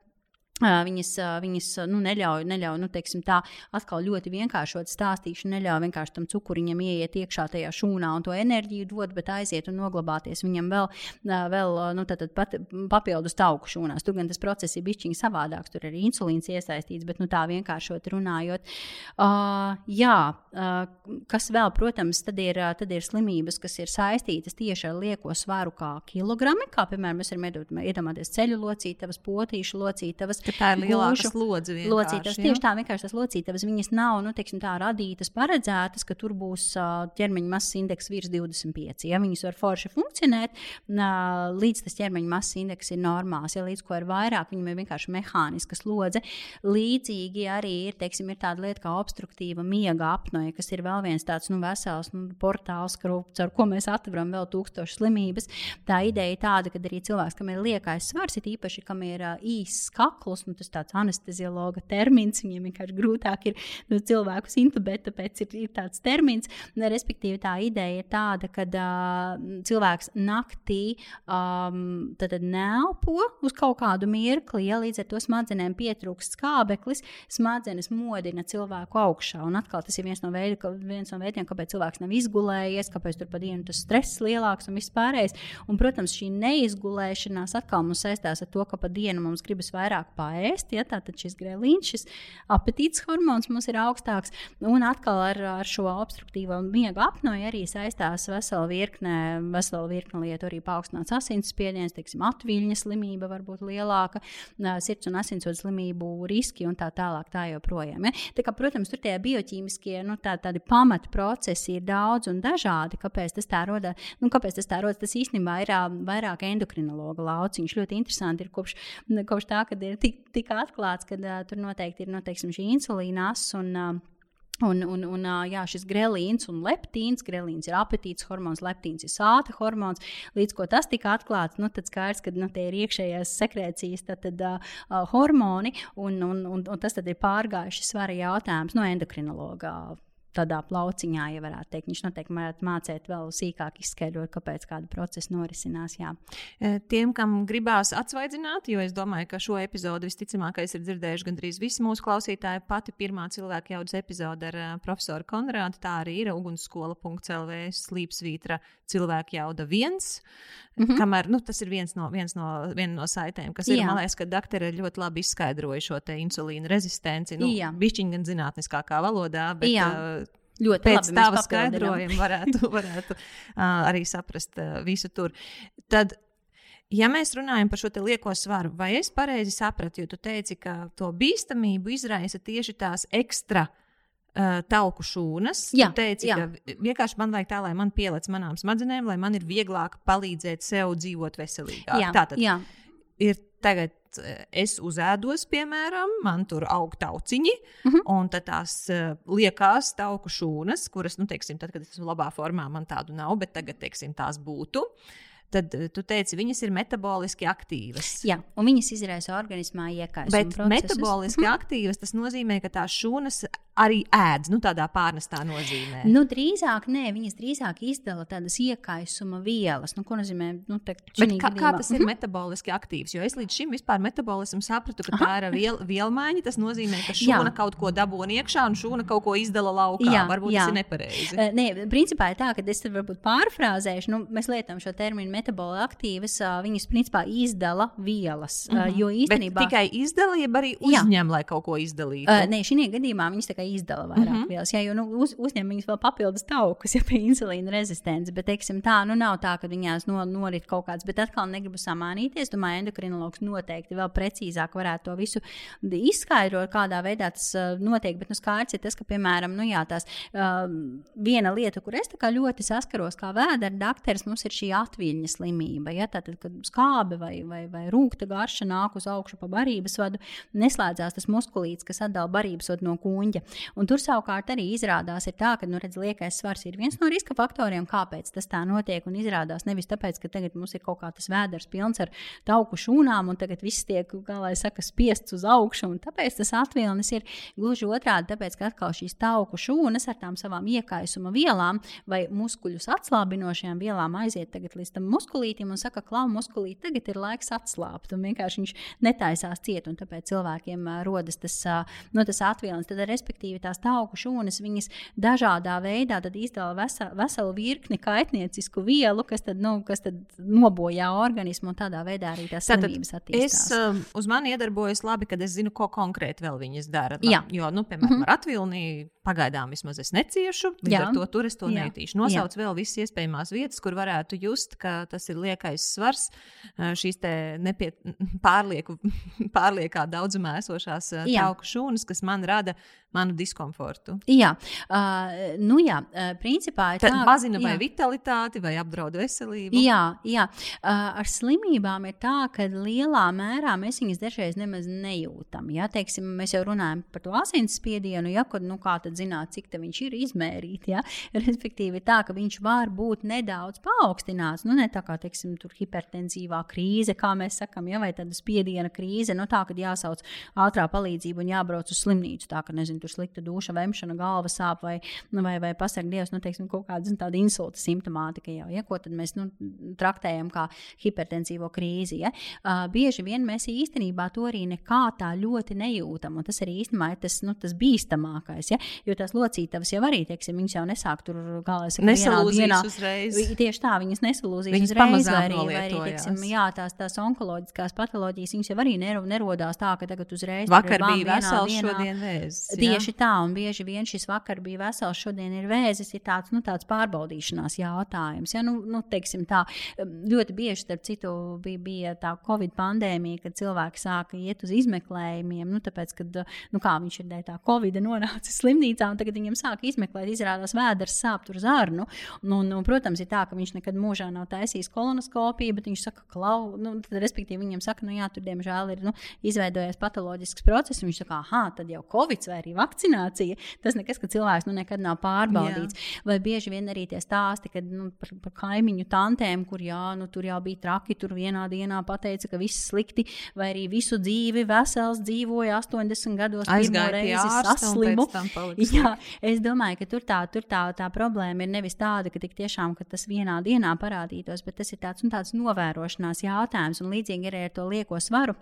Viņas, viņas nu, neļauj, neļauj nu, tā, atkal ļoti vienkāršot stāstīšu, neļauj vienkārši tam cukuriņam ieiet iekšā tajā šūnā un to enerģiju dot, bet aiziet un noglabāties viņam vēl, vēl nu, tad pat, papildus tauku šūnās. Tur gan tas process ir bijis savādāks, tur arī insulīns iesaistīts, bet nu, tā vienkāršot runājot. Uh, jā, uh, kas vēl, protams, tad ir, tad ir slimības, kas ir saistītas tieši ar lieko svaru kā kilogrami, kā piemēram mēs varam iedomāties ceļu locītavas, potīšu locītavas ka tā ir lielāka slodze. Locītavas, tieši tā, vienkārši tās locītavas, viņas nav, nu, teiksim, tā radītas, paredzētas, ka tur būs ķermeņa masas indeks virs 25. Ja viņas var forši funkcionēt, līdz tas ķermeņa masas indeks ir normāls, ja līdz ko ir vairāk, viņam ir vienkārši mehāniska slodze. Līdzīgi arī ir, teiksim, ir tāda lieta kā obstruktīva miega apnoja, kas ir vēl viens tāds nu, vesels nu, portāls, ar ko mēs atveram vēl tūkstošas slimības. Tā ideja ir tāda, ka arī cilvēks, kam ir liekais svars, ir īpaši, kam ir īss kakls, kakls, nu, tas tāds anesteziologa termins, viņiem vienkārši grūtāk ir nu, cilvēkus intubēt, tāpēc ir, ir tāds termins. Respektīvi, tā ideja ir tāda, ka uh, cilvēks naktī um, neelpo uz kaut kādu mirkli, ja līdz ar to smadzenēm pietrūkst skābeklis, smadzenes modina cilvēku augšā. Un atkal tas ir viens no, veidi, ka, viens no veidiem, kāpēc cilvēks nav izgulējies, kāpēc tur pa dienu tas stress lielāks un viss pārējais. Un, protams, šī neizgulēšanās atkal mums saistās ar to, ka pa dienu mums gribas vairāk pārējais paēst. Ja, tātad šis grēlīns, šis apetīts hormons mums ir augstāks. Un atkal ar, ar šo obstruktīvo miega apnoju arī saistās vesela virkne, vesela virkne lietu, arī paaugstināts asinsspiediens, teiksim, atviļņa slimība var būt lielāka, sirds un asinsvadu slimību riski un tā tālāk. Tā joprojām, ja? tā kā, protams, tur tie bioķīmiskie nu, tā, tādi pamata procesi ir daudz un dažādi. Kāpēc tas tā rodas? Nu, kāpēc tas tā rodas? Tas īstenībā ir vairāk endokrinologa lauciņš. Ļoti interesanti ir kopš, kopš tā, kad ir tik tika atklāts, ka uh, tur noteikti ir nu, teiksim, šī insulīna asa un uh, Un, un, un jā, šis grelīns un leptīns, grelīns ir apetīts hormons, leptīns ir sāta hormons. Līdz ko tas tika atklāts, nu, tad skaidrs, ka nu, tie ir iekšējās sekrēcijas tad, tad, uh, hormoni, un, un, un, un tas ir pārgājuši svara jautājums no endokrinologa tādā plauciņā, ja varētu teikt. Viņš noteikti varētu mācīt vēl sīkāk izskaidrot, kāpēc kāda procesa norisinās. Jā. E, tiem, kam gribās atsvaidzināt, jo es domāju, ka šo epizodi visticamākais ir dzirdējuši gandrīz visi mūsu klausītāji. Pati pirmā cilvēka jaudas epizode ar uh, profesoru Konrādu, tā arī ir ugunsskola.lv slīpsvītra cilvēka jauda viens. Mm -hmm. Kamēr nu, tas ir viens no, viens no, no saitēm, kas ir. Jā. Man liekas, ka doktori ļoti labi izskaidroja šo insulīna rezistenci. Nu, Bišķiņa gan zinātniskākā valodā, bet Jā. uh, Ļoti pēc labi, tava skaidrojuma varētu, (laughs) varētu uh, arī saprast uh, visu tur. Tad, ja mēs runājam par šo lieko svaru, vai es pareizi sapratu, jo tu teici, ka to bīstamību izraisa tieši tās ekstra uh, tauku šūnas. Jā, teici, jā. vienkārši man vajag tā, lai man pielec manām smadzenēm, lai man ir vieglāk palīdzēt sev dzīvot veselīgāk. Jā, Tātad jā. ir tagad es uzēdos, piemēram, man tur aug tauciņi, uh mhm. -huh. un tās uh, liekās tauku šūnas, kuras, nu, teiksim, tad, kad es esmu labā formā, man tādu nav, bet tagad, teiksim, tās būtu. Tad uh, tu teici, viņas ir metaboliski aktīvas. Jā, un viņas izraisa organismā iekaisumu. Bet procesus. metaboliski mhm. (laughs) aktīvas tas nozīmē, ka tās šūnas arī ēd, nu, tādā pārnestā nozīmē. Nu, drīzāk, nē, viņas drīzāk izdala tādas iekaisuma vielas. Nu, ko nozīmē? Nu, te, kā, gadījumā. kā tas ir metaboliski aktīvs? Jo es līdz šim vispār metabolismu sapratu, ka Aha. tā ir viel, vielmaiņa. Tas nozīmē, ka šūna jā. kaut ko dabūna iekšā un šūna kaut ko izdala laukā. Jā, varbūt jā. tas ir nepareizi. Uh, nē, principā ir tā, ka es tur varbūt pārfrāzēšu. Nu, mēs lietojam šo terminu metaboliski aktīvas. Viņas principā izdala vielas. Mm -hmm. Jo īstenībā Bet tikai izdala, jeb arī uzņem, jā. lai kaut ko izdalītu. Uh, nē, šī gadījumā viņas kā izdala vairāk mm -hmm. vielas. Jā, jo nu, uz, uzņem viņas vēl papildus taukus, (laughs) ja pie insulīna rezistents. Bet, teiksim, tā nu nav tā, ka viņās no, norit kaut kāds, bet atkal negribu samānīties. Domāju, endokrinologs noteikti vēl precīzāk varētu to visu izskaidrot, kādā veidā tas uh, notiek. Bet nu, skaidrs ir tas, ka, piemēram, nu, jā, tās, uh, viena lieta, kur es ļoti saskaros kā vēdera dakteris, mums ir šī atviļņa slimība. Ja? Tātad, kad skābe vai, vai, vai rūkta garša nāk uz augšu pa barības vadu, neslēdzās tas muskulīts, kas atdala barības vadu no kuņģa. Un tur savukārt arī izrādās, tā, ka nu, redz, liekais svars ir viens no riska faktoriem, kāpēc tas tā notiek. Un izrādās nevis tāpēc, ka tagad mums ir kaut kāds vēders pilns ar tauku šūnām, un tagad viss tiek, kā lai saka, spiests uz augšu. Tāpēc tas atvilnis ir gluži otrādi, tāpēc, ka atkal šīs tauku šūnas ar tām savām iekaisuma vielām vai muskuļus atslābinošajām vielām aiziet līdz tam muskulītam un saka, klau, muskulīt, tagad ir laiks atslābt. Un vienkārši viņš netaisās ciet, un tāpēc cilvēkiem rodas tas, no tas atvilnis. Tad, respektīvi, tās tauku šūnas, viņas dažādā veidā izdala veselu, veselu virkni kaitniecisku vielu, kas tad, nu, kas tad nobojā organismu un tādā veidā arī tās slimības attīstās. Es uz mani iedarbojos labi, kad es zinu, ko konkrēti vēl viņas dara. Jā. Jo, nu, piemēram, mm -hmm. ar atvilni pagaidām vismaz es neciešu, līdz Jā. ar to tur es to Jā. netīšu. Nosauc Jā. vēl visas iespējamās vietas, kur varētu just, ka tas ir liekais svars, šīs nepie, (laughs) pārlieku, (laughs) pārliekā daudzumā esošās tauku šūnas, kas man rada manu diskomfortu. Jā, uh, nu jā, principā ir tā, ka mazina vai jā. vitalitāti, vai apdraud veselību. Jā, jā. Uh, ar slimībām ir tā, ka lielā mērā mēs viņas dažreiz nemaz nejūtam. Ja? Teiksim, mēs jau runājam par to asinsspiedienu, ja, kad, nu, kā tad zināt, cik viņš ir izmērīts. Ja? Respektīvi, tā, ka viņš var būt nedaudz paaugstināts. Nu, ne tā kā, teiksim, tur hipertensīvā krīze, kā mēs sakam, ja? vai tāda spiediena krīze, nu, tā, kad jāsauc ātrā palīdzība un jābrauc uz slimnīcu. Tā, ka, nezinu, tur slikta duša, vemšana, galva sāp vai, nu, vai, vai pasakot, Dievs, nu, teiksim, kaut kāda nu, tāda insulta simptomātika jau, ja, ko tad mēs nu, traktējam kā hipertensīvo krīzi. Ja. Uh, bieži vien mēs īstenībā to arī nekā tā ļoti nejūtam, un tas arī īstenībā ir tas, nu, tas bīstamākais, ja, jo tās locītavas jau arī, teiksim, viņas jau nesāk tur galvā nesalūzīs uzreiz. Tieši tā, viņas nesalūzīs viņas vai arī, vai arī teiksim, jā, tās, tās onkoloģiskās patoloģijas, viņas jau arī nerodās tā, ka tagad uzreiz vakar bija vesels, šodien vēzis. Tieši tā, un bieži vien šis vakar bija vesels, šodien ir vēzis, ir tāds, nu, tāds pārbaudīšanās jautājums. Ja? Nu, nu, tā, ļoti bieži, starp citu, bija, bija tā Covid pandēmija, kad cilvēki sāka iet uz izmeklējumiem, nu, tāpēc, kad, nu, kā viņš ir dēļ tā Covid nonācis slimnīcā, un tagad viņam sāk izmeklēt, izrādās vēders sāp tur zarnu. Nu, nu, protams, ir tā, ka viņš nekad mūžā nav taisījis taisīs kolonoskopiju, bet viņš saka, klau, nu, tad, respektīvi, viņam saka, nu jā, tur diemžēl ir nu, izveidojies patoloģisks process. Viņš saka, ah, tad jau covid vai arī vakcinācija. Tas nekas, ka cilvēks nu, nekad nav pārbaudīts. Jā. Vai bieži vien arī tie stāsti, kad nu, par, par kaimiņu tantēm, kur jā, nu, tur jau bija traki, tur vienā dienā pateica, ka viss slikti, vai arī visu dzīvi vesels dzīvoja 80 gados, aizgāja saslimu. (laughs) Jā, es domāju, ka tur tā, tur tā, tā problēma ir nevis tāda, ka tik tiešām ka tas vienā dienā parādītos, bet tas ir tāds, tāds novērošanās jautājums un līdzīgi arī ar to lieko svaru.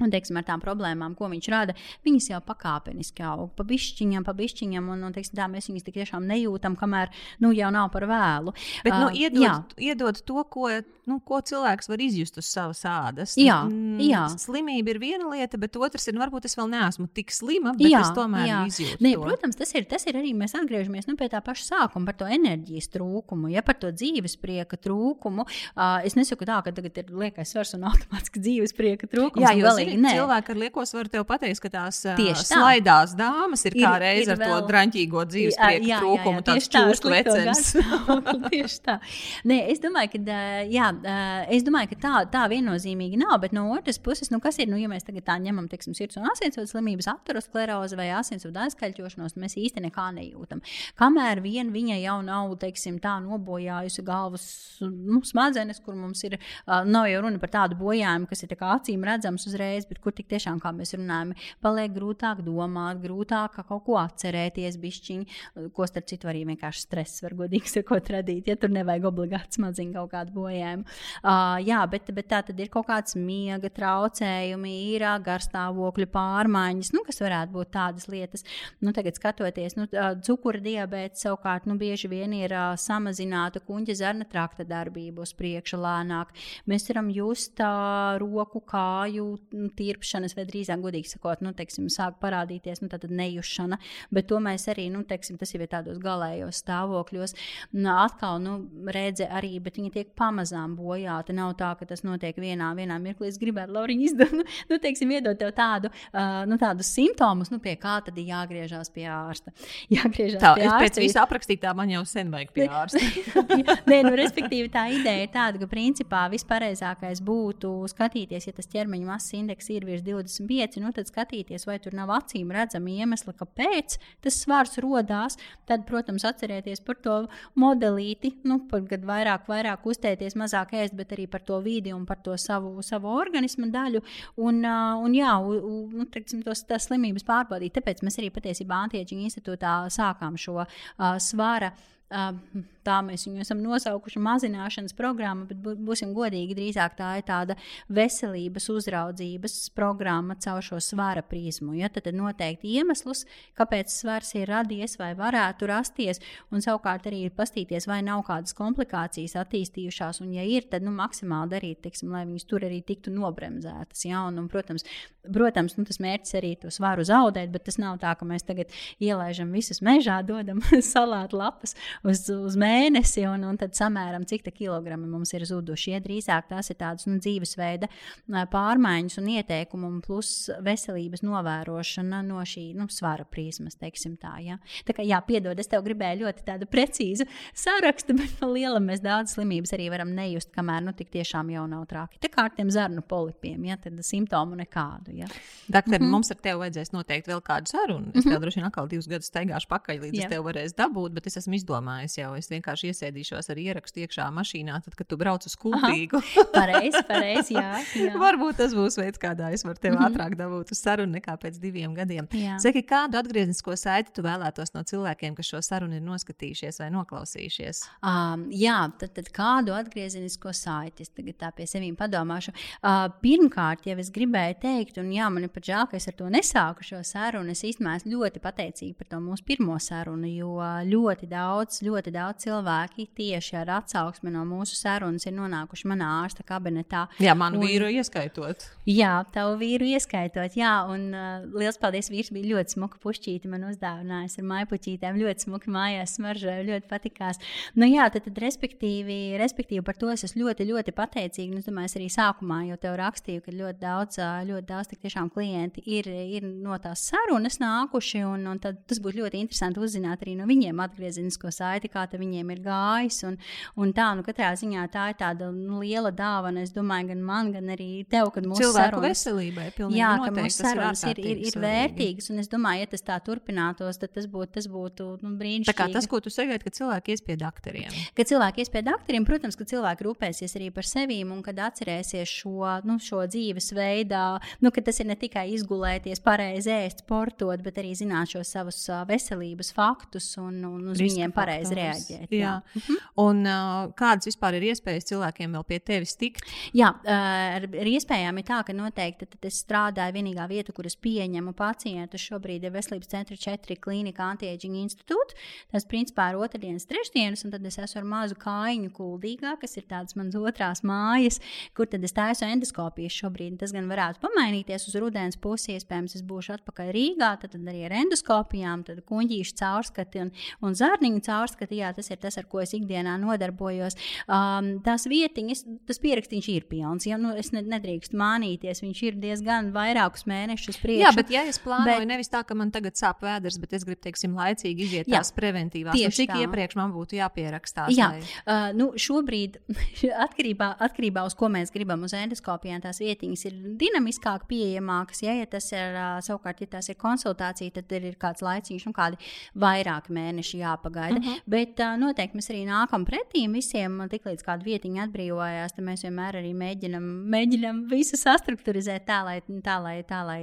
Un, teiksim, ar tām problēmām, ko viņš rada, viņas jau pakāpeniski aug, pa bišķiņam, pa bišķiņam, un, un teiksim, tā mēs viņus tiešām nejūtam, kamēr nu, jau nav par vēlu. Bet, nu, iedod, uh, iedod to, ko, nu, ko cilvēks var izjust uz savas ādas. Jā, mm, jā. Slimība ir viena lieta, bet otrs ir, nu, varbūt es vēl neesmu tik slima, bet jā, es tomēr jā. izjūtu. Nē, to. protams, tas ir, tas ir arī, mēs atgriežamies nu, pie tā paša sākuma par to enerģijas trūkumu, ja par to dzīves prieka trūkumu. Uh, es nesaku tā, ka tagad ir liekais svars un automātiski dzīves prieka trūkums. Jā, jo, zini, cilvēki ar liekos var tev pateikt, ka tās tieši slaidās dāmas ir, ir kā reiz ar vēl... to draņķīgo dzīves prieku trūkumu, tāds čūsku vecens. tieši tā. Nē, es domāju, ka, jā, es domāju, ka tā, tā viennozīmīgi nav, bet no otras puses, nu, kas ir, nu, ja mēs tagad tā ņemam, teiksim, sirds un asinsvadu slimības, aterosklerozi vai asinsvadu aizkaļķošanos, mēs īsti nekā nejūtam. Kamēr vien viņa jau nav, teiksim, tā nobojājusi galvas nu, smadzenes, kur mums ir, nav jau runa par tādu bojājumu, kas ir acīm redzams uzreiz, bet kur tik tiešām, kā mēs runājam, paliek grūtāk domāt, grūtāk kaut ko atcerēties, bišķiņi, ko starp citu arī vienkārši stress var godīgi sakot radīt, ja tur nevajag obligāti smadziņu kaut kādu bojājumu. Uh, jā, bet, bet tā tad ir kaut kāds miega traucējumi, ir garstāvokļu pārmaiņas, nu, kas varētu būt tādas lietas. Nu, tagad skatoties, nu, cukura diabetes savukārt nu, bieži vien ir uh, samazināta kuņģa zarna trakta darbība uz priekšu lēnāk. Mēs varam just uh, roku, kāju, tirpšanas, vai drīzāk, godīgi sakot, nu, teiksim, sāk parādīties nu, nejušana, bet to mēs arī, nu, teiksim, tas jau ir tādos galējos stāvokļos. Nu, atkal, nu, redze arī, bet viņi tiek pamazām bojāti. Nav tā, ka tas notiek vienā, vienā mirklī. Es gribētu, Lauriņa, izdot, nu, (laughs) nu, teiksim, iedot tev tādu, uh, nu, tādus simptomus, nu, pie kā tad ir jāgriežās pie ārsta. (laughs) Jāgriežās tā, pie ārsta. Pēc visa aprakstītā man jau sen vajag pie ārsta. (laughs) Nē, nu, respektīvi, tā ideja ir tāda, ka principā vispareizākais būtu skatīties, ja tas ķermeņa masas indeks ir virs 25, nu tad skatīties, vai tur nav acīm redzama iemesla, kāpēc tas svars radās. Tad, protams, atcerieties par to modelīti, nu, par kad vairāk, vairāk uztēties, mazāk ēst, bet arī par to vidi un par to savu, savu organismu daļu. Un, un jā, un, nu, teiksim, tos, tās slimības pārbaudīt. Tāpēc mēs arī patiesībā Antieģiņa institūtā sākām šo uh, svara. Uh, tā mēs viņu esam nosaukuši mazināšanas programma, bet būsim godīgi, drīzāk tā ir tāda veselības uzraudzības programma caur šo svara prizmu. Ja? Tad, noteikti iemeslus, kāpēc svars ir radies vai varētu rasties, un savukārt arī pastīties, vai nav kādas komplikācijas attīstījušās, un ja ir, tad nu, maksimāli darīt, tiksim, lai viņas tur arī tiktu nobremzētas. Ja? Un, un, protams, protams nu, tas mērķis arī to svaru zaudēt, bet tas nav tā, ka mēs tagad ielaižam visus mežā, dodam (laughs) salātu lapas uz, uz mēnesi, un, un tad samēram, cik kilogrami mums ir zuduši. Ja drīzāk tās ir tādas nu, dzīvesveida pārmaiņas un ieteikumi, un plus veselības novērošana no šī nu, svara prizmas, teiksim tā. Ja? Tā kā, jā, piedod, es tev gribēju ļoti tādu precīzu sarakstu, (laughs) bet no liela mēs daudz slimības arī varam nejust, kamēr nu, tik tiešām jau nav traki. Tā kā ar tiem zarnu polipiem, ja tad simptomu nekādu. Ja? Doktor, mm -hmm. mums ar tevi vajadzēs noteikti vēl kādu sarunu. Es mm -hmm. tev droši vien atkal divus gadus staigāšu pakaļ, līdz jā. es tev varēšu dabūt, bet es esmu izdomājis jau. Es vienkārši iesēdīšos ar ierakstu iekšā mašīnā, tad, kad tu brauc uz kuldīgu. (laughs) pareizi, pareizi, jā, jā. Varbūt tas būs veids, kādā es varu tevi -hmm. ātrāk dabūt uz sarunu nekā pēc diviem gadiem. Jā. Saki, kādu atgrieznisko saiti tu vēlētos no cilvēkiem, kas šo sarunu ir noskatījušies vai noklausījušies? Um, jā, tad, tad kādu atgrieznisko saiti es tagad tā pie sevīm padomāšu. Uh, pirmkārt, jau es gribēju teikt, un jā, man ir pat žēl, ka es ar to nesāku šo sarunu. Es īstenībā esmu ļoti pateicīga par to mūsu pirmo sarunu, jo ļoti daudz, ļoti daudz cilvēki tieši ar atsauksmi no mūsu sarunas ir nonākuši manā ārsta kabinetā. Jā, manu un, vīru ieskaitot. Jā, tavu vīru ieskaitot. Jā, un uh, liels paldies. Vīrs bija ļoti smuka pušķīti man uzdāvinājis ar maipuķītēm. Ļoti smuki mājās smaržoja, ļoti patikās. Nu, jā, tad, tad respektīvi, respektīvi par to es esmu ļoti, ļoti pateicīga. Nu, es domāju, es arī sākumā jau tev rakstīju, ka ļoti daudz, ļoti daudz tiešām klienti ir, ir no tās sarunas nākuši. Un, un tas būtu ļoti interesanti uzzināt arī no viņiem atgriezenisko saiti, kā viņiem ir gājis. Un, un tā, nu, katrā ziņā tā ir tāda nu, liela dāvana, es domāju, gan man, gan arī tev, kad mūsu cilvēku sarunas, veselībai jā, ka mūsu sarunas ir, ir, ir vērtīgas. Un es domāju, ja tas tā turpinātos, tad tas būtu, tas būtu nu, brīnišķīgi. Tā kā tas, ko tu sagaidi, ka cilvēki ies pie doktoriem. Ka cilvēki ies pie doktoriem, protams, ka cilvēki rūpēsies arī par sevi un kad atcerēsies šo, nu, šo dzīvesveidā, nu, ka tas ir ne tikai izgulēties, pareizi ēst, sportot, bet arī zināt šos savus veselības faktus un, un uz Riska viņiem pareizi reaģēt. Jā. Jā. Mhm. Un uh, kādas vispār ir iespējas cilvēkiem vēl pie tevis tikt? Jā, ar, ar iespējām ir tā, ka noteikti es strādāju vienīgā vieta, kur es pieņemu pacientu. Šobrīd ir Veselības centra 4 klīnika Antiēģiņa institūta. Tas principā ir otrdienas, trešdienas, un tad es esmu ar mazu kājiņu kuldīgā, kas ir tāds mans otrās mājas, kur tad es taisu endoskopijas šobrīd. Tas gan varētu pamainīties uz rudens pusi, iespējams, es būšu atpakaļ Rīgā, tad, tad arī ar endoskopijām, tad kuņģīšu caurskati un, un zārniņu caurskati. Jā, tas ir tas, ar ko es ikdienā nodarbojos. Um, tās vietiņas, tas pierakstīns ir pilns. Ja, nu, es ne, nedrīkstu mānīties, viņš ir diezgan vairākus mēnešus priekšā. Jā, bet ja es plānoju bet, nevis tā, ka man tagad sāp vēders, bet es gribu, teiksim, laicīgi iziet jā, tās preventīvās. Nu, cik tā. iepriekš man būtu jāpierakstās? Jā, lai... uh, nu, šobrīd (laughs) atkarībā, atkarībā uz ko mēs gribam uz endoskopijām, tās vietiņas ir dinamiskāk pieejamākas. Ja, ja tas ir uh, savukārt, ja tas ir konsultācija, tad ir kāds laiciņš un kādi vairāki mēneši jāpagaida. Uh mhm. -huh. Bet uh, noteikti mēs arī nākam pretī visiem, tiklīdz kāda vietiņa atbrīvojās, tad mēs vienmēr arī mēģinam, mēģinam visu sastruktūrizēt tā, lai, tā, lai, tā, lai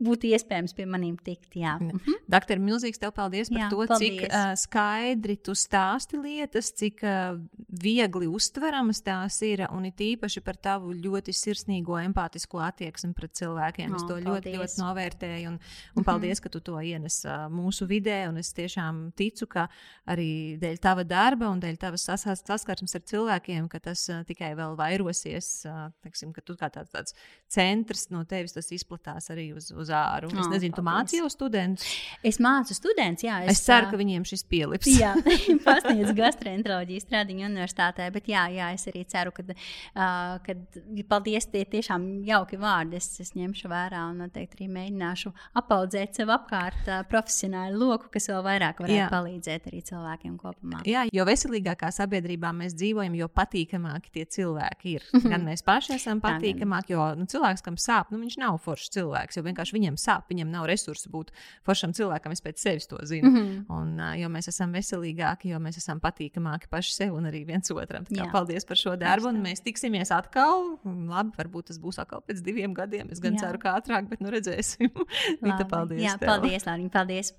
būtu iespējams pie maniem tikt. Jā. Mhm. Doktor, milzīgs tev paldies par jā, to, paldies. cik uh, skaidri tu stāsti lietas, cik uh, viegli uztveramas tās ir, un it īpaši par tavu ļoti sirsnīgo, empātisko attieksmi pret cilvēkiem. Oh, es to paldies. ļoti, ļoti novērtēju, un, un paldies, mm -hmm. ka tu to ienes uh, mūsu vidē, un es tiešām ticu, ka arī dēļ tava darba un dēļ tavas saskarsmes ar cilvēkiem, ka tas uh, tikai vēl vairosies, uh, teiksim, ka tu kā tāds, tāds centrs no tevis tas izplatās arī uz, uz āru. Es oh, nezinu, tu māci jau studentus? Es mācu studentus, jā. Es, es ceru, ka viņiem šis pielips. jā, (laughs) (laughs) pasniedzu gastroenteroloģiju strādiņu universitātē, bet jā, jā, es arī ceru, ka, uh, kad, paldies, tie tiešām jauki vārdi. Es, es ņemšu vērā un noteikti arī mēģināšu apaudzēt sev apkārt uh, profesionālu loku, kas vēl vairāk varētu jā. palīdzēt arī cilvēkiem kopumā. Jā, jo veselīgākā sabiedrībā mēs dzīvojam, jo patīkamāki tie cilvēki ir. (laughs) Gan mēs paši esam patīkamāki, jo nu, cilvēks, kam sāp, nu, viņš nav foršs cilvēks, jo vienkārši viņam sāp, viņam nav resursu būt foršam cilvēkam. Es pēc sevis to zinu. Mm -hmm. un, uh, jo mēs esam veselīgāki, jo mēs esam patīkamāki paši sev un arī viens otram. Kā, paldies par šo darbu, un mēs tiksimies atkal. Labi, varbūt tas būs atkal pēc diviem gadiem. Es gan Jā. ceru, ka ātrāk, bet nu redzēsim. (laughs) Vita, paldies! Jā, tev. paldies, Lārija, paldies!